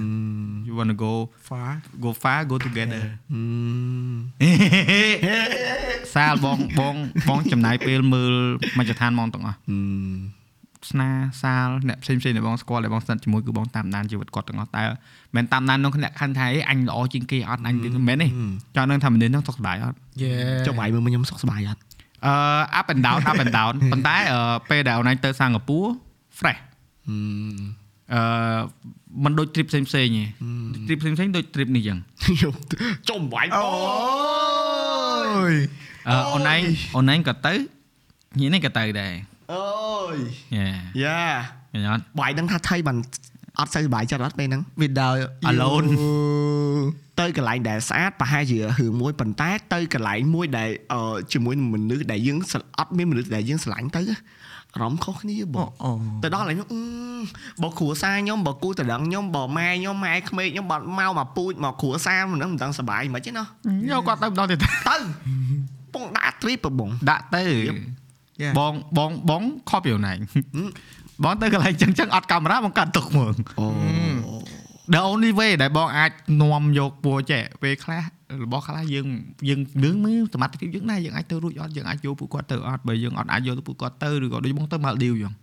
you want to go far go far go together អឺសាលបងបងបងចំណាយពេលមើលមជ្ឈដ្ឋានហ្មងទាំងអស់អឺស្នាសាលអ្នកផ្សេងផ្សេងដែលបងស្គាល់ដែលបងស្និទ្ធជាមួយគឺបងតាមដានជីវិតគាត់ទាំងអស់តែមិនតាមដានក្នុងគណៈខណ្ឌថាអេអញល្អជាងគេអត់អញមិនមែនទេចង់នឹងថាមនុស្សហ្នឹងសុខសប្បាយអត់ yeah ចុះបាយមើលខ្ញុំសុខសប្បាយអត់អឺ up and down up and down ប៉ុន្តែអឺពេលដែលអូនឯងទៅសិង្ហបុរី fresh អឺអឺมันដូច trip ផ្សេងផ្សេងទេ trip ផ្សេងផ្សេងដូច trip នេះចឹងខ្ញុំចុំបាយអូយអឺអូនឯងអូនឯងក៏ទៅញីនេះក៏ទៅដែរអូយយេយ៉ាឃើញអត់បាយដឹងថាថៃបានអត់សូវសប្បាយចិត្តអត់ពេលហ្នឹង without Alone ទៅកន្លែងដែលស្អាតប្រហែលជារឿងមួយប៉ុន្តែទៅកន្លែងមួយដែលអឺជាមួយនឹងមនុស្សដែលយើងស្រអត់មានមនុស្សដែលយើងស្រឡាញ់ទៅ អារម្មណ៍ខុសគ្នាបអូងអូទៅដល់កន្លែងនោះអឺបើគ្រួសារខ្ញុំបើគូតដឹងខ្ញុំបើម៉ែខ្ញុំម៉ែក្មេកខ្ញុំបាត់មកមកពូជមកគ្រួសារមិនដឹងមិនដឹងសប្បាយមិនទេណាយកគាត់ទៅម្ដងទៀតទៅពងដាក់ទ្រីបបងដាក់ទៅ Yeah. បងបងបងខប់ពីអូនឯងបងទៅកន្លែងចឹងចឹងអត់កាមេរ៉ាបងកាត់ទុកមើលអូ The only way ដែលបងអាចនាំយកពួរចេះពេលខ្លះរបស់ខ្លះយើងយើងយើងមើលសមត្ថភាពយើងដែរយើងអាចទៅរួចអត់យើងអាចយកពួកគាត់ទៅអត់បើយើងអត់អាចយកទៅពួកគាត់ទៅឬក៏ដូចបងទៅម៉ាល់ឌីវចឹង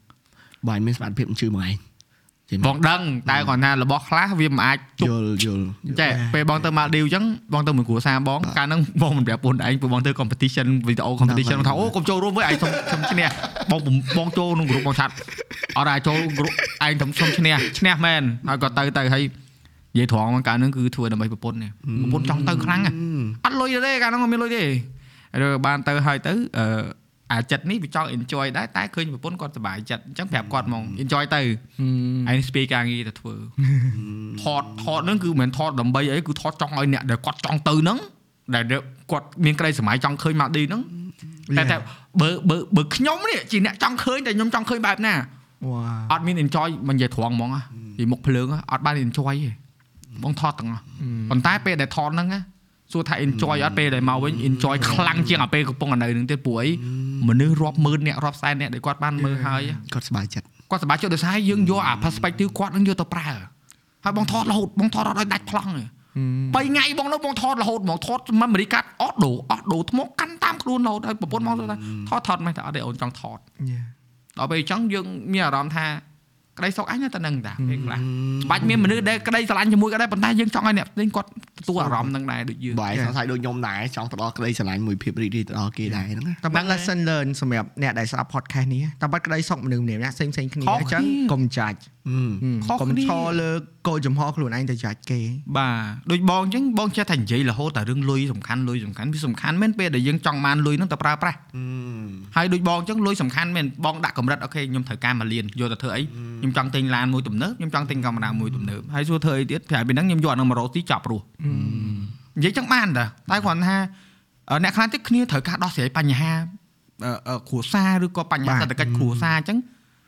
បាយមានសមត្ថភាពជឿមកឯងចេះ បងដឹងតែគាត់ថារបស់ខ្លះវាមិនអាចជយប់ល់យល់ចេះពេលបងទៅម៉ាល់ឌីវចឹងបងទៅមួយគ្រួសារបងកាលហ្នឹងបងមិនប្រាប់ពូនឯងព្រោះបងទៅ competition វីដេអូ competition បងថាអូកុំចូលរួមវិញឯងសុំសុំឈ្នះបងបងចូលក្នុងក្រុមបងឆាត់អត់អាចចូលក្រុមឯងសុំឈ្នះឈ្នះមែនហើយក៏ទៅទៅហើយនិយាយត្រង់មកកាលហ្នឹងគឺធ្វើដើម្បីប្រពន្ធនេះប្រពន្ធចង់ទៅខ្លាំងណាស់អត់លុយទេកាលហ្នឹងអត់មានលុយទេហើយបានទៅហើយទៅអឺ អាចិត្តនេះវាចង់ enjoy ដែរតែឃើញប្រពន្ធគាត់សប្បាយចិត្តអញ្ចឹងប្រាប់គាត់ហ្មង enjoy ទៅឯងស្ពាយការងារទៅធ្វើថតថតហ្នឹងគឺមិនមែនថតដើម្បីអីគឺថតចង់ឲ្យអ្នកដែលគាត់ចង់ទៅហ្នឹងដែលគាត់មានក្តីសម័យចង់ឃើញមកឌីហ្នឹងតែតែបើបើបើខ្ញុំនេះជាអ្នកចង់ឃើញតែខ្ញុំចង់ឃើញបែបណាវ៉ាអត់មាន enjoy មិននិយាយត្រង់ហ្មងពីមុខភ្លើងអត់បាន enjoy ទេបងថតទាំងអស់ប៉ុន្តែពេលដែលថតហ្នឹងណា សួរថា enjoy អត់ពេលដែលមកវិញ enjoy ខ្លាំងជាងអាពេលកំពុងតែនៅនឹងទៀតព្រោះអីមនុស្សរាប់ម៉ឺនអ្នករាប់សែនអ្នកដែលគាត់បានមើលហើយគាត់សប្បាយចិត្តគាត់សប្បាយចិត្តដោយសារយើងយកអា perspective គាត់នឹងយកទៅប្រើហើយបងថតរហូតបងថតអត់ឲ្យដាច់ប្លង់ទេ3ថ្ងៃបងនៅបងថតរហូតបងថត memory card អស់ដូរអស់ដូរថ្មកាន់តាមខ្លួនរហូតហើយប្រពន្ធមកថាថតថតមិនតែអត់ទេអូនចង់ថត Yeah. ដល់ពេលអញ្ចឹងយើងមានអារម្មណ៍ថា ក្តីសុខអញនៅតែនឹងតាពេលខ្លះបាច់មានមនុស្សដែលក្តីស្រឡាញ់ជាមួយក៏ដែរប៉ុន្តែយើងចង់ឲ្យអ្នកផ្សេងគាត់ទទួលអារម្មណ៍នឹងដែរដូចយើងបាយសង្ស័យដូចខ្ញុំដែរចង់ទៅដល់ក្តីស្រឡាញ់មួយភាពរីករាយទៅដល់គេដែរហ្នឹងណាតែបាត់ lesson learn សម្រាប់អ្នកដែលស្ដាប់ podcast នេះតែបាត់ក្តីសុខមនុស្សម្នាក់ៗផ្សេងផ្សេងៗគ្នាខុសអញ្ចឹងគ្នាកុំចាច់ខុសកុំគ្នាឈរលើគោលចំហខ្លួនឯងទៅចាច់គេបាទដូចបងអញ្ចឹងបងចេះតែនិយាយរហូតតែរឿងលុយសំខាន់លុយសំខាន់វាសំខាន់មែនពេលដែលយើងចង់បានលុយហ្នឹងទៅប្រើប្រាស់ហើយដូចបងអញ្ចឹងលុយសំខាន់មែនបងដាក់កម្រិតអូខេខ្ញុំត្រូវការមួយលានយកទៅធ្វើអីខ្ញុំចង់ទិញឡានមួយទំនើបខ្ញុំចង់ទិញកាមេរ៉ាមួយទំនើបហើយសួរធ្វើអីទៀតប្រាប់ពីហ្នឹងខ្ញុំយកអានឹងមករកទីចប់រស់និយាយចឹងបានតាតែគ្រាន់ថាអឺអ្នកខ្លះទៀតគ្នាត្រូវការដោះស្រាយបញ្ហាអឺអឺគ្រួសារឬក៏បញ្ហាសេដ្ឋកិច្ចគ្រួសារអញ្ចឹង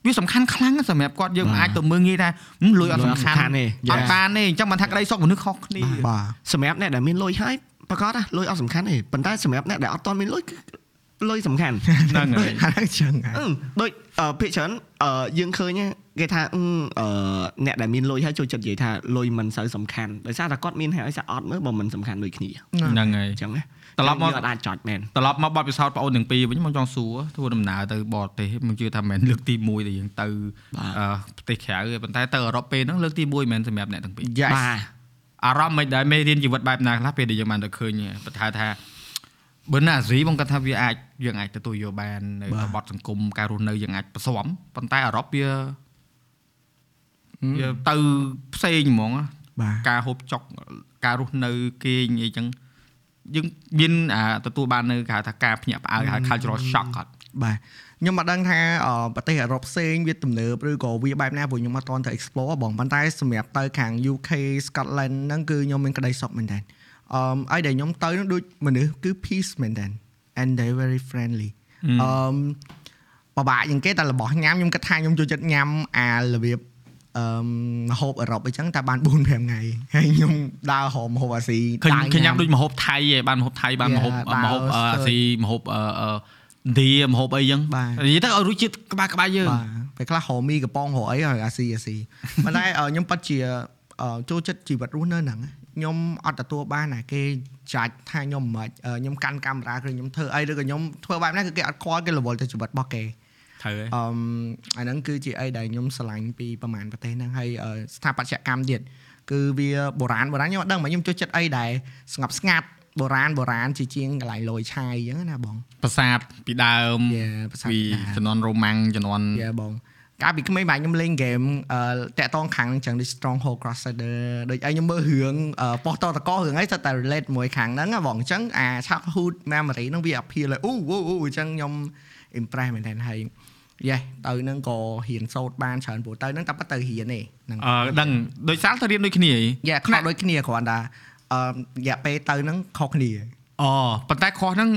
វាសំខាន់ខ្លាំងណាស់សម្រាប់គាត់យើងអាចទៅមើលងាយថាហឹមលុយអត់សំខាន់ទេអត់បានទេអញ្ចឹងមិនថាក្តីសុខមនុស្សខុសគ្នាបាទសម្រាប់អ្នកដែលមានលុយហើយប្រកាសណាលុយអត់សំខាន់ទេប៉ុន្តែសម្រាប់អ្នកដែលអត់ទាន់មានលុយគឺលុយសំខាន់ហ្នឹងហើយហើយចឹងហ่ะអឺដូចអឺភាគច្រើនអឺយើងឃើញគេថាអឺអឺអ្នកដែលមានលុយហើយចូលចិត្តនិយាយថាលុយមិនសូវសំខាន់ដោយសារតែគាត់មានហើយស្អាអត់មើលបើមិនសំខាន់ដូចគ្នាហ្នឹងហើយអញ្ចឹងណា ត្រឡប់មកយើងអត់អាចចោតមែនត្រឡប់មកបទពិសោធន៍បងអូនទាំងពីរវិញមកចង់សួរធ្វើដំណើរទៅបរទេសមកជឿថាមិនមែនលើកទី1ដែលយើងទៅអឺប្រទេសក្រៅទេប៉ុន្តែទៅអឺរ៉ុបពេលហ្នឹងលើកទី1មិនមែនសម្រាប់អ្នកទាំងពីរ Yes បាទអារម្មណ៍មិនដែរមេរៀនជីវិតបែបណាខ្លះពេលដែលយើងបានទៅឃើញបន្ថែមថាបើនៅអាស៊ីបងគាត់ថាវាអាចយើងអាចទទួលយកបាននៅបទសង្គមការរស់នៅយើងអាចប្រសំប៉ុន្តែអឺរ៉ុបវាវាទៅផ្សេងហ្មងណាបាទការហូបចុកការរស់នៅគេងអីចឹង យើងមានអាទទួលបាននៅគេហៅថាការភ្ញាក់ផ្អើលហៅ cultural shock អត់បាទខ្ញុំមិនដឹងថាអឺប្រទេសអឺរ៉ុបផ្សេងវាទំនើបឬក៏វាបែបណាព្រោះខ្ញុំអត់តន់ទៅ explore បងប៉ុន្តែសម្រាប់ទៅខាង UK Scotland ហ្នឹងគឺខ្ញុំមានក្តីសុខមែនតើអឺអីដែលខ្ញុំទៅហ្នឹងដូចមនុស្សគឺ peace មែនតើ and they very friendly អឺបបាក់ជាងគេតែរបស់ញ៉ាំខ្ញុំគិតថាខ្ញុំចូលចិត្តញ៉ាំអារបៀប អឺម្ហូបអឺរ៉ុបអីចឹងតែបាន4 5ថ្ងៃហើយខ្ញុំដើរហមម្ហូបអាស៊ីឃើញដើរឃើញញ៉ាំដូចម្ហូបថៃឯងបានម្ហូបថៃបានម្ហូប Yeah, ម្ហូបដើរអឺអាស៊ីម្ហូបអឺអឺឥណ្ឌាម្ហូបអីចឹងបាទនិយាយទៅឲ្យរសជាតិក្បាលក្បាលយើងបាទពេលខ្លះរកមីកំប៉ុងរកអីឲ្យអាស៊ីអាស៊ីប៉ុន្តែអឺខ្ញុំប៉ັດជាអឺចូលចិត្តជីវិតរស់នៅហ្នឹងខ្ញុំអត់ទទួលបានណាគេចាច់ថាខ្ញុំមិនអឺខ្ញុំកាន់កាមេរ៉ាគឺខ្ញុំធ្វើអីឬក៏ខ្ញុំធ្វើបែបណាគឺគេអត់ខ្វល់គេរវល់ទៅជីវិតរបស់គេ ត្រូវហើយអឺអាហ្នឹងគឺជាអីដែលខ្ញុំឆ្លាញ់ពីប្រហែលប្រទេសហ្នឹងហើយស្ថាបត្យកម្មទៀតគឺវាបុរាណបុរាណខ្ញុំអត់ដឹងមកខ្ញុំចូលចិត្តអីដែលស្ងប់ស្ងាត់បុរាណបុរាណជាជាងកន្លែងលយឆាយអញ្ចឹងណាបងប្រាសាទពីដើមពីជំនាន់រ៉ូម៉ាំងជំនាន់យ៉ាបងកាលពីក្មេងបាទខ្ញុំលេងហ្គេមតាក់តងខាងចឹងដូច Stronghold Crusader ដូចអីខ្ញុំមើលរឿងប៉ោះតតករឿងអីស្ទើរតែ relate មួយខាងហ្នឹងបងអញ្ចឹងអា childhood memory ហ្នឹងវា appeal ឲ្យអូអូអញ្ចឹងខ្ញុំ impress មែនទែនហើយ yes ទៅហ្នឹងក៏រៀនសូត្របានច្រើនព្រោះទៅហ្នឹងតែប៉ុតទៅរៀនទេហ្នឹងអឺដឹងដោយសារទៅរៀនដូចគ្នាហីយ៉ាខុសដូចគ្នាគ្រាន់តែអឺរយៈពេលទៅហ្នឹងខុសគ្នាអូប៉ុន្តែខុសហ្នឹង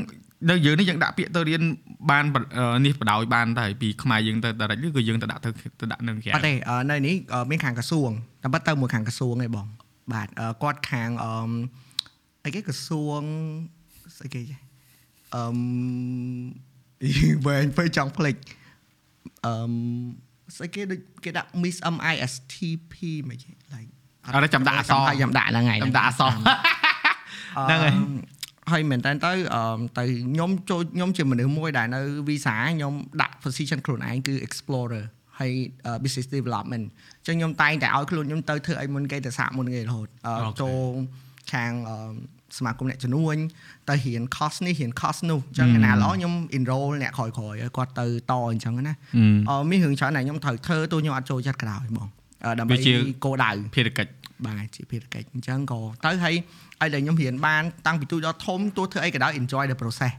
នៅយើងនេះយើងដាក់ពាក្យទៅរៀនបានបអឺនេះបដោយបានតែពីខ្មែរយើងទៅ direct ឬក៏យើងទៅដាក់ទៅទៅដាក់នៅក្រៅអត់ទេអឺនៅនេះអឺមានខាងក្រសួងតែប៉ុតទៅមួយខាងក្រសួងឯងបង បាទអឺគាត់ខាងអឺអីគេក្រសួងស្អីគេចេះអឺមវែងពេកចង់ភ្លេច អឺមស្អីគេដូចគេដាក់ Miss MISTP មិនចេះ like អត់ចាំដាក់អក្សរខ្ញុំដាក់ហ្នឹងហើយខ្ញុំដាក់អសហ្នឹងហើយហើយមែនតើទៅអឺទៅខ្ញុំចូលខ្ញុំជាមនុស្សមួយដែលនៅ visa ខ្ញុំដាក់ position ខ្លួនឯងគឺ explorer ហើយ business development អញ្ចឹងខ្ញុំតែងតែឲ្យខ្លួនខ្ញុំទៅធ្វើអីមុនគេទៅសាកមុនគេរហូតអឺ Okay. ចូលខាងអឺ សមាគមអ្នកជំនួញទៅរៀន course នេះរៀន course នោះអញ្ចឹង Mm. ឯណាល្អខ្ញុំ enroll អ្នកក្រោយៗឲ្យគាត់ទៅតអញ្ចឹងណាអឺអឺមានរឿងច្រើនដែលខ្ញុំត្រូវធ្វើទោះខ្ញុំអត់ចូលចិត្តក្រោយបងអឺដើម្បីវាជាគោលដៅភារកិច្ចបាទជាភារកិច្ចអញ្ចឹងក៏ទៅហើយឲ្យដែលខ្ញុំរៀនបានតាំងពីទូចដល់ធំទោះធ្វើអីក៏ដោយ enjoy the process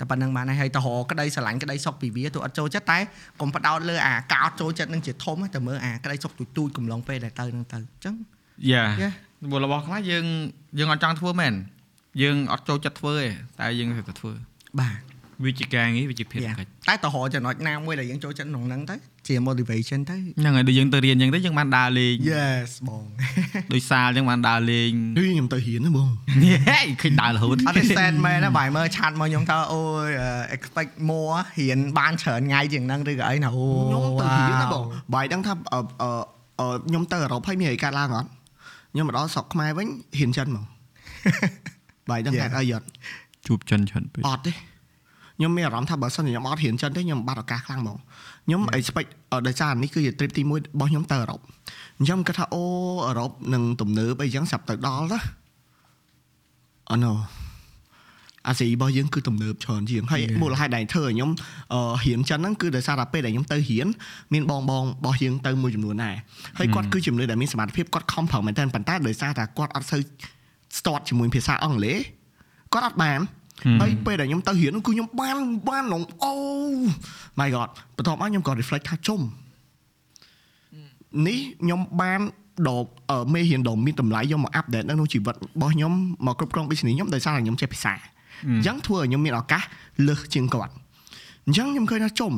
តែប៉ុណ្្នឹងបានហើយហើយទៅរកក្តីស្រឡាញ់ក្តីសុខពីវាទោះអត់ចូលចិត្តតែកុំបដោតលើអាកោតចូលចិត្តនឹងជាធំតែមើលអាក្តីសុខទូចទូចកំឡុងពេលដែលទៅនឹងទៅអញ្ចឹងយ៉ា Yeah. ព្រោះរបស់ខ្លះយើងយើងអត់ចង់ធ្វើមែន យើងអត់ចូលចិត្តធ្វើទេតែយើងត្រូវតែធ្វើបាទវាជាការងារវាជាភារ Yeah. កិច្ចតែទៅរកចំណុចណាមួយដែលយើងចូលចិត្តក្នុងហ្នឹងទៅជា motivation ទៅហ្នឹងហើយដូចយើងទៅរៀនអញ្ចឹងទៅយើងបានដើរលេង Yes បងដូចសាលអញ្ចឹងបានដើរលេងនេះខ្ញុំទៅរៀនណាបងហេឃើញដើររហូតអត់ទេ sad មែនណាបាយមើលឆាត់មកខ្ញុំថាអូយ expect more រៀនបានច្រើនថ្ងៃជាងហ្នឹងឬក៏អីណាអូខ្ញុំទៅរៀនណាបងបាយដឹងថាអឺអឺអឺខ្ញុំទៅអឺរ៉ុបហើយមានអីកើតឡើងអត់ខ្ញុំមកដល់ស្រុកខ្មែរវិញរៀនចិនហ្មង បាយដឹងហេតុអីអត់ជួបចិនច្រើនពេកអត់ទេខ្ញុំមានអារម្មណ៍ថាបើសិនជាខ្ញុំអត់រៀនចិនទេខ្ញុំបាត់ឱកាសខ្លាំងហ្មងខ្ញុំ expect អឺដោយសារនេះគឺជា trip ទី1របស់ខ្ញុំទៅអឺរ៉ុបអញ្ចឹងគាត់ថាអូអឺរ៉ុបនឹងទំនើបអីចឹងស្រាប់ទៅដល់ណាអូណូអាស៊ីរបស់យើងគឺទំនើបច្រើនជាងហើយមូលហេតុដែលធ្វើឲ្យខ្ញុំអឺរៀនចិនហ្នឹងគឺដោយសារតែពេលដែលខ្ញុំទៅរៀនមានបងបងរបស់យើងទៅមួយចំនួនដែរហើយគាត់គឺជំនឿដែលមានសមត្ថភាពគាត់ខំប្រឹងមែនតើប៉ុន្តែដោយសារតែគាត់អត់សូវ start ជាមួយភាសាអង់គ្លេសគាត់អត់បានហើយពេលដែលខ្ញុំទៅរៀននោះគឺខ្ញុំបានបានឡងអូ my god បន្ទាប់មកខ្ញុំក៏ reflect ថាជុំនេះខ្ញុំបានដបអឺមេរៀនដ៏មានតម្លៃយកមក update នៅក្នុងជីវិតរបស់ខ្ញុំមកគ្រប់គ្រង business ខ្ញុំដោយសារតែខ្ញុំចេះភាសាអញ្ចឹងធ្វើឲ្យខ្ញុំមានឱកាសលើសជាងគាត់អញ្ចឹងខ្ញុំឃើញថាជុំរង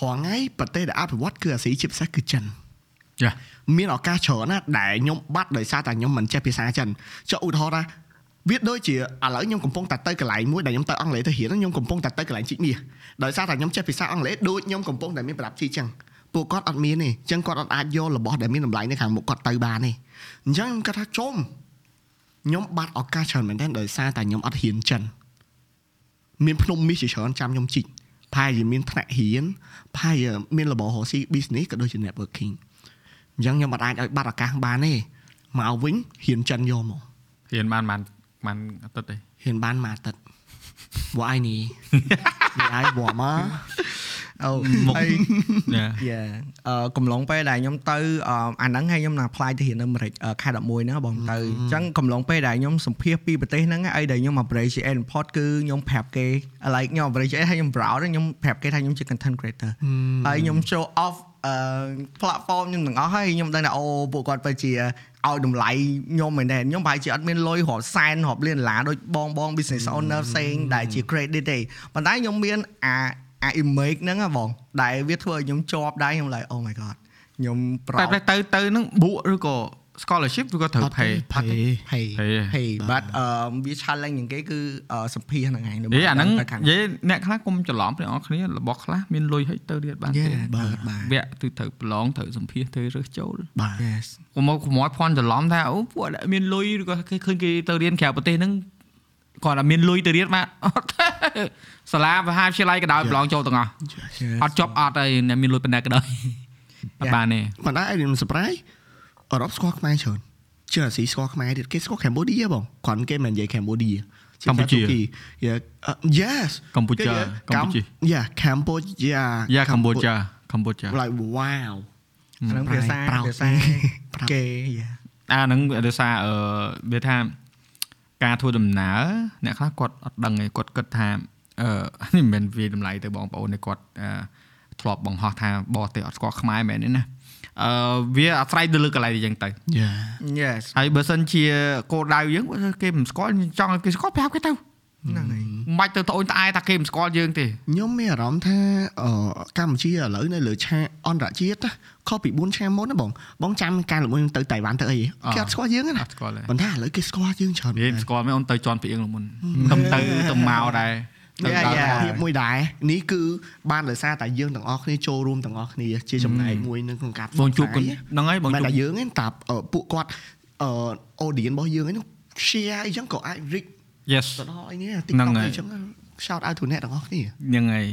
ថ្ងៃប្រទេសដែលអភិវឌ្ឍគឺអាស៊ីជាពិសេសគឺចិនចា មានឱកាសច្រើនណាស់ដែលខ្ញុំបាត់ដោយសារតែខ្ញុំមិនចេះភាសាចិនចុះឧទាហរណ៍ថាវាដូចជាឥឡូវខ្ញុំកំពុងតែទៅកន្លែងមួយដែលខ្ញុំទៅអង់គ្លេសទៅរៀនខ្ញុំកំពុងតែទៅកន្លែងជីកមាសដោយសារតែខ្ញុំចេះភាសាអង់គ្លេសដូចខ្ញុំកំពុងតែមានប្រដាប់ជីកចឹងពួកគាត់អត់មានទេអញ្ចឹងគាត់អត់អាចយករបស់ដែលមានតម្លៃនៅខាងមុខគាត់ទៅបានទេអញ្ចឹងខ្ញុំគាត់ថាចុំខ្ញុំបាត់ឱកាសច្រើនមែនទែនដោយសារតែខ្ញុំអត់រៀនចិនមានភ្នំមាសជាច្រើនចាំខ្ញុំជីកផាយមានថ្នាក់រៀនផាយមានរបររកស៊ី business ក៏ដូចជា networking អញ្ចឹងខ្ញុំអត់អាចឲ្យបាត់ឱកាសបានទេមកវិញរៀនចិនយកមករៀនបានបានបានអាទិត្យទេរៀនបានមួយអាទិត្យវ៉ាយនេះវាអាយវ៉ាមកអូមុខហើយចាយ៉ាអឺកំឡុងពេលដែលខ្ញុំទៅអឺអាហ្នឹងឲ្យខ្ញុំណា apply ទៅរៀននៅអាមេរិកអឺខែ11ហ្នឹងបងទៅអញ្ចឹងកំឡុងពេលដែលខ្ញុំសម្ភាសពីប្រទេសហ្នឹងអីដែលខ្ញុំ appreciate import គឺខ្ញុំប្រាប់គេ like ខ្ញុំ appreciate ហើយខ្ញុំ proud ខ្ញុំប្រាប់គេថាខ្ញុំជា content creator ហើយខ្ញុំ show off អឺ platform ខ្ញុំទាំងអស់ហើយខ្ញុំដឹងថាអូពួកគាត់ពិតជាឲ្យតម្លៃខ្ញុំមែនទេខ្ញុំប្រហែលជាអត់មានលុយរាប់សែនរាប់លានដុល្លារដូចបងបង business owner ផ្សេងដែលជា credit ទេប៉ុន្តែខ្ញុំមានអាអា image ហ្នឹងហ៎បងដែលវាធ្វើឲ្យខ្ញុំជាប់ដែរខ្ញុំ like oh my god ខ្ញុំតែ proud តែទៅទៅហ្នឹងបួកឬក៏ scholarship ឬក៏ត្រូវ pay ផាត់ pay pay pay but អឺវា challenge ជាងគេគឺអឺសម្ភាសហ្នឹងឯងនិយាយអាហ្នឹងទៅខាងនិយាយអ្នកខ្លះកុំច្រឡំទាំងអស់គ្នារបស់ខ្លះមានលុយឲ្យទៅរៀនបានទេ Yeah បាទបាទវគ្គគឺត្រូវប្រឡងត្រូវសម្ភាសត្រូវរើសចូលបាទ yes កុំមកខ្មោចភ័ន្តច្រឡំថាអូពួកដែលមានលុយឬក៏គេឃើញគេទៅរៀនក្រៅប្រទេសហ្នឹងគាត់តែមានលុយទៅរៀនបានអត់ទេសាលាមហាវិទ្យាល័យក៏ដោយប្រឡងចូលទាំងអស់ Yes អត់ចប់អត់ហើយអ្នកមានលុយប៉ុណ្ណាក៏ដោយអត់បានទេប៉ុន្តែខ្ញុំ surprise អឺរ៉ុបស្គាល់ខ្មែរច្រើនជាអាស៊ីស្គាល់ខ្មែរទៀតគេស្គាល់កម្ពុជាបងគ្រាន់គេមិននិយាយកម្ពុជាកម្ពុជា Yeah uh, yes កម្ពុជាកម្ពុជា Yeah កម្ពុជាយ៉ាកម្ពុជាកម្ពុជា like wow អាហ្នឹងភាសា proud ភាសា proud គេ yeah អាហ្នឹងដោយសារអឺវាថាការធ្វើដំណើរអ្នកខ្លះគាត់អត់ដឹងឯងគាត់គិតថាអឺនេះមិនមែនវាតម្លៃទៅបងប្អូនទេគាត់អឺធ្លាប់បង្ហោះថាបរទេសអត់ស្គាល់ខ្មែរមែនទេណាអឺ វាអាស្រ័យទៅលើកន្លែងអញ្ចឹងទៅ Yeah yes ហើយបើសិនជាគោលដៅយើងបើគេមិនស្គាល់ចង់ឲ្យគេស្គាល់ប្រាប់គេទៅហ្នឹងហើយមិនបាច់ទៅត្អូញត្អែថាគេមិនស្គាល់យើងទេខ្ញុំមានអារម្មណ៍ថាអឺកម្ពុជាឥឡូវនៅលើឆាកអន្តរជាតិណាខុសពី4ឆ្នាំមុនណាបងបងចាំការល្មួយខ្ញុំទៅតៃវ៉ាន់ទៅអីគេអត់ស្គាល់យើងទេអណាត់ស្គាល់ទេប៉ុន្តែឥឡូវគេស្គាល់យើងច្រើនវាមិនស្គាល់មែនអូនទៅជន់ពីអៀងលមុនទៅទៅទៅមកដែរ ទៅ Yeah, ដល់ yeah. ភាពមួយដែរនេះគឺបានដោយសារតែយើងទាំងអស់គ្នាចូលរួមទាំងអស់គ្នាជាចំណែកមួយនៅក្នុងការបងជួបផ្សព្វផ្សាយហ្នឹងហើយបងមិនជួបតែយើងទេតាអឺពួកគាត់អឺ audience របស់យើងហ្នឹង share អីចឹងក៏អាច reach yes ទៅដល់អីនេះហ្នឹង TikTok ហើយអីចឹង shout out to អ្នកទាំងអស់គ្នាហ្នឹងហើយ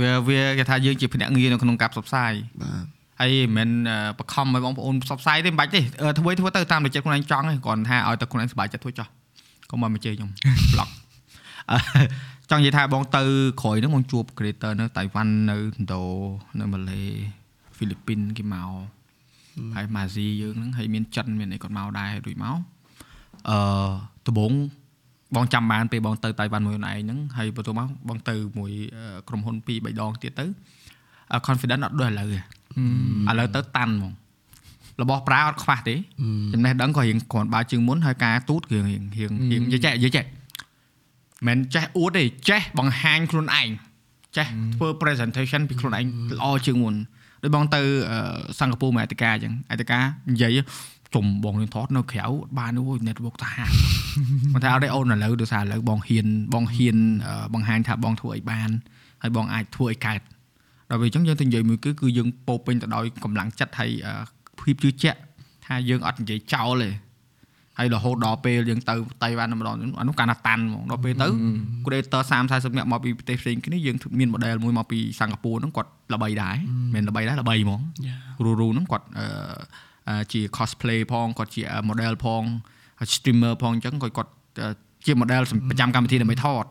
វាវាគេថាយើងជាភ្នាក់ងារនៅក្នុងការផ្សព្វផ្សាយបាទហើយមិនមែនអឺបខំឲ្យបងប្អូនផ្សព្វផ្សាយទេមិនបាច់ទេអឺធ្វើធ្វើទៅតាមតែចិត្តខ្លួនឯងចង់ទេគ្រាន់ថាឲ្យតែខ្លួនឯងសប្បាយចិត្តធ្វើចោះកុំមកមកជើខ្ញុំ blog អឺ ចង់និយាយថាបងទៅក្រោយហ្នឹងបងជួប creator នៅតៃវ៉ាន់នៅឥណ្ឌូនៅម៉ាឡេហ្វីលីពីនគេមកហើយម៉ាស៊ីយើងហ្នឹងហើយមានចិនមានអីគាត់មកដែររួចមកអឺដំបងបងចាំបានពេលបងទៅតៃវ៉ាន់មួយខ្លួនឯងហ្នឹងហើយបន្ទាប់មកបងទៅមួយអឺក្រុមហ៊ុន2 3ដងទៀតទៅអឺ confident អត់ដូចឥឡូវទេឥឡូវទៅតាន់ហ្មងរបស់ប្រើអត់ខ្វះទេចំណេះដឹងក៏រៀងគ្រាន់បើជាងមុនហើយការទូតគឺរៀងរៀងរៀងនិយាយចេះនិយាយចេះ មិនចេះអួតទេចេះបង្ហាញខ្លួនឯងចេះធ្វើ presentation ពីខ្លួនឯងល្អជាងមុនដូចបងទៅអឺសិង្ហបុរីមកអតិកាអញ្ចឹងអតិកានិយាយចំបងនឹងថតនៅក្រៅអត់បានអូយ network ទៅហាមិនថាអត់ទេអូនឥឡូវដោយសារឥឡូវបងហ៊ានបងហ៊ានអឺបង្ហាញថាបងធ្វើអីបានហើយបងអាចធ្វើអីកើតដល់ពេលអញ្ចឹងយើងទៅនិយាយមួយគឺគឺយើងពោពេញទៅដោយកម្លាំងចិត្តហើយអឺភាពជឿជាក់ថាយើងអត់និយាយចោលទេ ហើយរហូតដល់ពេលយើងទៅតៃវ៉ាន់ម្ដងអានោះកាលណាតាន់ហ្មងដល់ពេលទៅ creator 30 40នាក់មកពីប្រទេសផ្សេងគ្នាយើងមាន model មួយមកពីសិង្ហបុរីហ្នឹងគាត់ល្បីដែរមិនល្បីដែរល្បីហ្មងគ្រូរូហ្នឹងគាត់អឺអឺជា cosplay ផងគាត់ជា model ផងហើយ streamer ផងអញ្ចឹងគាត់គាត់អឺជា model ប្រចាំកម្មវិធីដើម្បីថត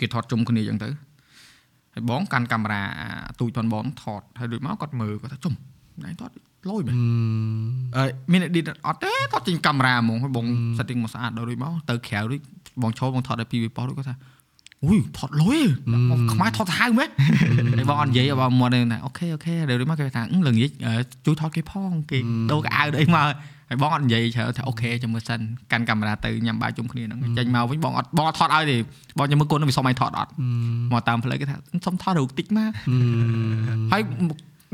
គេថតជុំគ្នាអញ្ចឹងទៅហើយបងកាន់កាមេរ៉ាទូចប៉ុនបងថតហើយដូចមកគាត់មើលគាត់ថាជុំណៃថត លយមែនអឺមាន edit អត់ទេថតចេញកាមេរ៉ាហ្មងហើយបង setting មកស្អាតដល់រួចមកទៅក្រៅរួចបងឈរបងថតដល់ពីរប៉ុស្តិ៍រួចគាត់ថាอุ้ยថតលុយមកខ្មែរថតសាហាវមែនហើយបងអត់និយាយបងមកថាអូខេអូខេដល់រួចមកគេថាអឺល្ងាចជួយថតគេផងគេដូរកៅអៅអីមកហើយបងអត់និយាយច្រើនថាអូខេចាំមើលសិនកាន់កាមេរ៉ាទៅញ៉ាំបាយជុំគ្នាហ្នឹងចេញមកវិញបងអត់បងអត់ថតឲ្យទេបងញ៉ាំមើលគុណវាសុំឲ្យថតអត់មកតាមផ្លូវគេថាសុំថតរូបតិចមកហើយ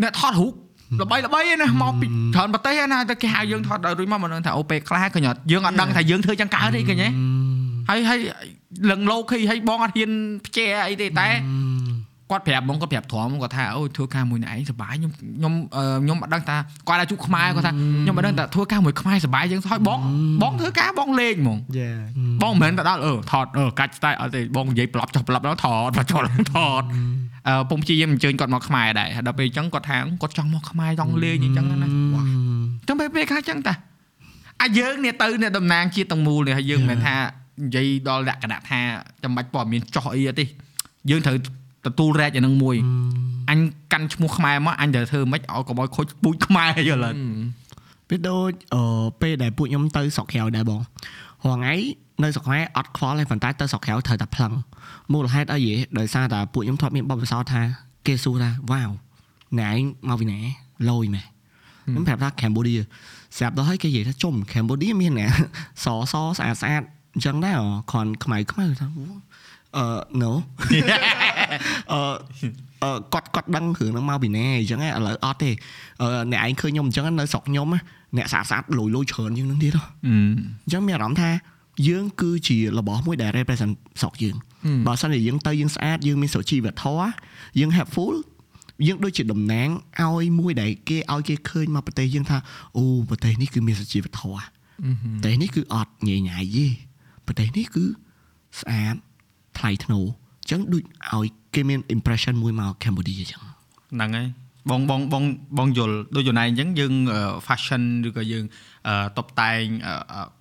អ្នកថតរូប ល្បីល្បីណាមកពីច្រើនប្រទេសណាតែគេហៅយើងថតដល់រួចមកមិនថាអូពេលខ្លះឃើញអត់យើងអត់ដឹងថាយើងធ្វើចឹងកើតទេឃើញទេហើយហើយលឹងលោខីហើយបងអត់ហ៊ានផ្ជែអីទេតែ គាត់ប្រាប់បងគាត់ប្រាប់ធំគាត់ថាអូធ្វើការមួយនឹងឯងសុបាយខ្ញុំខ្ញុំខ្ញុំអត់ដឹងថាគាត់អាចជួខ្មែរគាត់ថាខ្ញុំអត់ដឹងថាធ្វើការមួយខ្មែរសុបាយជាងហើយបងបងធ្វើការបងលេងហ្មងយ៉ាបងមិនមែនទៅដល់អឺថតអឺកាច់ style អត់ទេបងនិយាយប្រាប់ចុះប្រាប់ដល់ថតមកចុះថតអឺពុំព្យាយាមអញ្ជើញគាត់មកខ្មែរដែរហើយដល់ពេលអញ្ចឹងគាត់ថាគាត់ចង់មកខ្មែរចង់លេងអញ្ចឹងណាវ៉ាចឹងពេលពេលខ្លះអញ្ចឹងតាអាយើងនេះទៅអ្នកតំណាងជាតិទាំងមូលនេះហើយយើងមិនមែនថានិយាយដល់លក្ខណៈថាចាំបាច់ព័ត៌មានចោះអីទេយើងត្រូវ ទទួលរែកអានឹងមួយអញកាន់ឈ្មោះខ្មែរមកអញត្រូវធ្វើម៉េចឲ្យកុំឲ្យខូចពូជខ្មែរយល់អត់ពេលដូចអឺពេលដែលពួកខ្ញុំទៅស្រុកក្រៅដែរបងរងថ្ងៃនៅស្រុកខ្មែរអត់ខ្វល់ទេប៉ុន្តែទៅស្រុកក្រៅត្រូវតែផ្លឹងមូលហេតុអីហ៎ដោយសារតែពួកខ្ញុំធ្លាប់មានបទពិសោធន៍ថាគេសួរថាវ៉ាវណែឯងមកពីណាលយម៉េះខ្ញុំប្រាប់ថាកម្ពុជាស្រាប់ដល់ហើយគេនិយាយថាជុំកម្ពុជាមានអ្នកសសស្អាតស្អាតអញ្ចឹងដែរគ្រាន់ខ្មៅខ្មៅថាអឺ no អឺអឺគាត់គាត់ដឹងរឿងហ្នឹងមកពីណាអញ្ចឹងឥឡូវអត់ទេអឺអ្នកឯងឃើញខ្ញុំអញ្ចឹងនៅស្រុកខ្ញុំអ្នកស្អាតស្អាតលុយលុយច្រើនជាងនឹងទៀតហ៎អញ្ចឹងមានអារម្មណ៍ថាយើងគឺជារបស់មួយដែល represent ស្រុកយើងបើសិនជាយើងទៅយើងស្អាតយើងមានសុជីវធម៌យើង helpful យើងដូចជាតំណាងឲ្យមួយដែលគេឲ្យគេឃើញមកប្រទេសយើងថាអូប្រទេសនេះគឺមានសុជីវធម៌ប្រទេសនេះគឺអត់ញ៉ៃញ៉ៃទេប្រទេសនេះគឺស្អាតថ្លៃថ្នូរអញ្ចឹងដូចឲ្យគេមាន impression មួយមកកម្ពុជាអញ្ចឹងហ្នឹងហើយបងបងបងបងយល់ដូចយល់ណៃអញ្ចឹងយើង fashion ឬក៏យើងតបតែង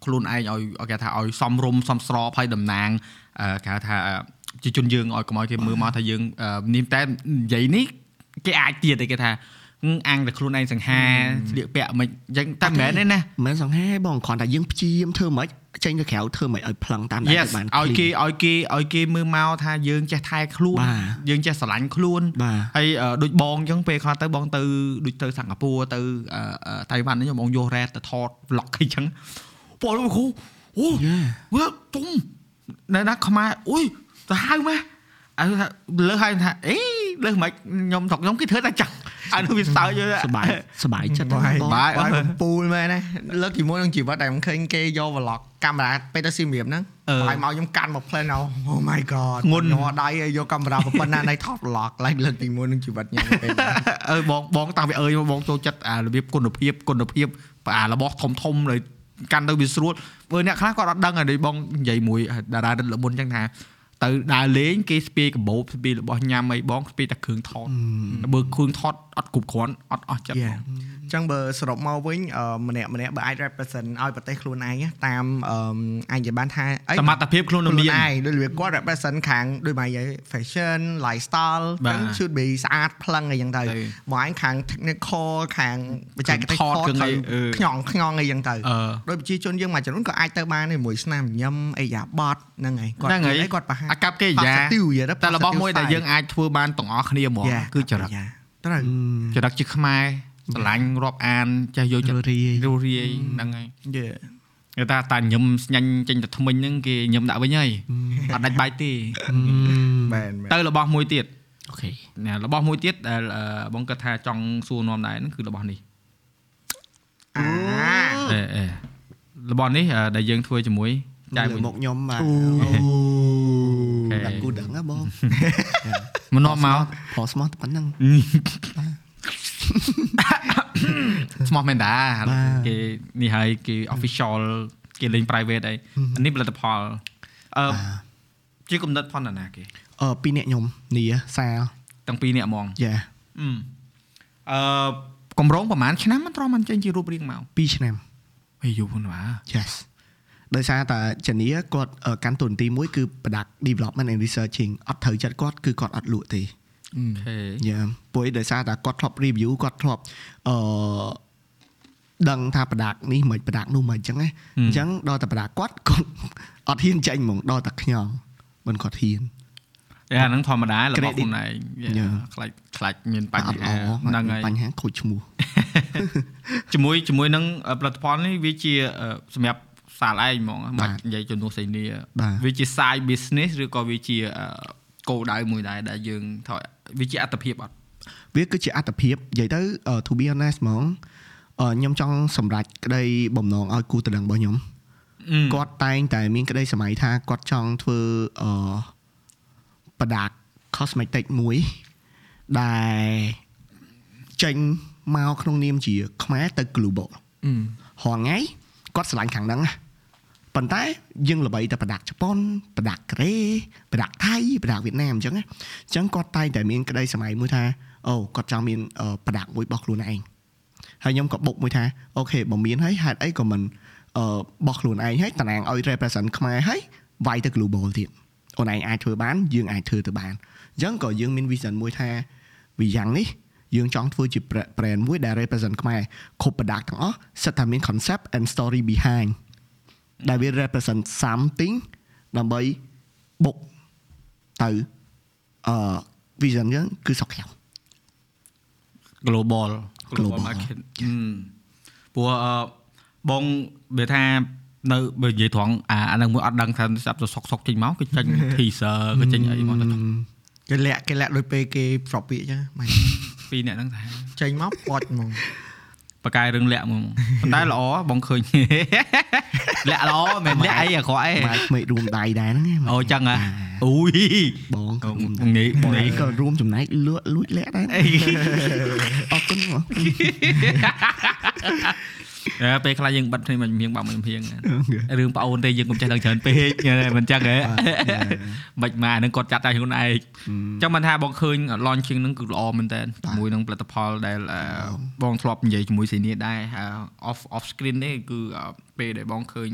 ខ្លួនឯងឲ្យគេថាឲ្យសមរម្យសមស្របហើយតំណាងគេហៅថាជាជនយើងឲ្យកុំឲ្យគេមើលមកថាយើងនេះតែនិយាយនេះគេអាចទៀតទេគេថាអាំងតែខ្លួនឯងសង្ហាស្លៀកពាក់មិនអញ្ចឹងតែមិនមែនទេណាមិនមែនសង្ហាទេបងគ្រាន់តែយើងព្យាយាមធ្វើមិនចេ ញទៅក្រៅធ្វើមិនឲ្យផ្លឹងតាមដែល Yes បានឲ្យគេឲ្យគេឲ្យគេមើលមកថាយើងចេះថែខ្លួនបាទយើងចេះស្រឡាញ់ខ្លួនបាទហើយអឺដូចបងអញ្ចឹងពេលខ្លះទៅបងទៅដូចទៅសិង្ហបុរីទៅអឺអឺតៃវ៉ាន់ហ្នឹងបងយករ៉ែតទៅថត vlog អីចឹងបងលោកគ្រូអូយ៉ាវាទុំនៅណាខ្មែរអុយទៅហៅម៉េះអើថាលើហៅថាអេលើមិនខ្ញុំថកខ្ញុំគេធ្វើតែចឹង អានោះវាសើចយល់សបាយសបាយចិត្តបាយបាយឲ្យកំពូលមែនណាលើកជាមួយនឹងជីវិតដែលមិនឃើញគេយក vlog កាមេរ៉ាពេលទៅស៊ីមរៀបហ្នឹងបាយមកខ្ញុំកាន់មកផ្លែណោ Oh my god ងន់ញ័រដៃឲ្យយកកាមេរ៉ាប៉ុណ្ណាណៃថត vlog ឡែកលើកទីមួយនឹងជីវិតខ្ញុំពេលអើបងបងតាំងពីអើយមកបងចូលចិត្តអារបៀបគុណភាពគុណភាពអារបស់ធំធំលើកាន់ទៅវាស្រួលបើអ្នកខ្លះគាត់អត់ដឹងហើយបងនិយាយមួយតារារត់ល្មុនចឹងថាទៅដើរលេងគេស្ពាយកាបូបស្ពាយរបស់ញ៉ាំអីបងស្ពាយតែគ្រឿងថតបើគ្រឿងថត អត់គ្រប់គ្រាន់អត់អស់ចិត្ត Yeah អញ្ចឹងបើសរុបមកវិញអឺម្នាក់ម្នាក់បើអាច represent ឲ្យប្រទេសខ្លួនឯងណាតាមអឺអាចនិយាយបានថាអីសមត្ថភាពខ្លួនខ្លួនមានឯងដូចវាគាត់ represent ខាងដូចមកនិយាយ fashion lifestyle បាទហ្នឹង should be ស្អាតផ្លឹងអីចឹងទៅអីមកឯងខាង technical ខាងបច្ចេកទេសថតថតគ្រឿងអីត្រូវអឺខ្ញងខ្ញងអីចឹងទៅអឺដោយប្រជាជនយើងមួយចំនួនក៏អាចទៅបានដែរមួយស្នាមញញឹមអីយ៉ាបតហ្នឹងហើយគាត់ហ្នឹងហើយនិយាយគាត់ប្រហែលអាកັບគេយ៉ា positive យល់តែរបស់មួយដែលយើងអាចធ្វើបានទាំងអស់គ្នាហ្មង Yeah គឺចរិតយ៉ា ត្រូវចរិតជាខ្មែរស្រឡាញ់រាប់អានចេះយកចិត្តរីរូរាយហ្នឹងហើយយេគេថាតាញឹមស្ញាញ់ចេញទៅថ្មិញហ្នឹងគេញឹមដាក់វិញហើយអត់ដាច់បាយទេមែនមែនទៅរបស់មួយទៀតអូខេណារបស់មួយទៀតដែលអឺបងគិតថាចង់សួរនាំដែរហ្នឹងគឺរបស់នេះអាអេអេរបស់នេះអឺដែលយើងធ្វើជាមួយចាចាយយមួយមកខ្ញុំបាទអូ ដាក់គូដឹងហ៎បងមកនាំមកព្រោះស្មោះតែប៉ុណ្្នឹងស្មោះមែនតាបាទគេនេះហើយគេ official គេលេង private អីអានេះផលិតផលអឺជាកំណត់ផនណាគេអឺពីរអ្នកខ្ញុំនីសាលទាំងពីរនាក់ហ្មងយ៉ាអឺអឺកម្រងប្រហែលឆ្នាំមិនត្រមមិនចេញជារូបរាងមក2ឆ្នាំហេយូរហ្នឹងបាទ Yes ដោយសារតែចនីគាត់អឺកាន់តួនាទីមួយគឺ product development and researching អត់ត្រូវចិត្តគាត់គឺគាត់អត់លក់ទេអូខេយ៉ាព្រោះដោយសារតែគាត់ធ្លាប់ review គាត់ធ្លាប់អឺដឹងថា product នេះមិន product នោះមិនអញ្ចឹងណាអញ្ចឹងដល់តែ product គាត់គាត់អត់ហ៊ានចេញហ្មងដល់តែខ្ញុំមិនគាត់ហ៊ានអាហ្នឹងធម្មតារបស់ Credit ខ្លួនឯង Yeah. ខ្លាចខ្លាចមានអបញ្ត់ហាល្អហ្នឹងហើយបញ្ហាខូចឈ្មោះជាមួយជាមួយនឹងផលិតផលនេះវាជាអឺសម្រាប់ សាលឯងហ្មងបាមកទនិយាយជំនួសសេនីបាទវាជា side business ឬក៏វាជាអឺគោលដៅមួយដែរដែលយើងថាវាជាអត្តភាពអត់វាគឺជាអត្តភាពនិយាយទៅអឺ to be honest ហ្មងអឺខ្ញុំចង់សម្រេចក្តីបំណងឲ្យគូតដឹងរបស់ខ្ញុំគាត់តែងតែមានក្តីសម័យថាគាត់ចង់ធ្វើអឺប្រដាក cosmetic មួយដែលចេញមកក្នុងនាមជាខ្មែរទៅ global ហងថ្ងៃគាត់ឆ្លាញ់ខាងហ្នឹងណា ប៉ុន្តែយើងល្បីតែប្រដាកជប៉ុនប្រដាកកូរ៉េប្រដាកថៃប្រដាកវៀតណាមអញ្ចឹងណាអញ្ចឹងគាត់តែងតែមានក្តីសម័យមួយថាអូគាត់ចង់មានអឺប្រដាកមួយរបស់ខ្លួនឯងហើយខ្ញុំក៏បុកមួយថាអូខេបើមានហើយហេតុអីក៏មិនអឺបោះខ្លួនឯងហើយតំណាងឲ្យ represent ខ្មែរហើយវាយទៅ global ទៀតអូនឯងអាចធ្វើបានយើងអាចធ្វើទៅបានអញ្ចឹងក៏យើងមាន vision មួយថាវាយ៉ាងនេះយើងចង់ធ្វើជា brand មួយដែល represent ខ្មែរគ្រប់ product ទាំងអស់សិតថាមាន concept and story behind ដែលវា represent something ដើម្បីបុកទៅអឺ vision យើងគឺសុខខាង global Global market អឺព្រោះអឺបងវាថានៅបើនិយាយត្រង់អាអាហ្នឹងមួយអត់ដឹងថាស្រាប់ទៅសុកសុកចេញមកគឺចេញ teaser គឺចេញអីមកទៅគេលាក់គេលាក់ដោយពេលគេប្រពាកចឹងមិនពីរអ្នកហ្នឹងថាចេញមកពាត់ហ្មង បកកាយរឿងលាក់ហ្មងប៉ុន្តែល្អបងឃើញលាក់ល្អមិនមែនលាក់អីអាក្រក់អីម៉ែក្មេករួមដៃដែរហ្នឹងអូចឹងហ៎អូយបងក៏រួមងាយបងងាយក៏រួមចំណែកលួចលួចលាក់ដែរអរគុណបងអើ ពេលខ្លះយើងបិទភ្នែកមិនមៀងបាក់មិនមៀងរឿងប្អូនទេយើងកុំចេះដឹងច្រើនពេកមិនចឹងហ៎មិនមកអានឹងគាត់ចាត់តែខ្លួនឯងចឹងមិនថាបងឃើញ launching ហ្នឹងគឺល្អមែនតើជាមួយនឹងផលិតផលដែលអឺបងធ្លាប់និយាយជាមួយសេនីដែរអឺ off off screen នេះគឺអឺពេលដែលបងឃើញ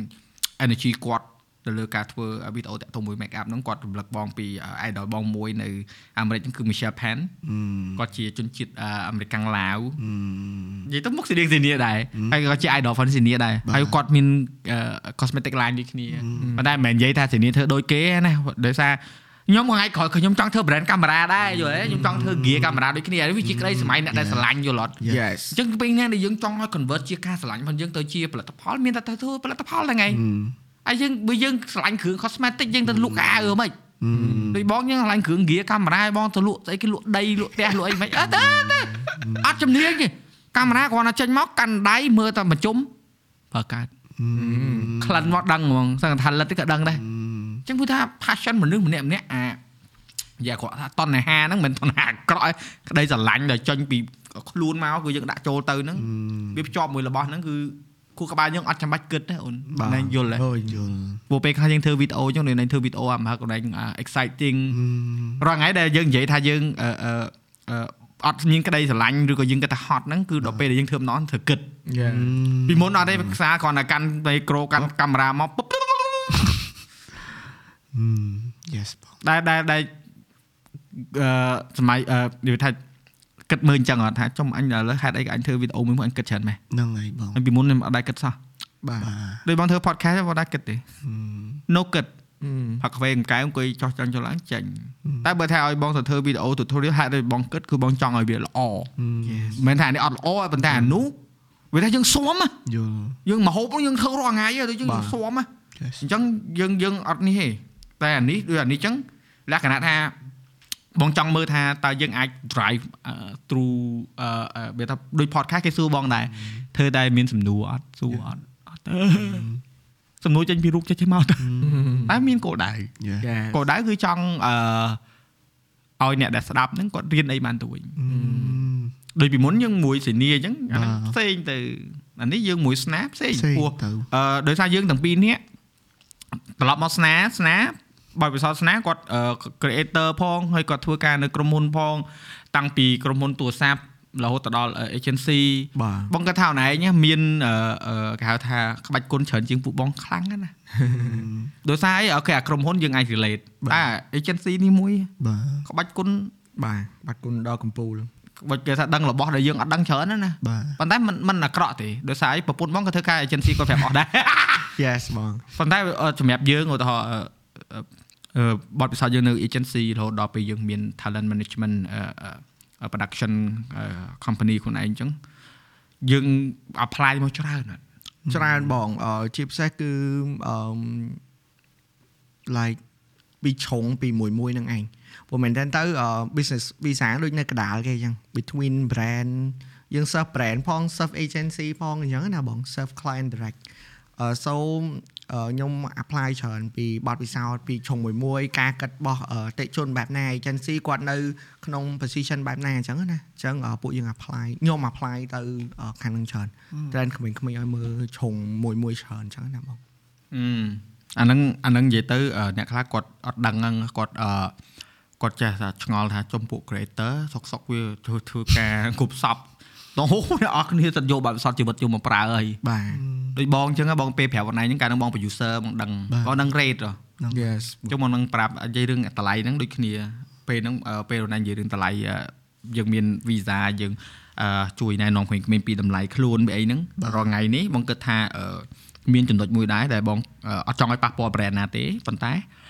energy គាត់ ទៅលើការធ្វើវីដេអូតាក់ទងមួយ make up ហ្នឹងគាត់រំលឹកបងពី idol បងមួយនៅអាមេរិកហ្នឹងគឺ Michelle Pan គាត់ជាជនជាតិអឺអាមេរិកកាំងឡាវនិយាយទៅមុខសេនីសេនីដែរហើយក៏ជា idol fan សេនីដែរហើយគាត់មានអឺ cosmetic line ដូចគ្នាប៉ុន្តែមិនមែននិយាយថាសេនីធ្វើដូចគេណាដោយសារខ្ញុំថ្ងៃក្រោយគឺខ្ញុំចង់ធ្វើ brand កាមេរ៉ាដែរយល់ទេខ្ញុំចង់ធ្វើ gear កាមេរ៉ាដូចគ្នាវាជាក្តីសម័យអ្នកដែលស្រឡាញ់យល់អត់ Yes អញ្ចឹងពេលនេះដែលយើងចង់ឲ្យ convert ជាការស្រឡាញ់របស់យើងទៅជាផលិតផលមានតែទៅធ្វើផលិតផលហ្នឹងឯង ហើយយើងបើយើងស្រឡាញ់គ្រឿង cosmetic យើងទៅលក់អាវហ្មងដូចបងយើងស្រឡាញ់គ្រឿង gear កាមេរ៉ាបងទៅលក់ស្អីគេលក់ដីលក់ផ្ទះលក់អីមិនអត់ទេអត់ជំនាញទេកាមេរ៉ាគ្រាន់តែចេញមកកាន់ដៃមើលតែមួយជុំបើកើតក្លិនមកដឹងហ្មងសឹងថាលិតក៏ដឹងដែរអញ្ចឹងគឺថា passion មនុស្សម្នាក់ម្នាក់អាយ៉ាគាត់ថាតណ្ហាហ្នឹងមិនមែនតណ្ហាអាក្រក់ទេក្តីស្រឡាញ់ដែលចេញពីខ្លួនមកគឺយើងដាក់ចូលទៅហ្នឹងវាភ្ជាប់មួយរបស់ហ្នឹងគឺ គូក្បាលយើងអត់ចាំបាច់គិតទេអូនណែយល់ទេអូយយល់ព្រោះពេលខ្លះយើងធ្វើវីដេអូចឹងនៅធ្វើវីដេអូអាមហឹកកន្លែង exciting រាល់ថ្ងៃដែលយើងនិយាយថាយើងអឺអឺអឺអត់មានក្តីស្រឡាញ់ឬក៏យើងគិតថាហត់ហ្នឹងគឺដល់ពេលដែលយើងធ្វើម្ដងធ្វើគិតយ៉ាពីមុនអត់ទេខ្សែគ្រាន់តែកាន់មីក្រូកាន់កាមេរ៉ាមកពុប yes បងដែលដែលដែលអឺសម័យអឺនិយាយថា គិតមើលអញ្ចឹងអត់ថាចំអញឥឡូវហេតុអីក៏អញធ្វើវីដេអូមួយមកអញគិតច្រើនម៉េះហ្នឹងហើយបងហើយពីមុនខ្ញុំអត់ដែរគិតសោះបាទដូចបងធ្វើ podcast ហ្នឹងបងដែរគិតទេ no គិតអឺផឹកកាហ្វេមួយកែវអង្គុយចោះចាញ់ចុះឡើងចេញតែបើថាឲ្យបងទៅធ្វើវីដេអូ tutorial ហេតុឲ្យបងគិតគឺបងចង់ឲ្យវាល្អមិនមែនថានេះអត់ល្អទេប៉ុន្តែអានោះវាថាយើងស៊ាំណាយល់យើងមកហូបយើងធ្វើរាល់ថ្ងៃទៅយើងស៊ាំណា yes អញ្ចឹងយើងយើងអត់នេះទេតែអានេះដូចអានេះអញ្ចឹងលក្ខណៈថា បងចង់មើលថាតើយើងអាច drive អឺ through អឺបើថាដូច podcast គេសួរបងដែរធ្វើតែមានសំណួរអត់សួរអត់អត់ទេសំណួរចេញពីរូបចេះចេះមកទៅតែមានគោលដៅ Yeah. Yes. គោលដៅគឺចង់អឺឲ្យអ្នកដែលស្ដាប់ហ្នឹងគាត់រៀនអីបានទៅវិញ Mm. ដូចពីមុនយើងមួយសេនីអញ្ចឹងអាហ្នឹងបាទផ្សេងទៅអានេះយើងមួយស្នាផ្សេងផ្សេងពោះទៅអឺដោយសារយើងទាំងពីរនាក់ត្រឡប់មកស្នាស្នា បើពិសោធន៍ស្នាគាត់អឺ creator ផងហើយគាត់ធ្វើការនៅក្រុមហ៊ុនផង តាំងពីក្រុមហ៊ុនទូរស័ព្ទរហូតទៅដល់ agency បាទ បងគាត់ថាអូនឯងណាមានអឺអឺគេហៅថាក្បាច់គុណច្រើនជាងពួកបងខ្លាំងណាស់ណាដោយសារអីអូខេអាក្រុមហ៊ុនយើងអាច relate តែ agency នេះមួយ បាទ ក្បាច់គុណ បាទបាត់គុណដល់កំពូល ក្បាច់គេថាដឹងរបស់ដែលយើងអត់ដឹងច្រើនណាណា បាទ ប៉ុន្តែมันมันអាក្រក់ទេដោយសារអីប្រពន្ធបងក៏ធ្វើការ agency គាត់ប្រាប់អស់ដែរ Yes បង ប៉ុន្តែអឺសម្រាប់យើងឧទាហរណ៍អឺអឺអឺ បទពិសោធន៍យើងនៅ agency រហូតដល់ពេលយើងមាន talent management អឺអឺ production អឺ company ខ្លួនឯងអញ្ចឹងយើង apply មកច្រើនណាស់ច្រើនបងអឺជាពិសេសគឺអឺ like ពីឆុងពីមួយមួយនឹងឯងព្រោះមែនតើទៅអឺ business visa ដូចនៅកដាលគេអញ្ចឹង between brand យើង serve brand ផង serve agency ផងអញ្ចឹងណាបង serve client direct អឺ so អឺខ្ញុំ apply ច្រើនពីបទពិសោធន៍ពីឆុងមួយមួយការគិតរបស់អឺតិជនបែបណា agency គាត់នៅក្នុង position បែបណាអញ្ចឹងណាអញ្ចឹងអឺពួកយើង apply ខ្ញុំ apply ទៅអឺខាងហ្នឹងច្រើន trend ក្មេងៗឲ្យមើលឆុងមួយមួយច្រើនអញ្ចឹងណាបងអឺអាហ្នឹងអាហ្នឹងនិយាយទៅអឺអ្នកខ្លះគាត់អត់ដឹងហ្នឹងគាត់អឺគាត់ចេះថាឆ្ងល់ថាចំពួក creator សុកសុកវាធ្វើធ្វើការគ្រប់សព តោះអ្នកអរគ្នាទៅយកបែបសតជីវិតយកមកប្រើហើយបាទដូចបងអញ្ចឹងហ៎បងពេលប្រាប់ខ្លួនឯងហ្នឹងកាលហ្នឹងបង producer បងដឹងបងដឹង rate ហ៎ yes ចុះមកនឹងប្រាប់និយាយរឿងតម្លៃហ្នឹងដូចគ្នាពេលហ្នឹងអឺពេលរណានិយាយរឿងតម្លៃអឺយើងមាន visa យើងអឺជួយណែនាំក្មេងៗពីតម្លៃខ្លួនពីអីហ្នឹងរាល់ថ្ងៃនេះបងគិតថាអឺមានចំណុចមួយដែរដែលបងអឺអត់ចង់ឲ្យប៉ះពាល់ brand ណាទេប៉ុន្តែអឺ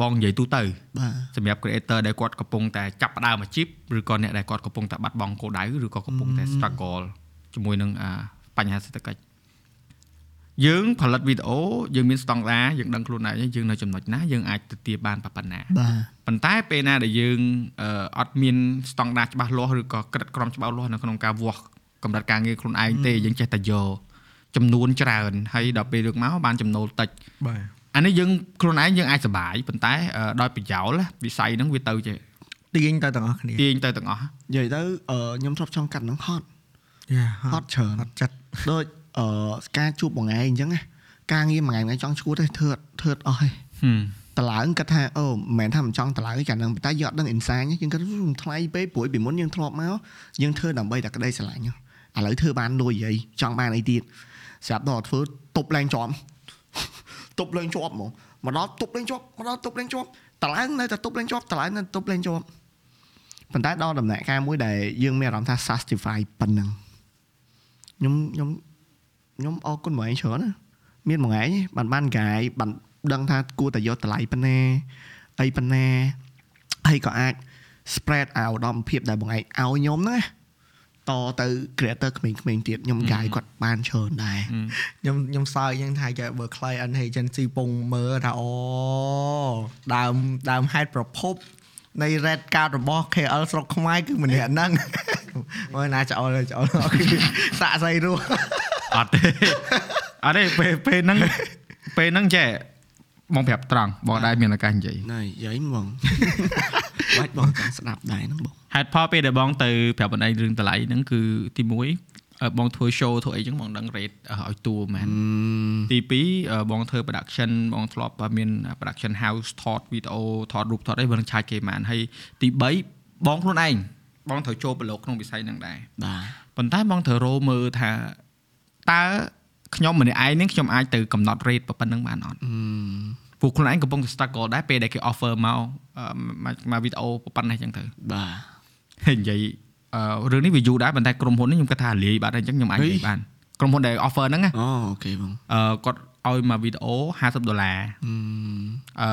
បងនិយាយទូទៅបាទសម្រាប់ creator ដែលគាត់កំពុងតែចាប់ផ្ដើមអាជីពឬក៏អ្នកដែលគាត់កំពុងតែបាត់បង់គោលដៅឬក៏កំពុងតែ struggle ជាមួយនឹងអាបញ្ហាសេដ្ឋកិច្ចយើងផលិតវីដេអូយើងមានស្តង់ដារយើងដឹងខ្លួនឯងយើងនៅចំណុចណាយើងអាចទៅទាបបានប៉ុណ្ណាបាទប៉ុន្តែពេលណាដែលយើងអឺអត់មានស្តង់ដារច្បាស់លាស់ឬក៏ក្រិតក្រមច្បាស់លាស់នៅក្នុងការវាស់កម្រិតការងារខ្លួនឯងទេយើងចេះតែយកចំនួនច្រើនហើយដល់ពេលលើកមកបានចំណូលតិចបាទ អានេះយើងខ្លួនឯងយើងអាចសប្បាយប៉ុន្តែអឺដោយប្រយោលណាវិស័យហ្នឹងវាទៅជាទាញទៅទាំងអស់គ្នាទាញទៅទាំងអស់និយាយទៅអឺខ្ញុំធ្លាប់ចង់កាត់នឹងហត់យ៉ាហត់ច្រើនអត់ចិត្តដូចអឺការជួបមួយថ្ងៃអញ្ចឹងណាការងារមួយថ្ងៃមួយថ្ងៃចង់ឈួតទេធ្វើអត់ធ្វើអត់អស់ទេហឹមតឡើងគាត់ថាអូមិនមែនថាមិនចង់តឡើងទេកាលហ្នឹងប៉ុន្តែយើងអត់ដឹងអ៊ីនសាញយើងគាត់ថ្លៃពេកព្រួយពីមុនយើងធ្លាប់មកយើងធ្វើដើម្បីតែក្តីស្រឡាញ់ឥឡូវធ្វើបានលុយអីចង់បានអីទៀតស្រាប់ដល់ធ្វើទប់ឡើងជាប់ ទប់ឡើងជាប់ហ្មងមកដល់ទប់ឡើងជាប់មកដល់ទប់ឡើងជាប់តឡើងនៅតែទប់ឡើងជាប់តឡើងនៅតែទប់ឡើងជាប់ប៉ុន្តែដល់ដំណាក់កាលមួយដែលយើងមានអារម្មណ៍ថា satisfy ប៉ុណ្ណឹងខ្ញុំខ្ញុំខ្ញុំអរគុណមកឯងច្រើនណាមានមួយថ្ងៃបានបានកាយបានដឹងថាគួរតែយកតម្លៃប៉ុណ្ណាអីប៉ុណ្ណាហើយក៏អាច spread out ដល់ភាពដែលបងឯងឲ្យខ្ញុំហ្នឹងណា តទៅ creator ក្មេងៗទៀតខ្ញុំកាយគាត់បានច្រើនដែរខ្ញុំខ្ញុំសើចយ៉ាងថាគេបើ client agency ពងមើលថាអូដើមដើមហេតុប្រភពនៃ red card របស់ KL ស្រុកខ្មែរគឺម្នាក់ហ្នឹងមើលណាចោលចោលសាក់ស្អីរស់អត់ទេអត់ទេពេលពេលហ្នឹងពេលហ្នឹងចេះបងប្រាប់ត្រង់បងដែរមានឱកាសនិយាយណៃយាយហ្មង បាច់បងចង់ស្ដាប់ដែរហ្នឹងបងហេតុផលពេលដែលបងទៅប្រាប់បណ្ដៃរឿងតម្លៃហ្នឹងគឺទី1អឺបងធ្វើ show ធ្វើអីចឹងបងដឹង rate ឲ្យតួមែនទី2អឺបងធ្វើ production បងធ្លាប់មាន production house ថតវីដេអូថតរូបថតអីបងឆាយគេមែនហើយទី3បងខ្លួនឯងបងត្រូវចូលប្រឡូកក្នុងវិស័យហ្នឹងដែរបាទប៉ុន្តែបងត្រូវរោមើលថាតើខ្ញុំម្នាក់ឯងនេះខ្ញុំអាចទៅកំណត់ rate ប៉ុណ្ណឹងបានអត់អឺ ពួកខ្លួនឯងកំពុងតែ struggle ដែរពេលដែលគេ offer មកអឺមកមកវីដេអូប៉ុណ្ណេះចឹងទៅបាទហើយនិយាយអឺរឿងនេះវាយូរដែរប៉ុន្តែក្រុមហ៊ុននេះខ្ញុំគិតថាលាយបាត់ហើយអញ្ចឹងខ្ញុំអាចនិយាយបានក្រុមហ៊ុនដែល offer ហ្នឹងណាអូអូខេបងអឺគាត់ឲ្យមកវីដេអូ50ដុល្លារអឺអឺ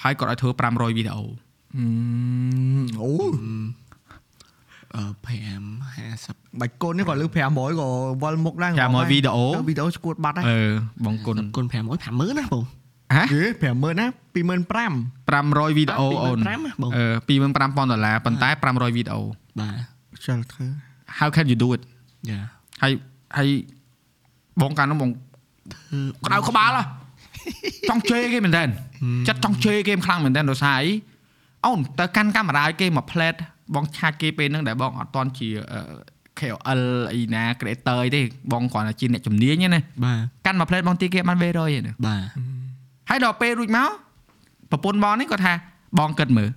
ហើយគាត់ឲ្យធ្វើ500វីដេអូអូអឺ5 50បាច់គុណនេះក៏លើ500ក៏វល់មុខដែរ500វីដេអូវីដេអូឈួតបាត់ហើយអឺបងគុណគុណ500 50000ណាបង ហ៎ហេ50000ណា25000 5 500វីដេអូអូន25បងអឺ25000ដុល្លារប៉ុន្តែ500វីដេអូបាទចូលធ្វើ how can you do it យ៉ាហើយហើយបងកាលនោះបងក្តៅក្បាលហ៎ចង់ជេរគេមែនតើចិត្តចង់ជេរគេខ្លាំងមែនតើដោយសារអីអូនទៅកាន់កាមេរ៉ាឲ្យគេមក plate បងឆាច់គេពេលហ្នឹងដែលបងអត់តន់ជាអឺ KOL អីណា creator អីទេបងគ្រាន់តែជាអ្នកជំនាញទេណាបាទកាន់មក plate បងទីគេបាន300ឯណាបាទ ហើយដល់ពេលរួចមកប្រពន្ធបងនេះគាត់ថាបងគិតមើល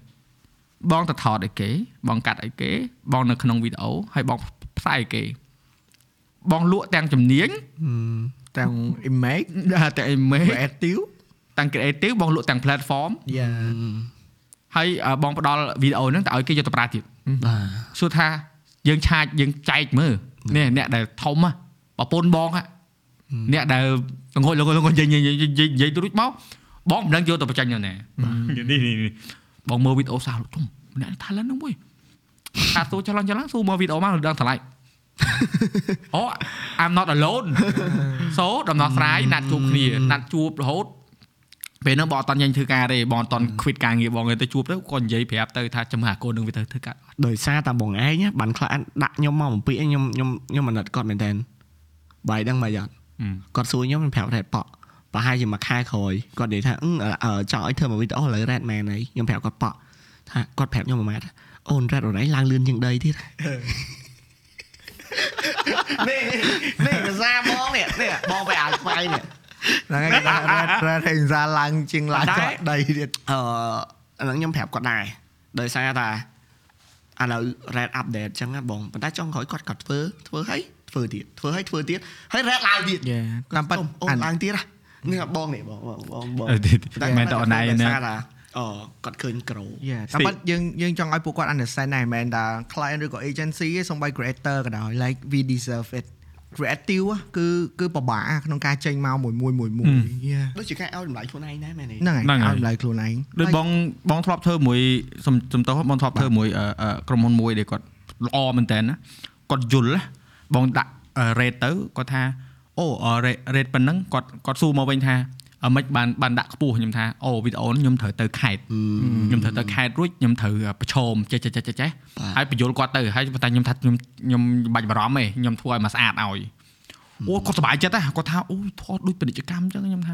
បងទៅថតឲ្យគេ បងកាត់ឲ្យគេ បងនៅក្នុងវីដេអូហើយបងផ្សាយឲ្យគេ បងលក់ទាំងជំនាញទាំង image ទាំង image creative ទាំង creative បងលក់ទាំង platform យ៉ាហើយអឺបងផ្ដល់វីដេអូហ្នឹងទៅឲ្យគេយកទៅប្រើទៀតបាទសួរថាយើងឆាចយើងចែកមើលនេះអ្នកដែលធំហ៎ប្រពន្ធបងហ៎ អ្នកដែលងុយលងុយលងុយនិយាយនិយាយនិយាយនិយាយទៅរួចមកបងមិនដឹងយកទៅបញ្ចេញទៅណានេះនេះនេះបងមើលវីដេអូសាលោកធំអ្នកថាឡើងហ្នឹងមួយថាសួរចលនចលនសួរមើលវីដេអូមកដឹងតម្លៃអូ I'm not alone so ដំណោះស្រាយណាត់ជួបគ្នាណាត់ជួបរហូតពេលហ្នឹងបងអត់តន់ចេញធ្វើការទេបងអត់តន់ quit ការងារបងទៅជួបទៅគាត់និយាយប្រាប់ទៅថាចំហអាកូននឹងវាទៅធ្វើការដោយសារតាបងឯងណាបានខ្លះដាក់ខ្ញុំមកបំពេញខ្ញុំខ្ញុំខ្ញុំអាណិតគាត់មែនតើបាយដឹងមកយ៉ាង គាត់សួរខ្ញុំខ្ញុំប្រាប់រ៉េតប៉ប្រហែលជាមួយខែក្រោយគាត់និយាយថាអឺអឺចង់ឲ្យធ្វើមួយវីដេអូឥឡូវ Red Man ហើយខ្ញុំប្រាប់គាត់ប៉ថាគាត់ប្រាប់ខ្ញុំមួយម៉ាត់អូន Red អូនឯងឡើងលឿនជាងដីទៀតនេះនេះភាសាបងនេះនេះបងไปអាស្វ័យនេះហ្នឹងហើយគេថា red red ហើយសារឡើងជាងឡើងចកដីទៀតអឺអាហ្នឹងខ្ញុំប្រាប់គាត់ដែរដោយសារថាឥឡូវ red update អញ្ចឹងណាបងប៉ុន្តែចុងក្រោយគាត់គាត់ធ្វើធ្វើហើយ ធ្វើទៀតធ្វើហើយធ្វើទៀតហើយ red ឡើងទៀតយ៉ាតាមពិតអូអាននឡើងទៀតហ៎នេះបងនេះបងបងបងបងមែនតអនឡាញដោយណាសារថាអឺគាត់ឃើញក្រូយ៉ាតាមពិតយើងយើងចង់ឲ្យពួកគាត់ understand ដែរមិនមែនថា client ឬក៏ agency ទេសូម្បី creator ក៏ដោយ like we deserve it creative á, គឺគឺពិបាកក្នុងការចេញមកមួយមួយមួយមួយយ៉ាដូចជាការឲ្យតម្លៃខ្លួនឯងដែរមែនទេហ្នឹងហើយហ្នឹងហើយឲ្យតម្លៃខ្លួនឯងដូចបងបងធ្លាប់ធ្វើមួយសំសំទោសបងធ្លាប់ធ្វើមួយអឺអឺក្រុមហ៊ុនមួយដែលគាត់ល្អមែនតើណាគាត់យល់ណា បងដាក់ rate ទៅគាត់ថាអូ rate rate ប៉ុណ្ណឹងគាត់គាត់សួរមកវិញថាអមិនបានបានដាក់ខ្ពស់ខ្ញុំថាអូវីដេអូនេះខ្ញុំត្រូវទៅខេត្តខ្ញុំត្រូវទៅខេត្តរួចខ្ញុំត្រូវប្រឈមចេះចេះចេះចេះចេះហើយបញ្យល់គាត់ទៅហើយប៉ុន្តែខ្ញុំថាខ្ញុំខ្ញុំបាច់បារម្ភទេខ្ញុំធ្វើឲ្យមកស្អាតឲ្យអូគាត់សប្បាយចិត្តណាគាត់ថាអូថតដូចពាណិជ្ជកម្មអញ្ចឹងខ្ញុំថា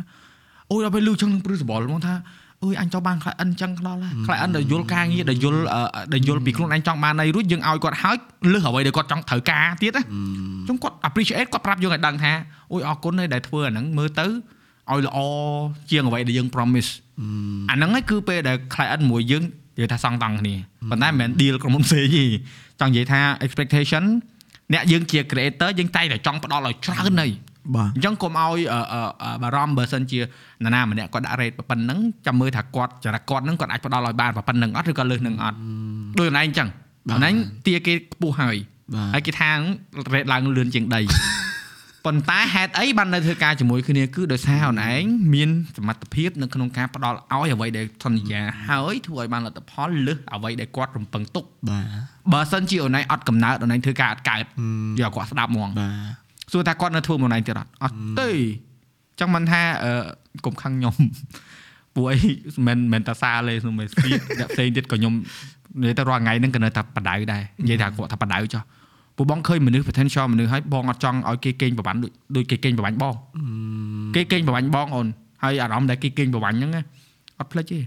អូយដល់ពេលលឺចឹងនឹងព្រឺសបល់ហ្មងថា អើយអញចង់បាន client អញ្ចឹងដល់ហើយ client ដែលយល់ការងារដែលយល់អឺដែលយល់ពីខ្លួនឯងចង់បានអីរួចយើងឲ្យគាត់ហើយលើសអ្វីដែលគាត់ចង់ត្រូវការទៀតណាអញ្ចឹងគាត់ appreciate គាត់ប្រាប់យើងឲ្យដឹងថាអូយអរគុណហើយដែលធ្វើអាហ្នឹងមើលទៅឲ្យល្អជាងអ្វីដែលយើង promise អាហ្នឹងឯងគឺពេលដែល client មួយយើងនិយាយថាសងតង់គ្នាប៉ុន្តែមិនមែន deal ក្រុមហ៊ុនផ្សេងទេចង់និយាយថា expectation អ្នកយើងជា creator យើងតែងតែចង់ផ្ដល់ឲ្យច្រើនហើយ បាទអញ្ចឹងកុំឲ្យអឺអឺអឺបារម្ភបើសិនជានរណាម្នាក់គាត់ដាក់ rate ប៉ុណ្ណឹងចាំមើលថាគាត់ចរិតគាត់ហ្នឹងគាត់អាចផ្ដល់ឲ្យបានប៉ុណ្ណឹងអត់ឬក៏លើសនឹងអត់ដូចអូនឯងអញ្ចឹងអូនឯងទាគេខ្ពស់ហើយបាទហើយគេថា rate ឡើងលឿនជាងដីប៉ុន្តែហេតុអីបាននៅធ្វើការជាមួយគ្នាគឺដោយសារអូនឯងមានសមត្ថភាពនៅក្នុងការផ្ដល់ឲ្យអ្វីដែលសន្យាហើយធ្វើឲ្យបានលទ្ធផលលើសអ្វីដែលគាត់រំពឹងទុកបាទបើសិនជាអូនឯងអត់កំណើតអូនឯងធ្វើការអត់កើតយកគាត់ស្ដាប់ហ្មងបាទ សួរថាគាត់នៅធ្វើមួយណៃទៀតអត់អត់ទេចង់មិនថាអឺកុំខឹងខ្ញុំពួកអីមិនមែនតាសាលេខ្ញុំមិនស្ពីអ្នកផ្សេងទៀតក៏ខ្ញុំនិយាយទៅរាល់ថ្ងៃហ្នឹងក៏នៅតែបដៅដែរនិយាយថាគាត់ថាបដៅចុះពួកបងឃើញមនុស្ស potential មនុស្សហើយបងអត់ចង់ឲ្យគេកេងប្រវ័ញ្ចដូចដូចគេកេងប្រវ័ញ្ចបងគេកេងប្រវ័ញ្ចបងអូនហើយអារម្មណ៍ដែលគេកេងប្រវ័ញ្ចហ្នឹងណាអត់ភ្លេចទេ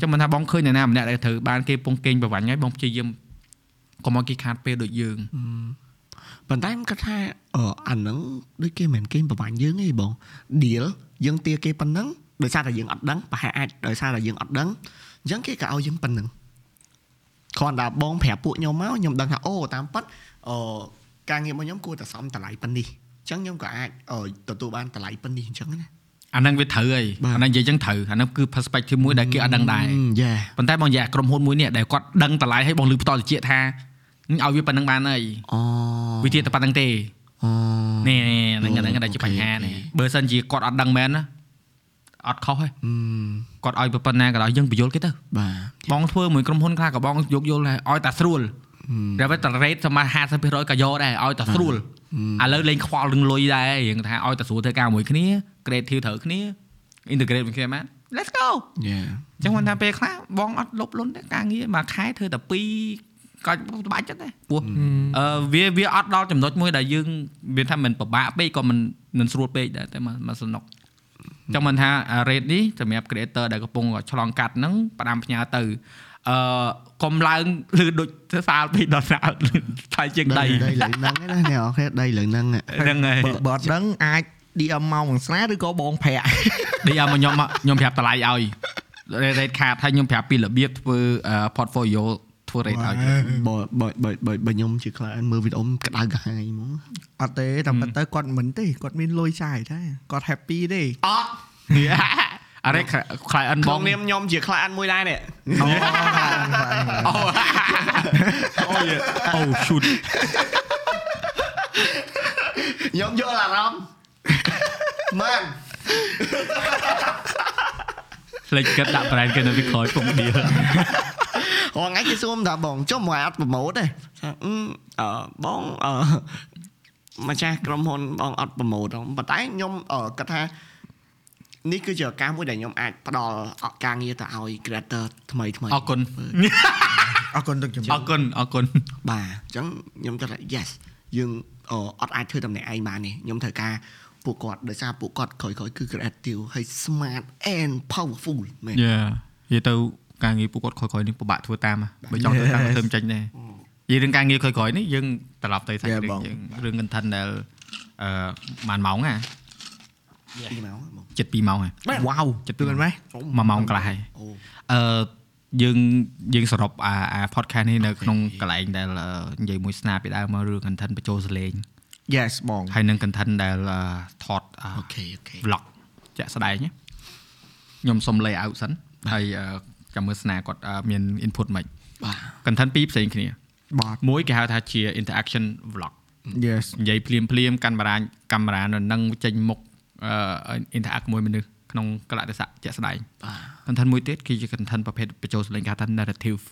ចាំមិនថាបងឃើញអ្នកណាម្នាក់ដែលត្រូវបានគេពងកេងប្រវ័ញ្ចហើយបងព្យាយាមកុំឲ្យគេខាតពេលដូចយើង ប៉ុន្តែខ្ញុំគិតថាអឺអាហ្នឹងដូចគេមិនមែនគេប្រវាញ់យើងទេបង deal យើងទាគេប៉ុណ្ណឹងដោយសារតែយើងអត់ដឹងប្រហែលអាចដោយសារតែយើងអត់ដឹងអញ្ចឹងគេក៏ឲ្យយើងប៉ុណ្ណឹងគ្រាន់តែបងប្រាប់ពួកខ្ញុំមកខ្ញុំដឹងថាអូតាមពិតអឺការងាររបស់ខ្ញុំគួរតែសមតម្លៃប៉ុណ្នេះអញ្ចឹងខ្ញុំក៏អាចអឺទទួលបានតម្លៃប៉ុណ្នេះអញ្ចឹងណាអាហ្នឹងវាត្រូវហើយបាទអាហ្នឹងនិយាយចឹងត្រូវអាហ្នឹងគឺ perspective មួយដែលគេអត់ដឹងដែរយ៉ាប៉ុន្តែបងនិយាយអាក្រុមហ៊ុនមួយនេះដែលគាត់ដឹងតម្លៃឲ្យបងលឺផ្ទាល់តិចថា ឲ្យវាប៉ុណ្្នឹងបានហើយអូវាទៀតតែប៉ុណ្្នឹងទេអូនេះហ្នឹងហ្នឹងដែលជាបញ្ហានេះបើសិនជាគាត់អត់ដឹងមែនណាអត់ខុសទេអឺគាត់ឲ្យប៉ុណ្ណាក៏ដោយយើងបញ្យល់គេទៅបាទបងធ្វើមួយក្រុមហ៊ុនខ្លះក៏បងយកយល់ដែរឲ្យតែស្រួលតែវាតែ rate សម50%ក៏យកដែរឲ្យតែស្រួលឥឡូវលេងខ្វល់នឹងលុយដែររៀងថាឲ្យតែស្រួលធ្វើការមួយគ្នា creative ត្រូវគ្នា integrate មួយគ្នាបាន let's go យ៉ាអញ្ចឹងគាត់ថាពេលខ្លះបងអត់លុបលុនទេការងារមួយខែធ្វើតែ2 ក៏ត្បាច់ចិត្តដែរព្រោះអឺវាវាអត់ដល់ចំណុចមួយដែលយើងមានថាមិនពិបាកពេកក៏មិនមិនស្រួលពេកដែរតែមកមកសនុកអញ្ចឹងមិនថា rate នេះសម្រាប់ creator ដែលកំពុងឆ្លងកាត់ហ្នឹងផ្ដាំផ្ញើទៅអឺកុំឡើងឬដូចសាល2ដុល្លារថ្លៃជាងដីដីលើហ្នឹងឯណាអ្នកអរគ្នាដីលើហ្នឹងហ្នឹងហើយបើបើអត់ដឹងអាច DM មកមួយស្រាឬក៏បងប្រាក់ឌីឲ្យមកខ្ញុំមកខ្ញុំប្រាប់តម្លៃឲ្យ rate card ហើយខ្ញុំប្រាប់ពីរបៀបធ្វើ portfolio ធ្វើ rate ឲ្យបើបើបើបើបើខ្ញុំជា client មើលវីដេអូក្តៅកាហាយហ្មងអត់ទេតែប៉ុន្តែគាត់មិនទេគាត់មានលុយចាយតែគាត់ happy ទេអត់អរេ client បបងងនាមខ្ញុំជា client មួយដែរនេះអូអូអូអូ shoot ខ្ញុំយល់អារម្មណ៍មែនផ្លេចគិតដាក់ brand គេនៅពីក្រោយពុំដៀល រងថ្ងៃគេសួរថាបងចុះមកអត់ប្រម៉ូតទេថាអឺអឺបងអឺម្ចាស់ក្រុមហ៊ុនបងអត់ប្រម៉ូតទេប៉ុន្តែខ្ញុំអឺគាត់ថានេះគឺជាឱកាសមួយដែលខ្ញុំអាចផ្ដល់ការងារទៅឲ្យ creator ថ្មីថ្មីអរគុណអរគុណទឹកជំអរគុណអរគុណបាទអញ្ចឹងខ្ញុំគាត់ថា yes យើងអឺអត់អាចធ្វើតំណែងឯងបានទេខ្ញុំត្រូវការពួកគាត់ដោយសារពួកគាត់ក្រោយៗគឺ creative ហើយ smart and powerful មែនយ៉ានិយាយទៅ ការងារពួកគាត់ក្រោយៗនេះពិបាកធ្វើតាមបើចង់ធ្វើតាមធ្វើមិនចាញ់ដែរនិយាយរឿងការងារក្រោយៗនេះយើងត្រឡប់ទៅសាច់រឿងយើងរឿង content ដែលអឺប៉ុន្មានម៉ោងហ่ะពីមកបងចិត្ត2ម៉ោងហើយវ៉ាវចិត្តទឿនម៉េះ1ម៉ោងកន្លះហើយអូអឺយើងយើងសរុបអាអា podcast នេះនៅក្នុងកន្លែងដែលអឺនិយាយមួយស្នាពីដើមមករឿង content បញ្ចូលសលេង Yes បងហើយនឹង content ដែលអឺថតអឺអូខេអូខេ vlog ជាក់ស្ដែងណាខ្ញុំសុំ layout សិនហើយអឺ ចាំមើលស្នាគាត់អឺមាន input មិនបាទ content ពីរផ្សេងគ្នាបាទមួយគេហៅថាជា interaction vlog Yes និយាយភ្លាមភ្លាមកាមេរ៉ាកាមេរ៉ានៅនឹងចេញមុខអឺ interact មួយមនុស្សក្នុងកលៈទេសៈជាក់ស្ដែងបាទ content មួយទៀតគឺជា content ប្រភេទបញ្ចូលសលេងគេហៅថា narrative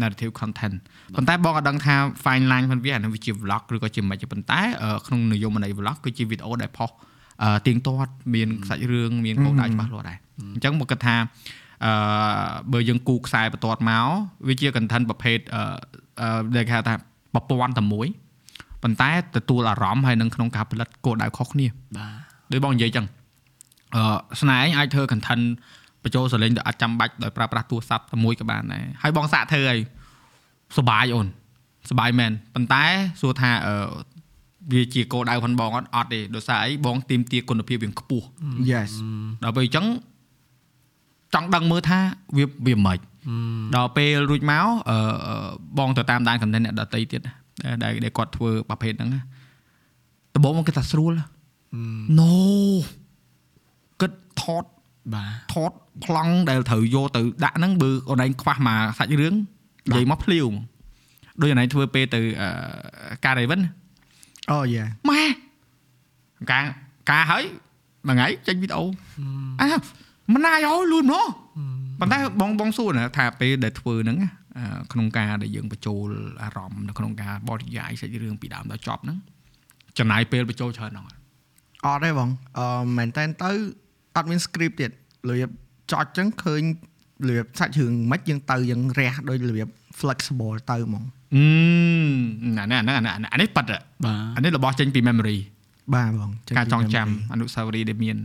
narrative content ប៉ុន្តែបងអត់ដឹងថា fine line ផងវាអានោះវាជា vlog ឬក៏ជាមិនទេប៉ុន្តែអឺក្នុងនិយមន័យ vlog គឺជាវីដេអូដែលផុសអឺទៀងទាត់មានសាច់រឿងមានគោលដៅច្បាស់លាស់ដែរអញ្ចឹងមកគិតថា អឺបើយើងគូខ្សែបន្ទាត់មកវាជា content ប្រភេទអឺអឺដែលគេហៅថាប្រព័ន្ធតែមួយប៉ុន្តែទទួលអារម្មណ៍ហើយនឹងក្នុងការផលិតគោលដៅខុសគ្នាបាទដូចបងនិយាយចឹងអឺស្នែងអាចធ្វើ content បញ្ចូលសលេងទៅអត់ចាំបាច់ដោយប្រើប្រាស់ទូរស័ព្ទតែមួយក៏បានដែរហើយបងសាកធ្វើហើយសុបាយអូនសុបាយមែនប៉ុន្តែសួរថាអឺវាជាគោលដៅផងបងអត់អត់ទេដោយសារអីបងទីមទាគុណភាពវាខ្ពស់ Yes ដល់ពេលអញ្ចឹង ចង់ដឹងមើលថាវាវាមិនដល់ពេលរួចមកអឺអឺបងទៅតាមដាន content អ្នកដតីទៀតដែលដែលដែលគាត់ធ្វើប្រភេទហ្នឹងណាដំបូងមកគេថាស្រួល no គិតថតបាទថតប្លង់ដែលត្រូវយកទៅដាក់ហ្នឹងបើអូនឯងខ្វះមកសាច់រឿងនិយាយមកភ្លាវហ្មងដូចអូនឯងធ្វើពេលទៅអឺការអីវិញអូ yeah ម៉ែការការហើយមួយថ្ងៃចេញវីដេអូអើ មិនណាយអូលឿនហ្មងប៉ុន្តែបងបងសួរណាថាពេលដែលធ្វើហ្នឹងណាអឺក្នុងការដែលយើងបញ្ចូលអារម្មណ៍នៅក្នុងការបរិយាយសាច់រឿងពីដើមដល់ចប់ហ្នឹងចំណាយពេលបញ្ចូលច្រើនហ្នឹងអត់ទេបងអឺមែនតើទៅអត់មាន script ទៀតលៀបចោចចឹងឃើញលៀបសាច់រឿងមិនយើងទៅយើងរះដោយលៀប flexible ទៅហ្មងអឺអានេះអានេះអានេះអានេះប៉ិតហ៎បាទអានេះរបស់ចេញពី memory បាទបងការចងចាំអនុស្សាវរីយ៍ដែលមាន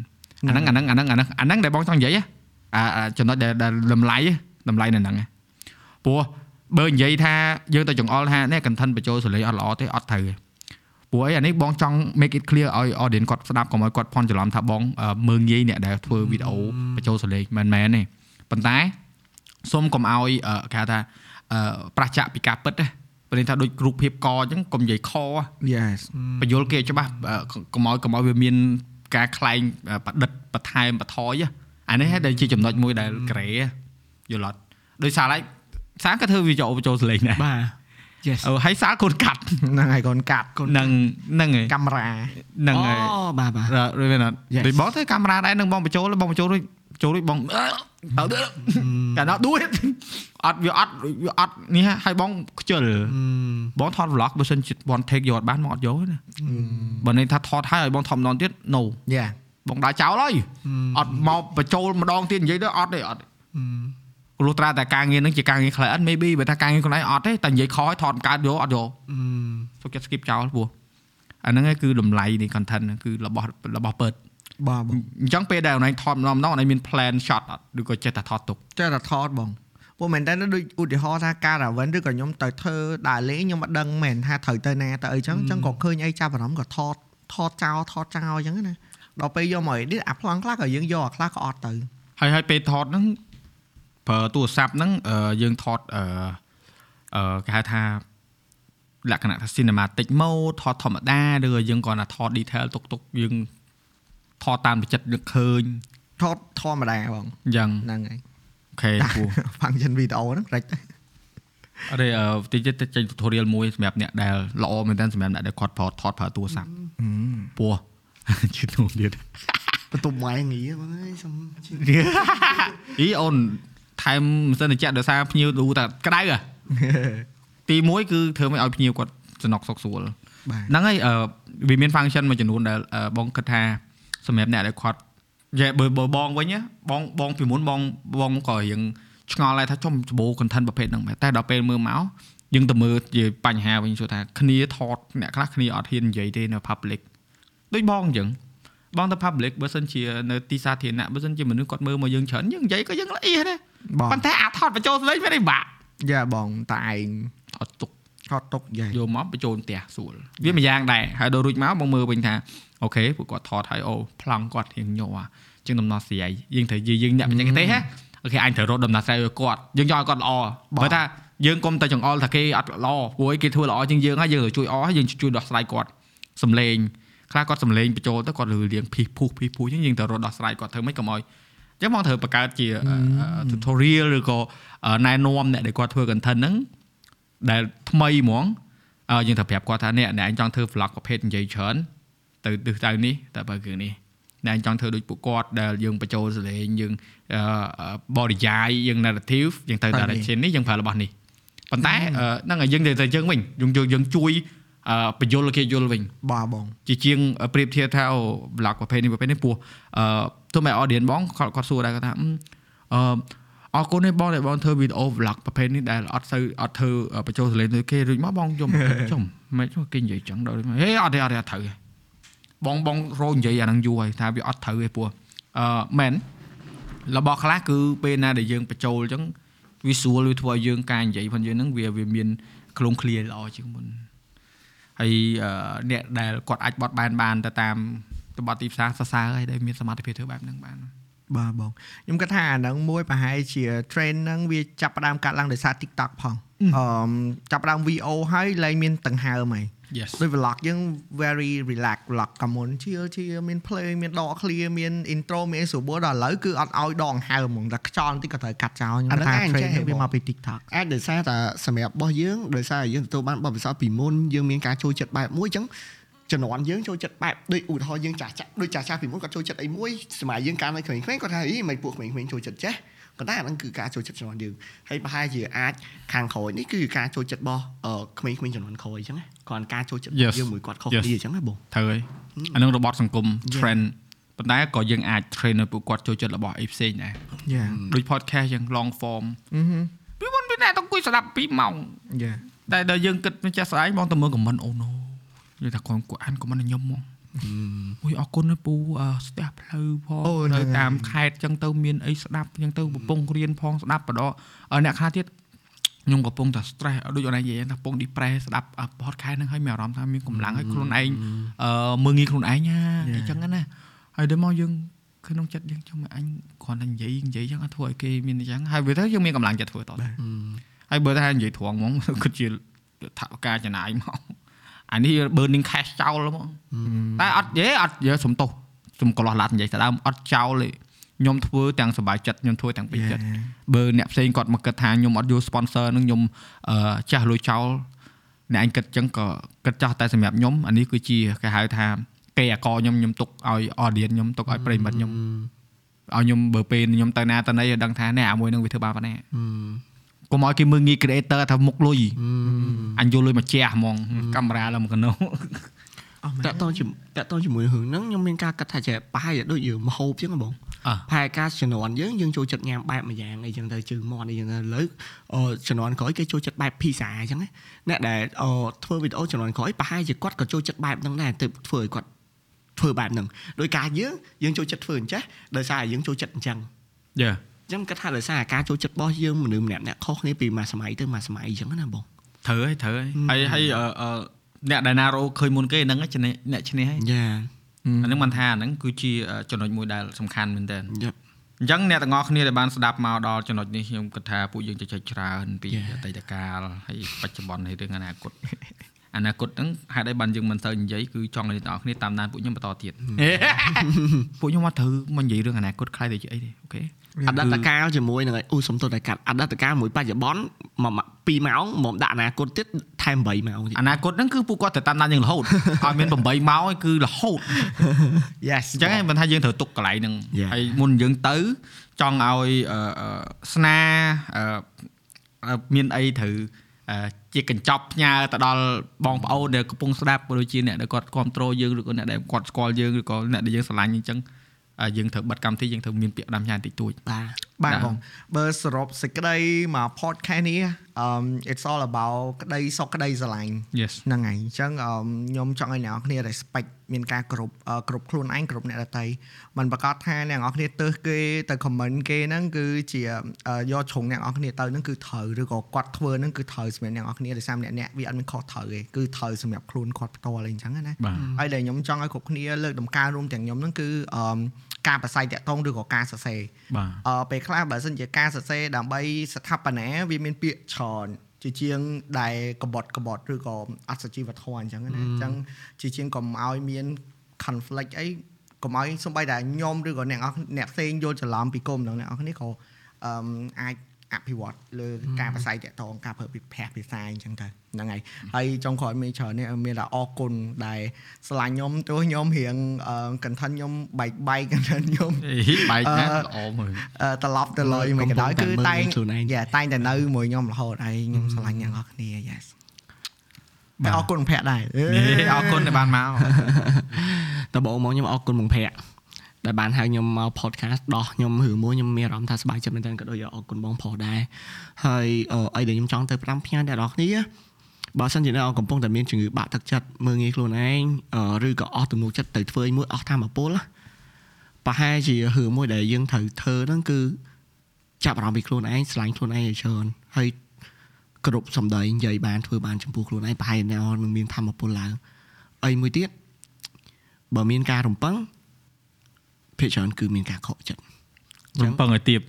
អាហ្នឹងអាហ្នឹងអាហ្នឹងអាហ្នឹងអាហ្នឹងដែលបងចង់និយាយហ៎អាអាចំណុចដែលដែលតម្លៃហ៎តម្លៃនៅហ្នឹងហ៎ព្រោះបើនិយាយថាយើងទៅចង្អុលថានេះ content បញ្ចូលសលេងអត់ល្អទេអត់ត្រូវទេព្រោះអីអានេះបងចង់ make it clear ឲ្យ audience គាត់ស្ដាប់កុំឲ្យគាត់ភ័ន្តច្រឡំថាបងអឺមើងងាយអ្នកដែលធ្វើវីដេអូបញ្ចូលសលេងមិនមែនទេប៉ុន្តែសូមកុំឲ្យអឺគេហៅថាអឺប្រឆាចពីការពិតណាព្រោះថាដូចរូបភាពកអញ្ចឹងកុំនិយាយខហ៎ Yes បញ្យលគេច្បាស់អឺកុំឲ្យកុំឲ្យវាមាន ការខ្លែងប្រឌិតបន្ថែមបន្ថយហ៎អានេះហេតុដែលជាចំណុចមួយដែលក្រេយល់អត់ដោយសារឡៃសាក៏ធ្វើវីដេអូបញ្ចូលសលេងដែរបាទ yes អឺហើយសាកូនកាត់ហ្នឹងហើយកូនកាត់នឹងនឹងហើយកាមេរ៉ានឹងហើយអូបាទបាទរួចមែនអត់ Yes. ដូចបងទៅកាមេរ៉ាដែរនឹងបងបញ្ចូលបងបញ្ចូលរួច ចូលរួចបងអឺទៅកាលណាដួលអត់វាអត់វាអត់នេះហ่ะហើយបងខ្ជិលបងថត vlog បើសិនជា one take យកអត់បានមកអត់យកទេណាបើន័យថាថតហើយឲ្យបងថតម្ដងទៀត no យ៉ាបងដើរចោលហើយអត់មកបញ្ចូលម្ដងទៀតនិយាយទៅអត់ទេអត់ទេព្រោះត្រាតែការងារនឹងជាការងារ client maybe បើថាការងារខ្លួនឯងអត់ទេតែនិយាយខឲ្យថតកើតយកអត់យកសុខចិត្ត skip ចោលព្រោះអាហ្នឹងឯងគឺតម្លៃនៃ content ហ្នឹងគឺរបស់របស់ពិត បាទបងអញ្ចឹងពេលដែលអូនឯងថតម្ដងម្ដងអូនឯងមាន plan shot អត់ឬក៏ចេះតែថតទុកចេះតែថតបងព្រោះមែនតើដូចឧទាហរណ៍ថាការ event ឬក៏ខ្ញុំទៅធ្វើដើរលេងខ្ញុំអត់ដឹងមែនថាត្រូវទៅណាទៅអីចឹងអញ្ចឹងក៏ឃើញអីចាប់អារម្មណ៍ក៏ថតថតចោលថតចោលអញ្ចឹងណាដល់ពេលយកមក edit អាប្លង់ខ្លះក៏យើងយកអាខ្លះក៏អត់ទៅហើយហើយពេលថតហ្នឹងប្រើទូរស័ព្ទហ្នឹងអឺយើងថតអឺអឺគេហៅថាលក្ខណៈថា cinematic mode ថតធម្មតាឬក៏យើងគ្រាន់តែថត detail ទុកទុកយើង ថតតាមចិត្តនឹកឃើញថតធម្មតាបងអញ្ចឹងហ្នឹងហើយអូខេពូ function video ហ្នឹងរិចទៅអត់ទេអឺតិចទៀតចេញ tutorial មួយសម្រាប់អ្នកដែលល្អមែនតើសម្រាប់អ្នកដែលគាត់ប្រើថតប្រើទូរស័ព្ទពោះជឿនោះទៀតបន្ទប់ម៉ែងារបងអើយសុំអីអូនថែមមិនសិនតែចាក់ដោយសារភ្ញៀវឌូតែក្តៅហ៎ទី1គឺធ្វើឲ្យឲ្យភ្ញៀវគាត់សំណុកសុកស្រួលបាទហ្នឹងហើយអឺវាមាន function មួយចំនួនដែលអឺបងគិតថា សម្រាប់អ្នកដែលគាត់យេបើបើបងវិញណាបងបងពីមុនបងបងក៏រៀងឆ្ងល់ដែរថាចំច្បោ content ប្រភេទហ្នឹងមែនតែដល់ពេលមើលមកយើងទៅមើលជាបញ្ហាវិញជួថាគ្នាថតអ្នកខ្លះគ្នាអត់ហ៊ាននិយាយទេនៅ public ដូចបងអញ្ចឹងបងទៅ public បើសិនជានៅទីសាធារណៈបើសិនជាមនុស្សគាត់មើលមកយើងច្រើនយើងនិយាយក៏យើងល្អៀសដែរបងប៉ុន្តែអាថតបញ្ចូលស្លេងវានេះបាក់យ៉ាបងតែឯងថតទុកថតទុកយ៉ាយកមកបញ្ចូលផ្ទះស្រួលវាមួយយ៉ាងដែរហើយដល់រួចមកបងមើលវិញថា អូខេពួកគាត់ថតហើយអូប្លង់គាត់រៀងញ័រជាងដំណោះស្រាយយើងត្រូវយើងអ្នកបច្ចេកទេសហ៎អូខេអញត្រូវរកដំណោះស្រាយឲ្យគាត់យើងយកឲ្យគាត់ល្អបើថាយើងកុំតែចង្អុលថាគេអត់ល្អព្រោះគេធ្វើល្អជាងយើងហើយយើងត្រូវជួយអស់យើងជួយដោះស្រាយគាត់សំលេងខ្លះគាត់សំលេងបញ្ចូលទៅគាត់លឺរៀងភីសភុះភីសភុះអញ្ចឹងយើងត្រូវរកដោះស្រាយគាត់ធ្វើម៉េចកុំឲ្យអញ្ចឹងបងត្រូវបង្កើតជា tutorial ឬក៏ណែនាំអ្នកដែលគាត់ធ្វើ content ហ្នឹងដែលថ្មីហ្មងអឺយើងត្រូវប្រាប់គាត់ថានេះអ្នកឯងចង់ធ្វើ vlog ប្រភេទនិយាយច្រើន ទៅទិសដៅនេះតែបើគឺនេះអ្នកឯងចង់ធ្វើដូចពួកគាត់ដែលយើងបញ្ចូលសលេងយើងអឺបរិយាយយើង narrative យើងទៅ direction នេះយើងប្រើរបស់នេះប៉ុន្តែអឺហ្នឹងហើយយើងទៅទៅយើងវិញយើងយើងយើងជួយអឺបញ្យលគេយល់វិញបាទបងជាជាងប្រៀបធៀបថាអូ vlog ប្រភេទនេះប្រភេទនេះពោះអឺទោះបី audience បងគាត់គាត់សួរដែរគាត់ថាអឺអឺអរគុណទេបងដែលបងធ្វើវីដេអូ vlog ប្រភេទនេះដែលអត់សូវអត់ធ្វើបញ្ចូលសលេងដូចគេរួចមកបងខ្ញុំចំមិនគេនិយាយចឹងដល់ហេអត់ទេអត់ទេអត់ត្រូវទេ បងបងរោនិយាយអាហ្នឹងយូរហើយថាវាអត់ត្រូវទេពោះអឺមែនរបស់ខ្លះគឺពេលណាដែលយើងបញ្ចូលចឹង visual វាធ្វើឲ្យយើងការនិយាយផងយើងហ្នឹងវាវាមានខ្លង clear ល្អជាងមុនហើយអឺអ្នកដែលគាត់អាចបត់បែនបានទៅតាមទៅបត់ទីផ្សារសរសើរហើយដែលមានសមត្ថភាពធ្វើបែបហ្នឹងបានបាទបងខ្ញុំគិតថាអាហ្នឹងមួយប្រហែលជា trend ហ្នឹងវាចាប់ផ្ដើមកាត់ឡើងដោយសារ TikTok ផងអឺមចាប់ផ្ដើម VO ហើយលែងមានដង្ហើមហើយ Yes ដូច vlog យើង very relax vlog កាមុនជាជាមាន play មានដក clear មាន intro មានអីស្រួលដល់ឥឡូវគឺអត់ឲ្យដកដង្ហើមហ្មងតែខ្យល់បន្តិចក៏ត្រូវកាត់ចោលខ្ញុំថា trend ហ្នឹងវាមកពី TikTok អាចដោយសារតែសម្រាប់របស់យើងដោយសារយើងទទួលបានបទពិសោធន៍ពីមុនយើងមានការចូលចិត្តបែបមួយអញ្ចឹងជំនាន់យើងចូលចិត្តបែបដូចឧទាហរណ៍យើងចាស់ចាស់ដូចចាស់ចាស់ពីមុនគាត់ចូលចិត្តអីមួយសម័យយើងកាលនៅក្មេងៗគាត់ថាអីមិនពួកក្មេងៗចូលចិត្តចេះ ប៉ុន្តែអានឹងគឺការចូលចិត្តជំនាន់យើងហើយប្រហែលជាអាចខាងក្រោយនេះគឺការចូលចិត្តរបស់ក្មេងៗជំនាន់ក្រោយអញ្ចឹងគ្រាន់ការចូលចិត្តយើងមួយគាត់ខុសគ្នាអញ្ចឹងណាបងត្រូវហើយអានឹងរបបសង្គម trend ប៉ុន្តែក៏យើងអាច train នៅពួកគាត់ចូលចិត្តរបស់អីផ្សេងដែរយ៉ាដូច podcast យ៉ាង long form ពីមុនពីណែតអង្គុយស្ដាប់2ម៉ោងយ៉ាតែដល់យើងគិតចេះស្ដាយបងតើមើល comment អូណូនិយាយថាគាត់គាត់អាន comment ខ្ញុំហ្មង អូយអរគុណណាពូអឺស្ទះផ្លូវផងអូហ្នឹងនៅហើយតាមខេត្តចឹងទៅមានអីស្ដាប់ចឹងទៅកំពុងរៀនផងស្ដាប់បដអអ្នកខ្លះទៀតខ្ញុំកំពុងតែ stress ដូចអូនឯងនិយាយថាកំពុង depress ស្ដាប់ podcast ហ្នឹងហើយមានអារម្មណ៍ថាមានកម្លាំងហើយខ្លួនឯងអឺមើលងាយខ្លួនឯងណាអញ្ចឹងណាហើយដល់មកយើងក្នុងចិត្តយើងចង់អញគ្រាន់តែនិយាយនិយាយចឹងអត់ធ្វើឲ្យគេមានអញ្ចឹងហើយវាទៅយើងមានកម្លាំងចិត្តធ្វើតទៅហើយបើថានិយាយត្រង់ហ្មងគិតជាថវិកាចំណាយមក អានេះ burning cash ចោលហ្មងតែអត់យេអត់យើសំទោសសំកន្លោះឡាត់និយាយទៅដើមអត់ចោលទេខ្ញុំធ្វើទាំងសប្បាយចិត្តខ្ញុំធ្វើទាំងពេញចិត្តបើអ្នកផ្សេងគាត់មកគិតថាខ្ញុំអត់យក sponsor នឹងខ្ញុំអឺចាស់លុយចោលអ្នកឯងគិតចឹងក៏គិតចាស់តែសម្រាប់ខ្ញុំអានេះគឺជាគេហៅថាគេអកខ្ញុំខ្ញុំទុកឲ្យ audience ខ្ញុំទុកឲ្យប្រិមិត្តខ្ញុំឲ្យខ្ញុំបើពេលខ្ញុំទៅណាទៅណីឲ្យដឹងថាអ្នកអាមួយនឹងវាធ្វើបានប៉ុណ្ណា កុំឲ្យគេមើលងាយ creator ថាមុខលុយអញយកលុយមកជះហ្មងកាមេរ៉ាឡើងមកកណោអស់មែនតាក់តងជាតាក់តងជាមួយរឿងហ្នឹងខ្ញុំមានការគិតថាចេះប្រហែលជាដូចយើងមហូបចឹងហ៎បងអ่ะប្រហែលការជំនាន់យើងយើងចូលចិត្តញ៉ាំបែបមួយយ៉ាងអីចឹងទៅជើងមាន់អីចឹងទៅឥឡូវអឺជំនាន់ក្រោយគេចូលចិត្តបែបភីសាអញ្ចឹងណាអ្នកដែលអឺធ្វើវីដេអូជំនាន់ក្រោយប្រហែលជាគាត់ក៏ចូលចិត្តបែបហ្នឹងដែរទើបធ្វើឲ្យគាត់ធ្វើបែបហ្នឹងដោយការយើងយើងចូលចិត្តធ្វើអញ្ចេះដោយសារតែយើងចូលចិត្តអញ្ចឹងយ៉ាអញ្ចឹងគាត់ថាដោយសារតែការចូលចិត្តរបស់យើងមនុស្សម្នាក់ម្នាក់ខុសគ្នាពីមួយសម័យទៅមួយសម័យអញ្ចឹងណាបងត្រូវហើយត្រូវហើយហើយហើយអឺអឺអ្នកដែលណារោឃើញមុនគេហ្នឹងឈ្នះអ្នកឈ្នះហើយយ៉ាអាហ្នឹងមិនថាអាហ្នឹងគឺជាចំណុចមួយដែលសំខាន់មែនតើយ៉ាអញ្ចឹងអ្នកទាំងអស់គ្នាដែលបានស្ដាប់មកដល់ចំណុចនេះខ្ញុំគិតថាពួកយើងជជែកច្រើនពី Yeah. អតីតកាលហើយបច្ចុប្បន្នហើយរឿងអនាគតអនាគតហ្នឹងហេតុអីបានយើងមិនទៅនិយាយគឺចង់ឲ្យអ្នកទាំងអស់គ្នាតាមដានពួកខ្ញុំបន្តទៀតពួកខ្ញុំអត់ត្រូវមកនិយាយរឿងអនាគតខ្លាយទៅជាអីទេអូខេ អតីតកាលជាមួយនឹងអូសុំទោសតែកាត់អតីតកាលមួយបច្ចុប្បន្នមួយ2ម៉ោងមកដាក់អនាគតទៀតថែម8ម៉ោងទៀតអនាគតហ្នឹងគឺពួកគាត់ត្រូវតាមដានយើងរហូតឲ្យមាន8ម៉ោងគឺរហូត Yes អញ្ចឹងឯងមិនថាយើងត្រូវទុកកន្លែងហ្នឹង Yeah. ហើយមុនយើងទៅចង់ឲ្យអឺអឺស្នាអឺអឺមានអីត្រូវអឺជាកញ្ចប់ផ្ញើទៅដល់បងប្អូនដែលកំពុងស្ដាប់ក៏ដូចជាអ្នកដែលគាត់គ្រប់គ្រងយើងឬក៏អ្នកដែលគាត់ស្គាល់យើងឬក៏អ្នកដែលយើងស្រឡាញ់អញ្ចឹងអឺ យើងត្រូវបិទកម្មវិធីយើងត្រូវមានពាក្យដាំញ៉ានតិចតួចបាទបាទបាទបងបើសរុបសេចក្តីមក podcast នេះ um it's all about ក្តីសុខក្តីស្រឡាញ់ Yes ហ្នឹងហើយអញ្ចឹងអឺខ្ញុំចង់ឲ្យអ្នកនរគ្នា respect មានការគ្រប់អឺគ្រប់ខ្លួនឯងគ្រប់អ្នកដទៃมันប្រកាសថាអ្នកនរគ្នាទើសគេទៅ comment គេហ្នឹងគឺជាអឺយកជ្រុងអ្នកនរគ្នាទៅហ្នឹងគឺត្រូវឬក៏គាត់ធ្វើហ្នឹងគឺត្រូវសម្រាប់អ្នកនរគ្នាដោយសារម្នាក់ៗវាអត់មានខុសត្រូវទេគឺត្រូវសម្រាប់ខ្លួនគាត់ផ្ទាល់អីអញ្ចឹងណាបាទហើយដែលខ្ញុំចង់ឲ្យគ្រប់គ្នាលើកដំណើររួមទាំងខ្ញុំហ្នឹងគឺអឺការប្រស័យតាក់ទងឬក៏ការសរសេរបាទអឺពេលខ្លះបើសិនជាការសរសេរដើម្បីស្ថាបនាវាមានពាក្យច្រើន ជាជាងដែលកបត់កបត់ឬក៏អត្តសជីវធម៌អញ្ចឹងណាអញ្ចឹងជាជាងកុំឲ្យមាន conflict អីកុំឲ្យសំបីតែខ្ញុំឬក៏អ្នកនរអ្នកផ្សេងយល់ច្រឡំពីគុំហ្នឹងអ្នកនរគ្នាក៏អឺអាច អភិវឌ្ឍលើការប្រស័យតាក់ទងការប្រើពិភាក្សាភាសាអញ្ចឹងទៅហ្នឹងហើយហើយចុងក្រោយមានច្រើននេះមានតែអរគុណដែលស្រឡាញ់ខ្ញុំទោះខ្ញុំរៀងអឺ content ខ្ញុំបែកបែក content ខ្ញុំអីបែកណាអឺល្អមើលអឺត្រឡប់ទៅលុយមិនក៏ដោយគឺតែងខ្លួនឯងយ៉ាតែងតែនៅមួយខ្ញុំរហូតហើយខ្ញុំស្រឡាញ់អ្នកនរគ្នា yes បាទអរគុណភ័ក្រដែរអឺអរគុណដែលបានមកតើបងមកខ្ញុំអរគុណបងភ័ក្រ ដែលបានហៅខ្ញុំមក podcast ដោះខ្ញុំរឿងមួយខ្ញុំមានអារម្មណ៍ថាសប្បាយចិត្តមែនទែនក៏ដូចជាអរគុណបងប្រុសដែរហើយអឺអីដែលខ្ញុំចង់ទៅផ្ដាំផ្ញើអ្នកនរគ្នាបើសិនជាអ្នកនរកំពុងតែមានជំងឺបាក់ទឹកចិត្តមើងងាយខ្លួនឯងអឺឬក៏អស់ទំនុកចិត្តទៅធ្វើអីមួយអស់ធម៌ពលណាប្រហែលជារឿងមួយដែលយើងត្រូវធ្វើហ្នឹងគឺចាប់អារម្មណ៍ពីខ្លួនឯងស្រឡាញ់ខ្លួនឯងឲ្យច្រើនហើយគ្រប់សម្ដីនិយាយបានធ្វើបានចំពោះខ្លួនឯងប្រហែលអ្នកនឹងមានធម៌ពលឡើងអីមួយទៀតបើមានការរំពឹង ភាគច្រើនគឺមានការខកចិត្តរំពឹងឲ្យទៀប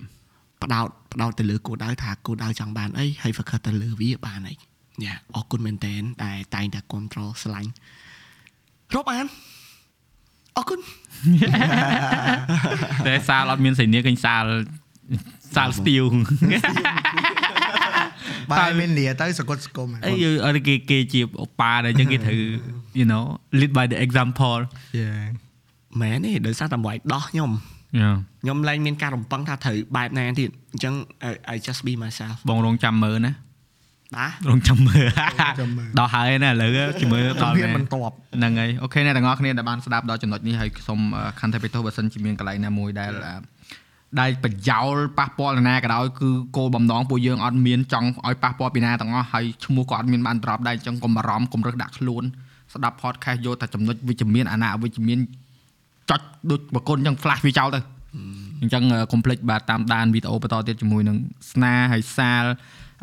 ផ្ដោតផ្ដោតទៅលើគោលដៅថាគោលដៅចង់បានអីហើយ focus ទៅលើវាបានអីយ៉ាអរគុណមែនតើដែលតែងតែ control ស្រឡាញ់រាប់អានអរគុណតែសាលអត់មានសៃនាឃើញសាលសាលស្ទៀវបាទមានលាទៅសកត់សង្គមអីអត់គេគេជាអូប៉ាដែរអញ្ចឹងគេត្រូវ you know lead by the example យ៉ា មែនទេដោយសារតែមួយដោះខ្ញុំ Yeah. ខ្ញុំឡើងមានការរំពឹងថាត្រូវបែបណាទៀតអញ្ចឹង I- I just be myself បងរងចាំមើលណាបាទរងចាំមើលចាំមើលដល់ហើយណាឥឡូវជំរឿជំដល់រាបណាបន្ទាប់ហ្នឹងហើយអូខេអ្នកទាំងអស់គ្នាដែលបានស្ដាប់ដល់ចំណុចនេះហើយសូមអឺខន្តីបិទទោសបើសិនជាមានកន្លែងណាមួយដែលអឺដែលប្រយោលប៉ះពាល់នរណាក៏ដោយគឺគោលបំណងពួកយើងអត់មានចង់ឲ្យប៉ះពាល់ពីណាទាំងអស់ហើយឈ្មោះក៏អត់មានបាន drop ដែរអញ្ចឹងកុំបារម្ភកុំរឹសដាក់ខ្លួនស្ដាប់ podcast យកតែចំណុចវិជ្ជមានអាណាអវិជ្ជមាន ចុចដូចបកគុណអញ្ចឹង flash វាចោលទៅអញ្ចឹងកុំភ្លេចបាទតាមដានវីដេអូបន្តទៀតជាមួយនឹងស្នាហើយសាល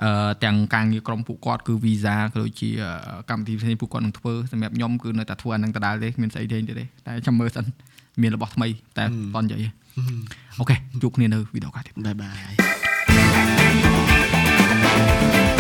អឺទាំងការងារក្រុមពួកគាត់គឺ visa ក៏ដូចជាអឺកម្មវិធីផ្សេងពួកគាត់នឹងធ្វើសម្រាប់ខ្ញុំគឺនៅតែធ្វើអានឹងដដែលទេគ្មានស្អីទេទេតែចាំមើលសិនមានរបស់ថ្មីតែតន់និយាយទេអូខេជួបគ្នានៅវីដេអូក្រោយទៀតបាយបាយ